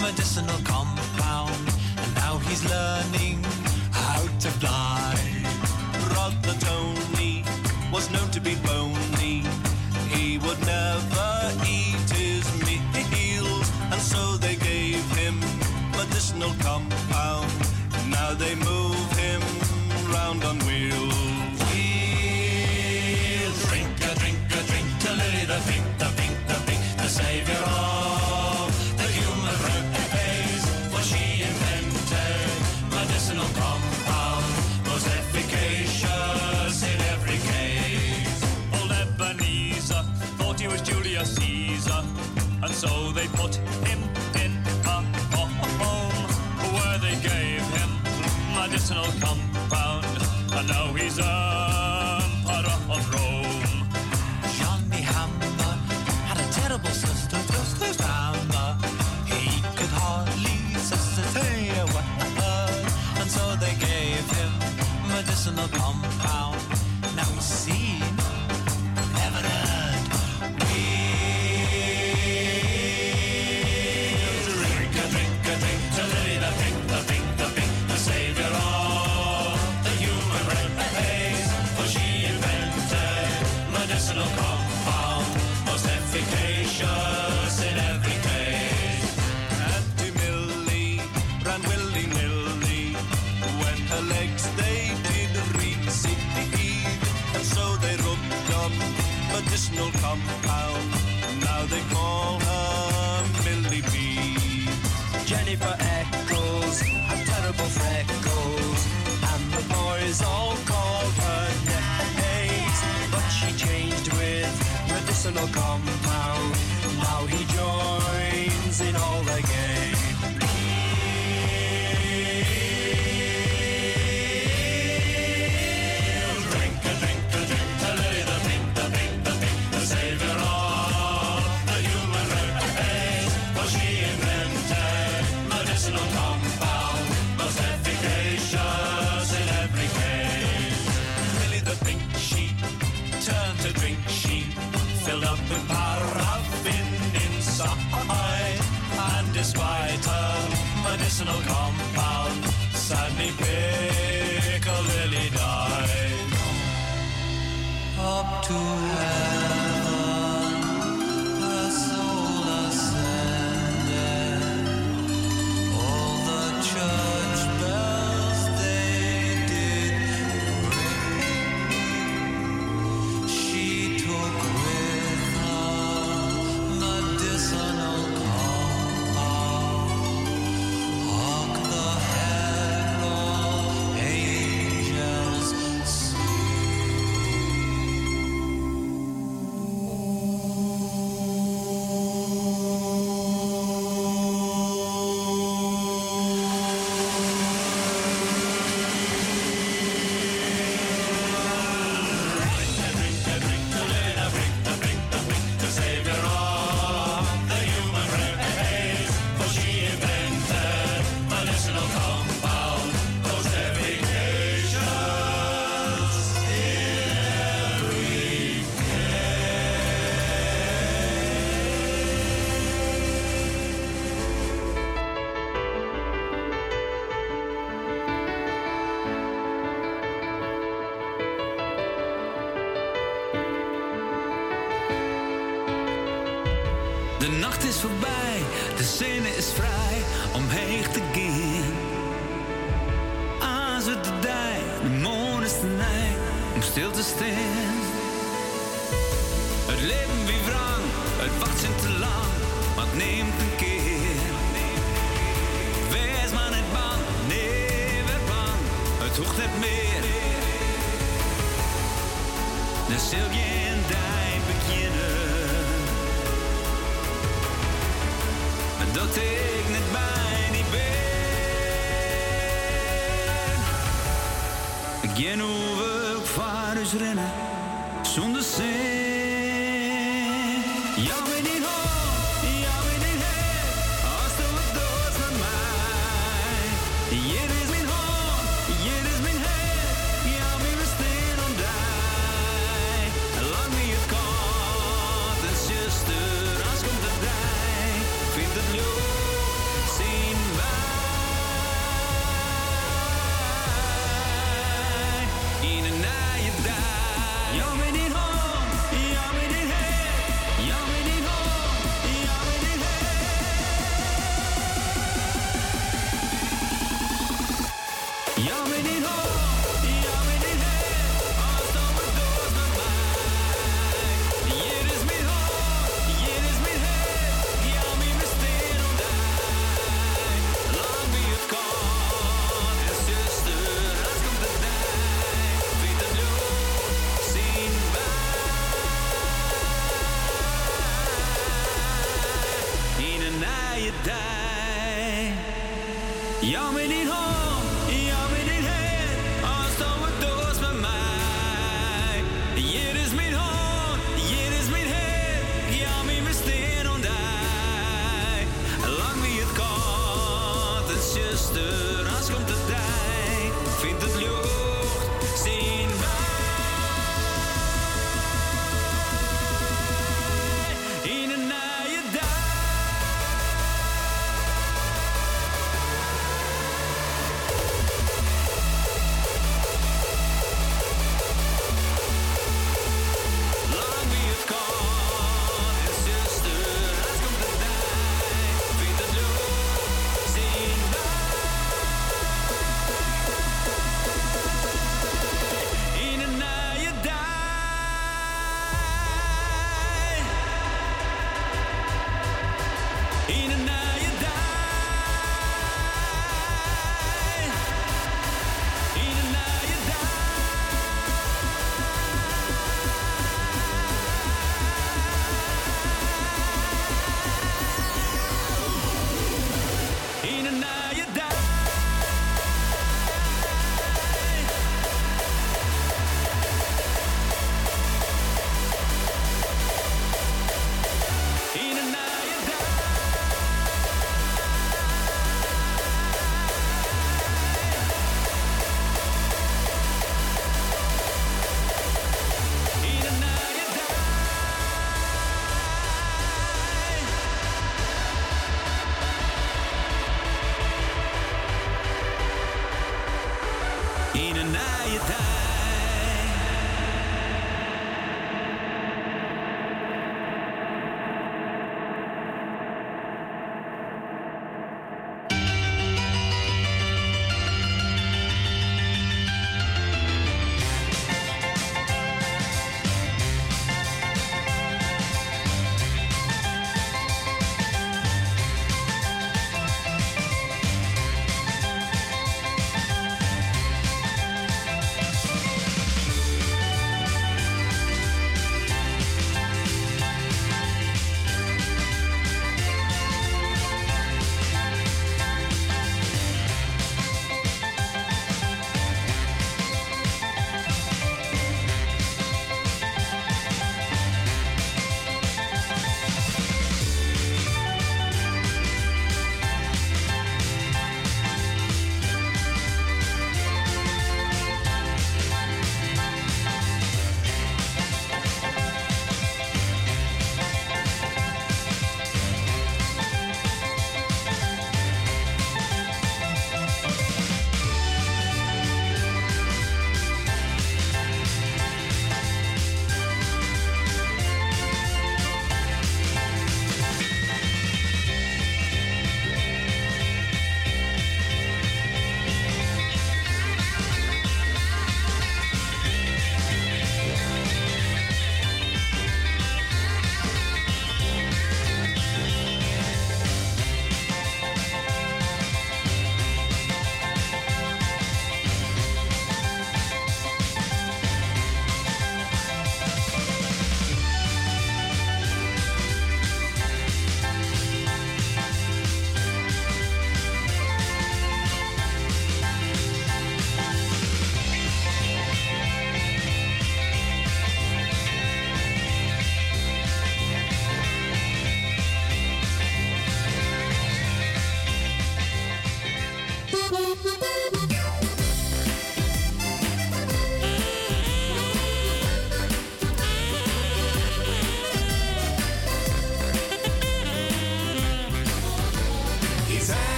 medicinal compound, and now he's learning how to fly. Brother Tony was known to be bony. He would never eat his meals, and so they gave him medicinal compound. Now they move. now he's. come.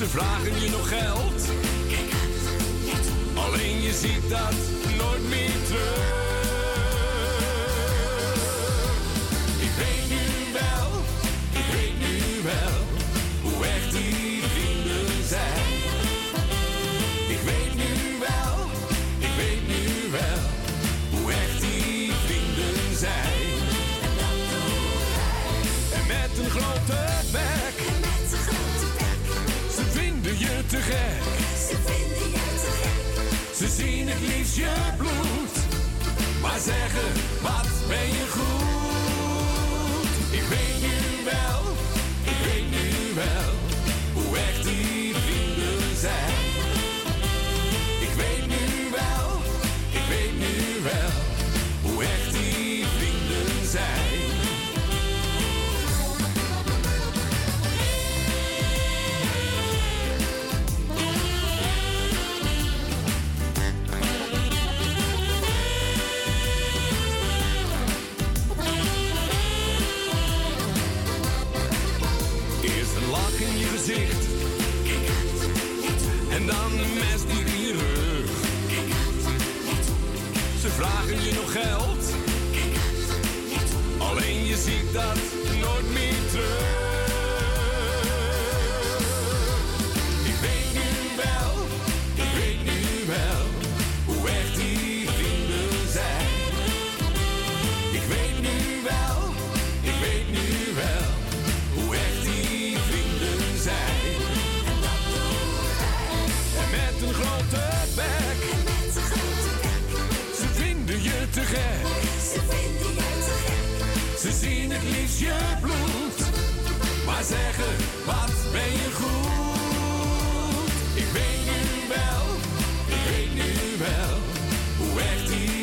Ze vragen je nog geld. Alleen je ziet dat nooit meer terug. Ik weet nu wel, ik weet nu wel hoe echt die vrienden zijn. Ik weet nu wel, ik weet nu wel hoe echt die vrienden zijn. En met een grote bek, vinden je te gek. Ze zien het liefst je bloed, maar zeggen wat ben je goed. Ik weet nu wel, ik weet nu wel hoe echt die vrienden zijn. Ik weet nu wel, ik weet nu wel hoe echt die vrienden zijn. Dan een mes diep in je rug. Ze vragen je nog geld. Alleen je ziet dat nooit meer terug. Vinden je te. Ze zien het liefst je bloed, maar zeggen wat ben je goed. Ik weet nu wel, ik weet nu wel hoe echt die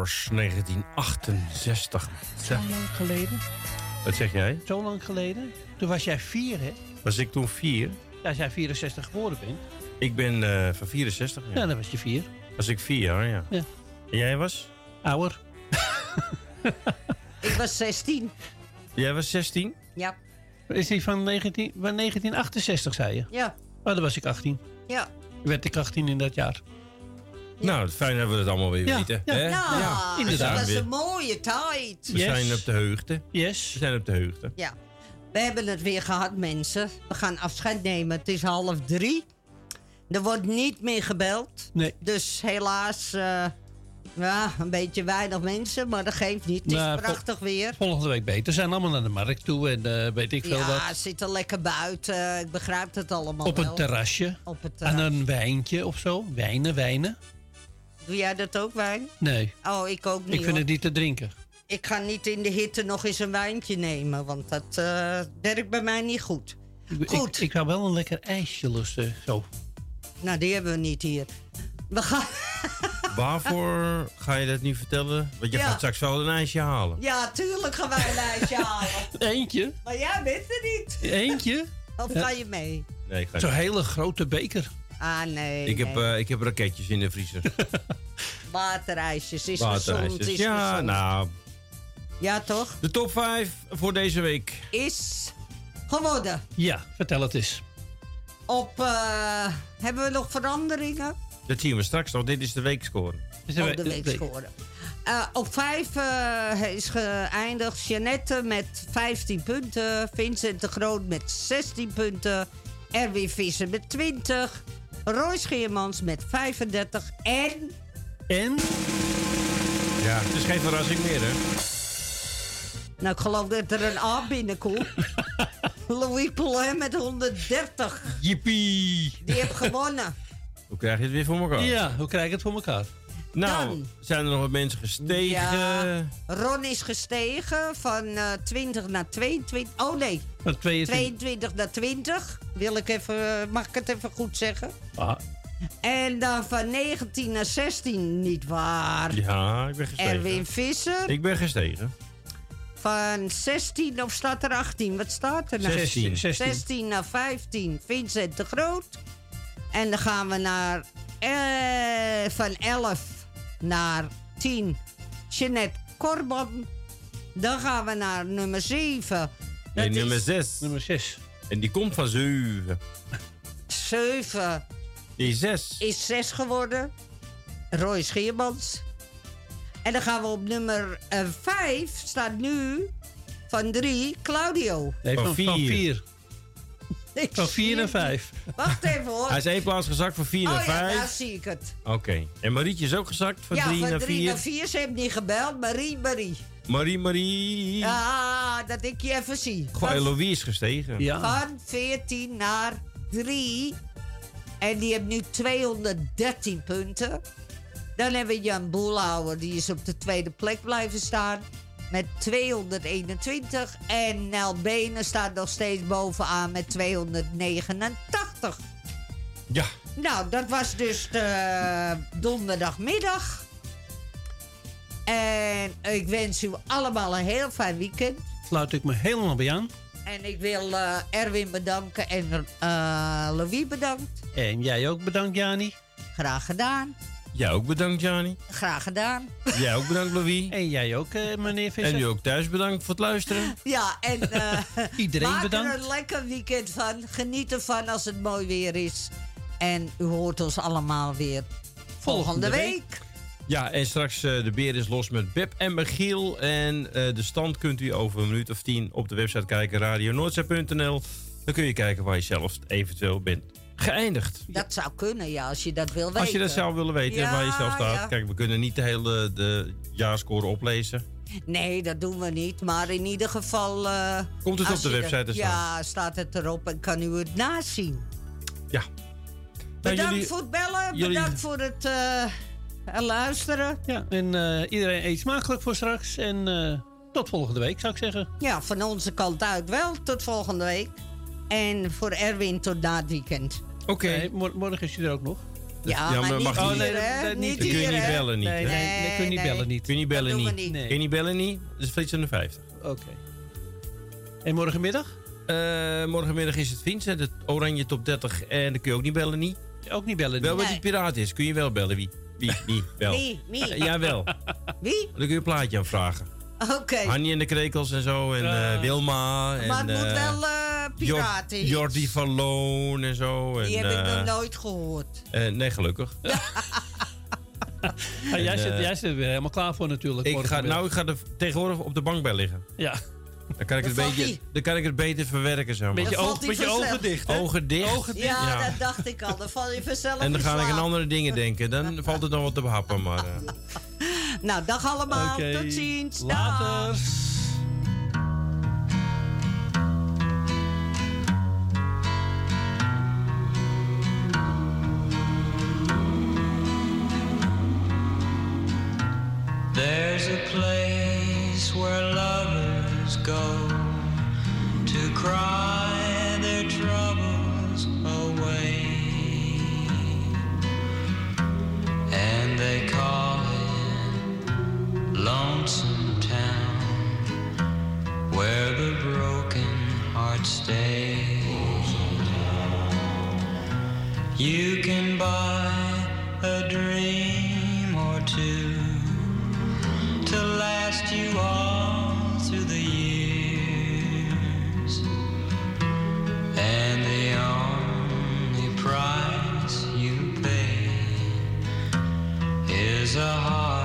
the Horse, 1968. Zo lang geleden? Wat zeg jij? Zo lang geleden? Toen was jij vier, hè? Was ik toen vier? Ja, als jij 64 geboren bent. Ik ben eh, van 64. Ja, dan was je vier. Was ik vier jaar, ja. Ja. En jij was? Ouder. Ik was 16. Jij was 16? Ja. Is die van 19, van 1968, zei je? Ja. Oh, dan was ik 18. Ja. Werd ik 18 in dat jaar. Nou, fijn dat we het allemaal weer Ja, weten. ja. hè? Nou, We dat was een mooie tijd. We zijn op de heugde. Yes. We zijn op de heugde. Ja. We hebben het weer gehad, mensen. We gaan afscheid nemen. Het is half drie. Er wordt niet meer gebeld. Nee. Dus helaas, eh, ja, een beetje weinig mensen, maar dat geeft niet. Het is Nou, vol- prachtig weer. Volgende week beter. Ze zijn allemaal naar de markt toe en eh, weet ik veel Ja, wat. zitten lekker buiten. Ik begrijp het allemaal Op wel. een terrasje. Op het Aan een wijntje of zo. Wijnen, wijnen. Doe jij dat ook, wijn? Nee, Oh, ik ook niet. ik vind hoor. het niet te drinken. Ik ga niet in de hitte nog eens een wijntje nemen, want dat eh, werkt bij mij niet goed. Ik- Goed. Ik, ik zou wel een lekker ijsje lusten. Zo. Nou, die hebben we niet hier. We gaan... Waarvoor ga je dat nu vertellen? Want je Ja. gaat straks wel een ijsje halen. Ja, tuurlijk gaan wij een ijsje halen. Eentje? Maar jij bent er niet. Eentje? Of ga je mee? Nee, ik ga Zo'n hele grote beker. Ah, nee. Ik heb, nee. eh, ik heb raketjes in de vriezer. Waterijsjes is gezond. Waterijsjes. Is Ja, gezond. nou, Ja, toch? de top 5 voor deze week. Is geworden. Ja, vertel het eens. Op, eh, hebben we nog veranderingen? Dat zien we straks nog. Dit is de weekscore. op de week scoren. Eh, op 5 is geëindigd Jeannette met 15 punten. Vincent de Groot met 16 punten. Erwin Visser met 20. Roy Scheermans met 35. En En? Ja, het is geen verrassing meer, hè? Nou, ik geloof dat er een A binnenkomt. Louis Poulin met 130. Jippie. Die heeft gewonnen. Hoe krijg je het weer voor elkaar? Ja, hoe krijg ik het voor elkaar? Nou, Dan. zijn er nog wat mensen gestegen? Ja, Ron is gestegen van eh 20 naar 22. Oh nee, Van 22. 22 naar 20. Wil ik even, mag ik het even goed zeggen? Ah, En dan van 19 naar 16, niet waar. Ja, ik ben gestegen. Erwin Visser. Ik ben gestegen. Van 16 of staat er 18? Wat staat er nou? 16. 16. 16 naar 15, Vincent de Groot. En dan gaan we naar eh, van 11 naar 10, Jeanette Korban. Dan gaan we naar nummer 7. En nummer 6. nummer 6. En die komt van 7. 7 Die 6. is 6 geworden. Roy Scheermans. En dan gaan we op nummer 5, staat nu van 3, Claudio. Nee, Van van, van vier. 4. Ik Van zie 4 naar het 5. niet. Wacht even hoor. Hij is één plaats gezakt van 4 oh naar ja, 5. daar zie ik het. Oké. En Marietje is ook gezakt van ja, 3 van naar 3 4. naar 4. Ze heeft niet gebeld. Marie, Marie. Marie, Marie. Ja, dat ik je even zie. Gewoon Van, Louise is gestegen. Ja. van 14 naar 3. En die heeft nu 213 punten. Dan hebben we Jan Boelhouwer. Die is op de tweede plek blijven staan. Met 221. En Nel Benen staat nog steeds bovenaan met 289. Ja. Nou, dat was dus de donderdagmiddag. En ik wens u allemaal een heel fijn weekend. Sluit ik me helemaal bij aan. En ik wil eh, Erwin bedanken en eh Louis bedankt. En jij ook bedankt, Jani. Graag gedaan. Jij ook bedankt, Jani. Graag gedaan. Jij ook bedankt, Louis. En jij ook, eh, meneer Visser. En u ook thuis bedankt voor het luisteren. Ja, en eh, Iedereen maak bedankt. er een lekker weekend van. Geniet ervan als het mooi weer is. En u hoort ons allemaal weer volgende, Volgende week. Ja, en straks eh, de beer is los met Beb en Michiel. En de stand kunt u over een minuut of tien op de website kijken, radionoordzee.nl. Dan kun je kijken waar je zelf eventueel bent geëindigd. Dat zou kunnen, ja, als je dat wil weten. Als je dat zelf willen weten Ja, waar je zelf staat. ja. Kijk, we kunnen niet de hele de jaarscore oplezen. Nee, dat doen we niet. Maar in ieder geval... eh, Komt het op de website te staan? Ja, staat het erop en kan u het nazien. Ja. Bedankt Nou, jullie- voor het bellen. jullie- Bedankt voor het eh, luisteren. Ja, en eh, iedereen eet smakelijk voor straks. En eh, tot volgende week, zou ik zeggen. Ja, van onze kant uit wel. Tot volgende week. En voor Erwin tot na het weekend. Oké. Nee, morgen is hij er ook nog. Ja, maar mag hier, niet. Dan Niet kun je niet bellen niet. Nee, hè? nee, nee, kun je niet bellen niet. Kun je niet bellen niet. Kun je niet bellen niet? Dat is Flits 50. Oké. En morgenmiddag? Eh, morgenmiddag is het Vincent, het Oranje Top 30. En dan kun je ook niet bellen niet. Ook niet bellen Wel niet. wat die piraat is, kun je wel bellen. Wie? Wie? Wie? Wel. Wie? Wie? Eh, jawel. Wie? Dan kun je een plaatje aanvragen. Oké. Hanny en de Krekels en zo. En eh, Wilma. En, Maar het moet eh, wel eh Jor- piraten. Jordi van Loon en zo. Die en, heb ik eh, nog nooit gehoord. eh, nee, gelukkig. Ja, jij, zit, eh, jij zit er weer helemaal klaar voor natuurlijk. Ik ga, nou, ik ga er tegenwoordig op de bank bij liggen. Ja. Dan kan ik, het beetje, dan kan ik het beter verwerken, zeg maar. Beetje, oog, ogen dicht, hè? Ogen dicht. Ogen dicht. Ja, Ja. dat dacht ik al. Dan val je vanzelf En dan ga ik aan andere dingen denken. Dan valt het nog wat te behappen, maar... eh, Nou, dag allemaal. Tot ziens. Dag. Later. There's a place where go to cry their troubles away, and they call it Lonesome Town, where the broken heart stays. You can buy a dream or two to last you all is a heart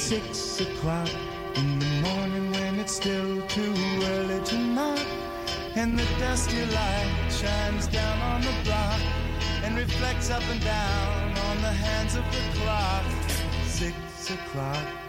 six o'clock in the morning when it's still too early to knock. And the dusty light shines down on the block and reflects up and down on the hands of the clock. Six o'clock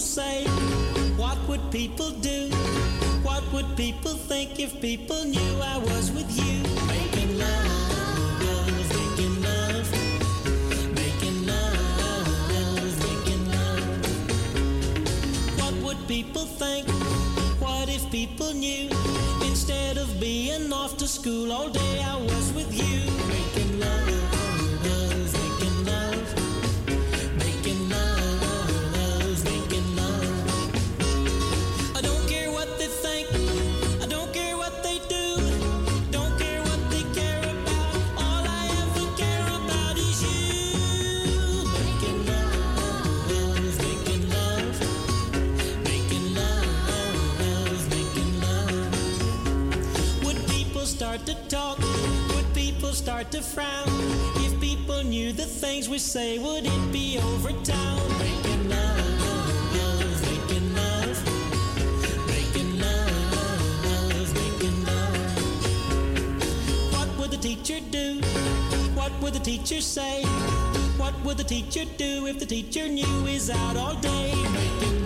people say? What would people do? What would people think if people knew I was with you? Making love, people think? What if people knew? Instead of being off to school all day, I was with things we say, would it be over town? Making love, making love. Making love, making love. What would the teacher do? What would the teacher say? What would the teacher do if the teacher knew he's out all day? Making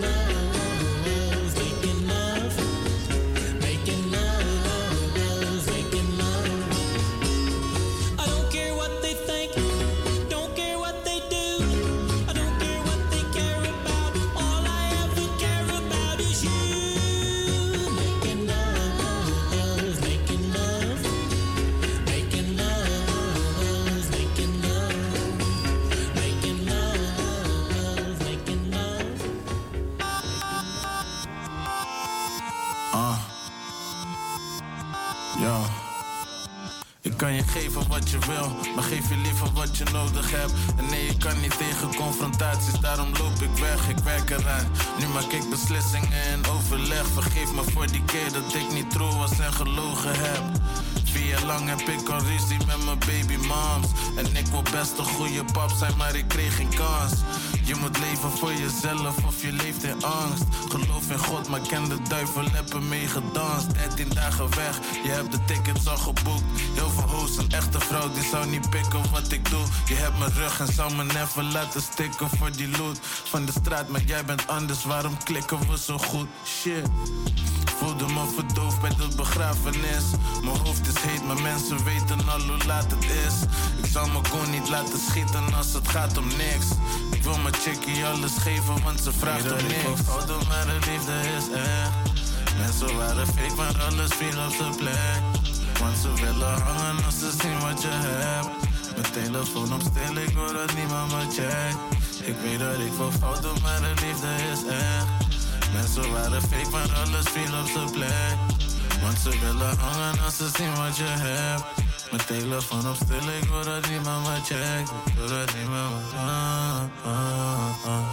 laten stikken voor die loot. Van de straat, maar jij bent anders, waarom klikken we zo goed? Shit. Voelde me verdoofd bij de begrafenis. Mijn hoofd is heet, maar mensen weten al hoe laat het is. Ik zal me gewoon niet laten schieten als het gaat om niks. Ik wil mijn chickie alles geven, want ze vraagt om niks. Fouten, maar de liefde is echt. Mensen waren fake, maar alles viel op zijn plek. Want ze willen hangen als ze zien wat je hebt. Telefoon op stil, ik wil dat niemand me checkt. Ik weet dat ik veel fouten, maar de liefde is echt. Mensen waren fake, maar alles viel op zijn plek. Want ze willen hangen als ze zien wat je hebt. Mijn telefoon op stil, ik wil dat niemand me checkt. Ik wil dat niemand me... Ah, ah, ah.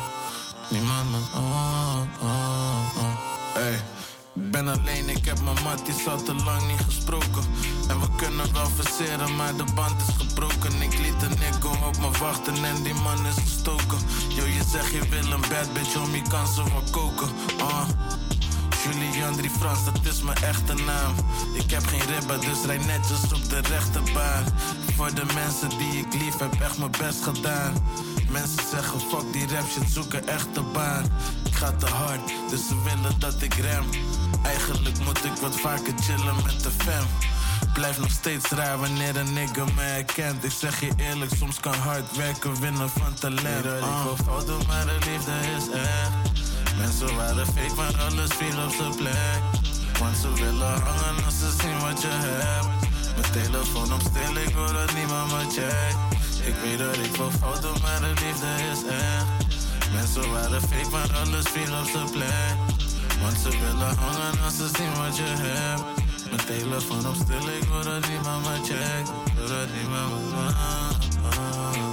Niemand me... Ah, ah, ah. Ben alleen, ik heb mijn matties al te lang niet gesproken. En we kunnen wel verseren, maar de band is gebroken. Ik liet een nigga op me wachten en die man is gestoken. Yo, je zegt je wil een bad bitch, om je kan ze wel koken. Ah. Julian Drie Frans, dat is mijn echte naam. Ik heb geen ribben, dus rij netjes op de rechterbaan. Voor de mensen die ik lief heb, echt mijn best gedaan. Mensen zeggen fuck die rap shit, zoek een echte baan. Ik ga te hard, dus ze willen dat ik rem. Eigenlijk moet ik wat vaker chillen met de fam. Blijf nog steeds raar wanneer een nigga me herkent. Ik zeg je eerlijk, soms kan hard werken winnen van talent. Uh. Ik wil fouten, maar de liefde is echt. Mensen waren fake, maar alles viel op zijn plek. Want ze willen hangen als ze zien wat je hebt. Mijn telefoon op stil, ik wil dat niemand me checkt. Ik weet dat ik veel fouten, maar de liefde is echt. Mensen waren fake, maar alles viel op zijn plek. I want ze willen hangen als ze zien wat je hebt. Mijn telefoon op stil, ik wil dat niemand me checkt. Ik wil dat niemand me...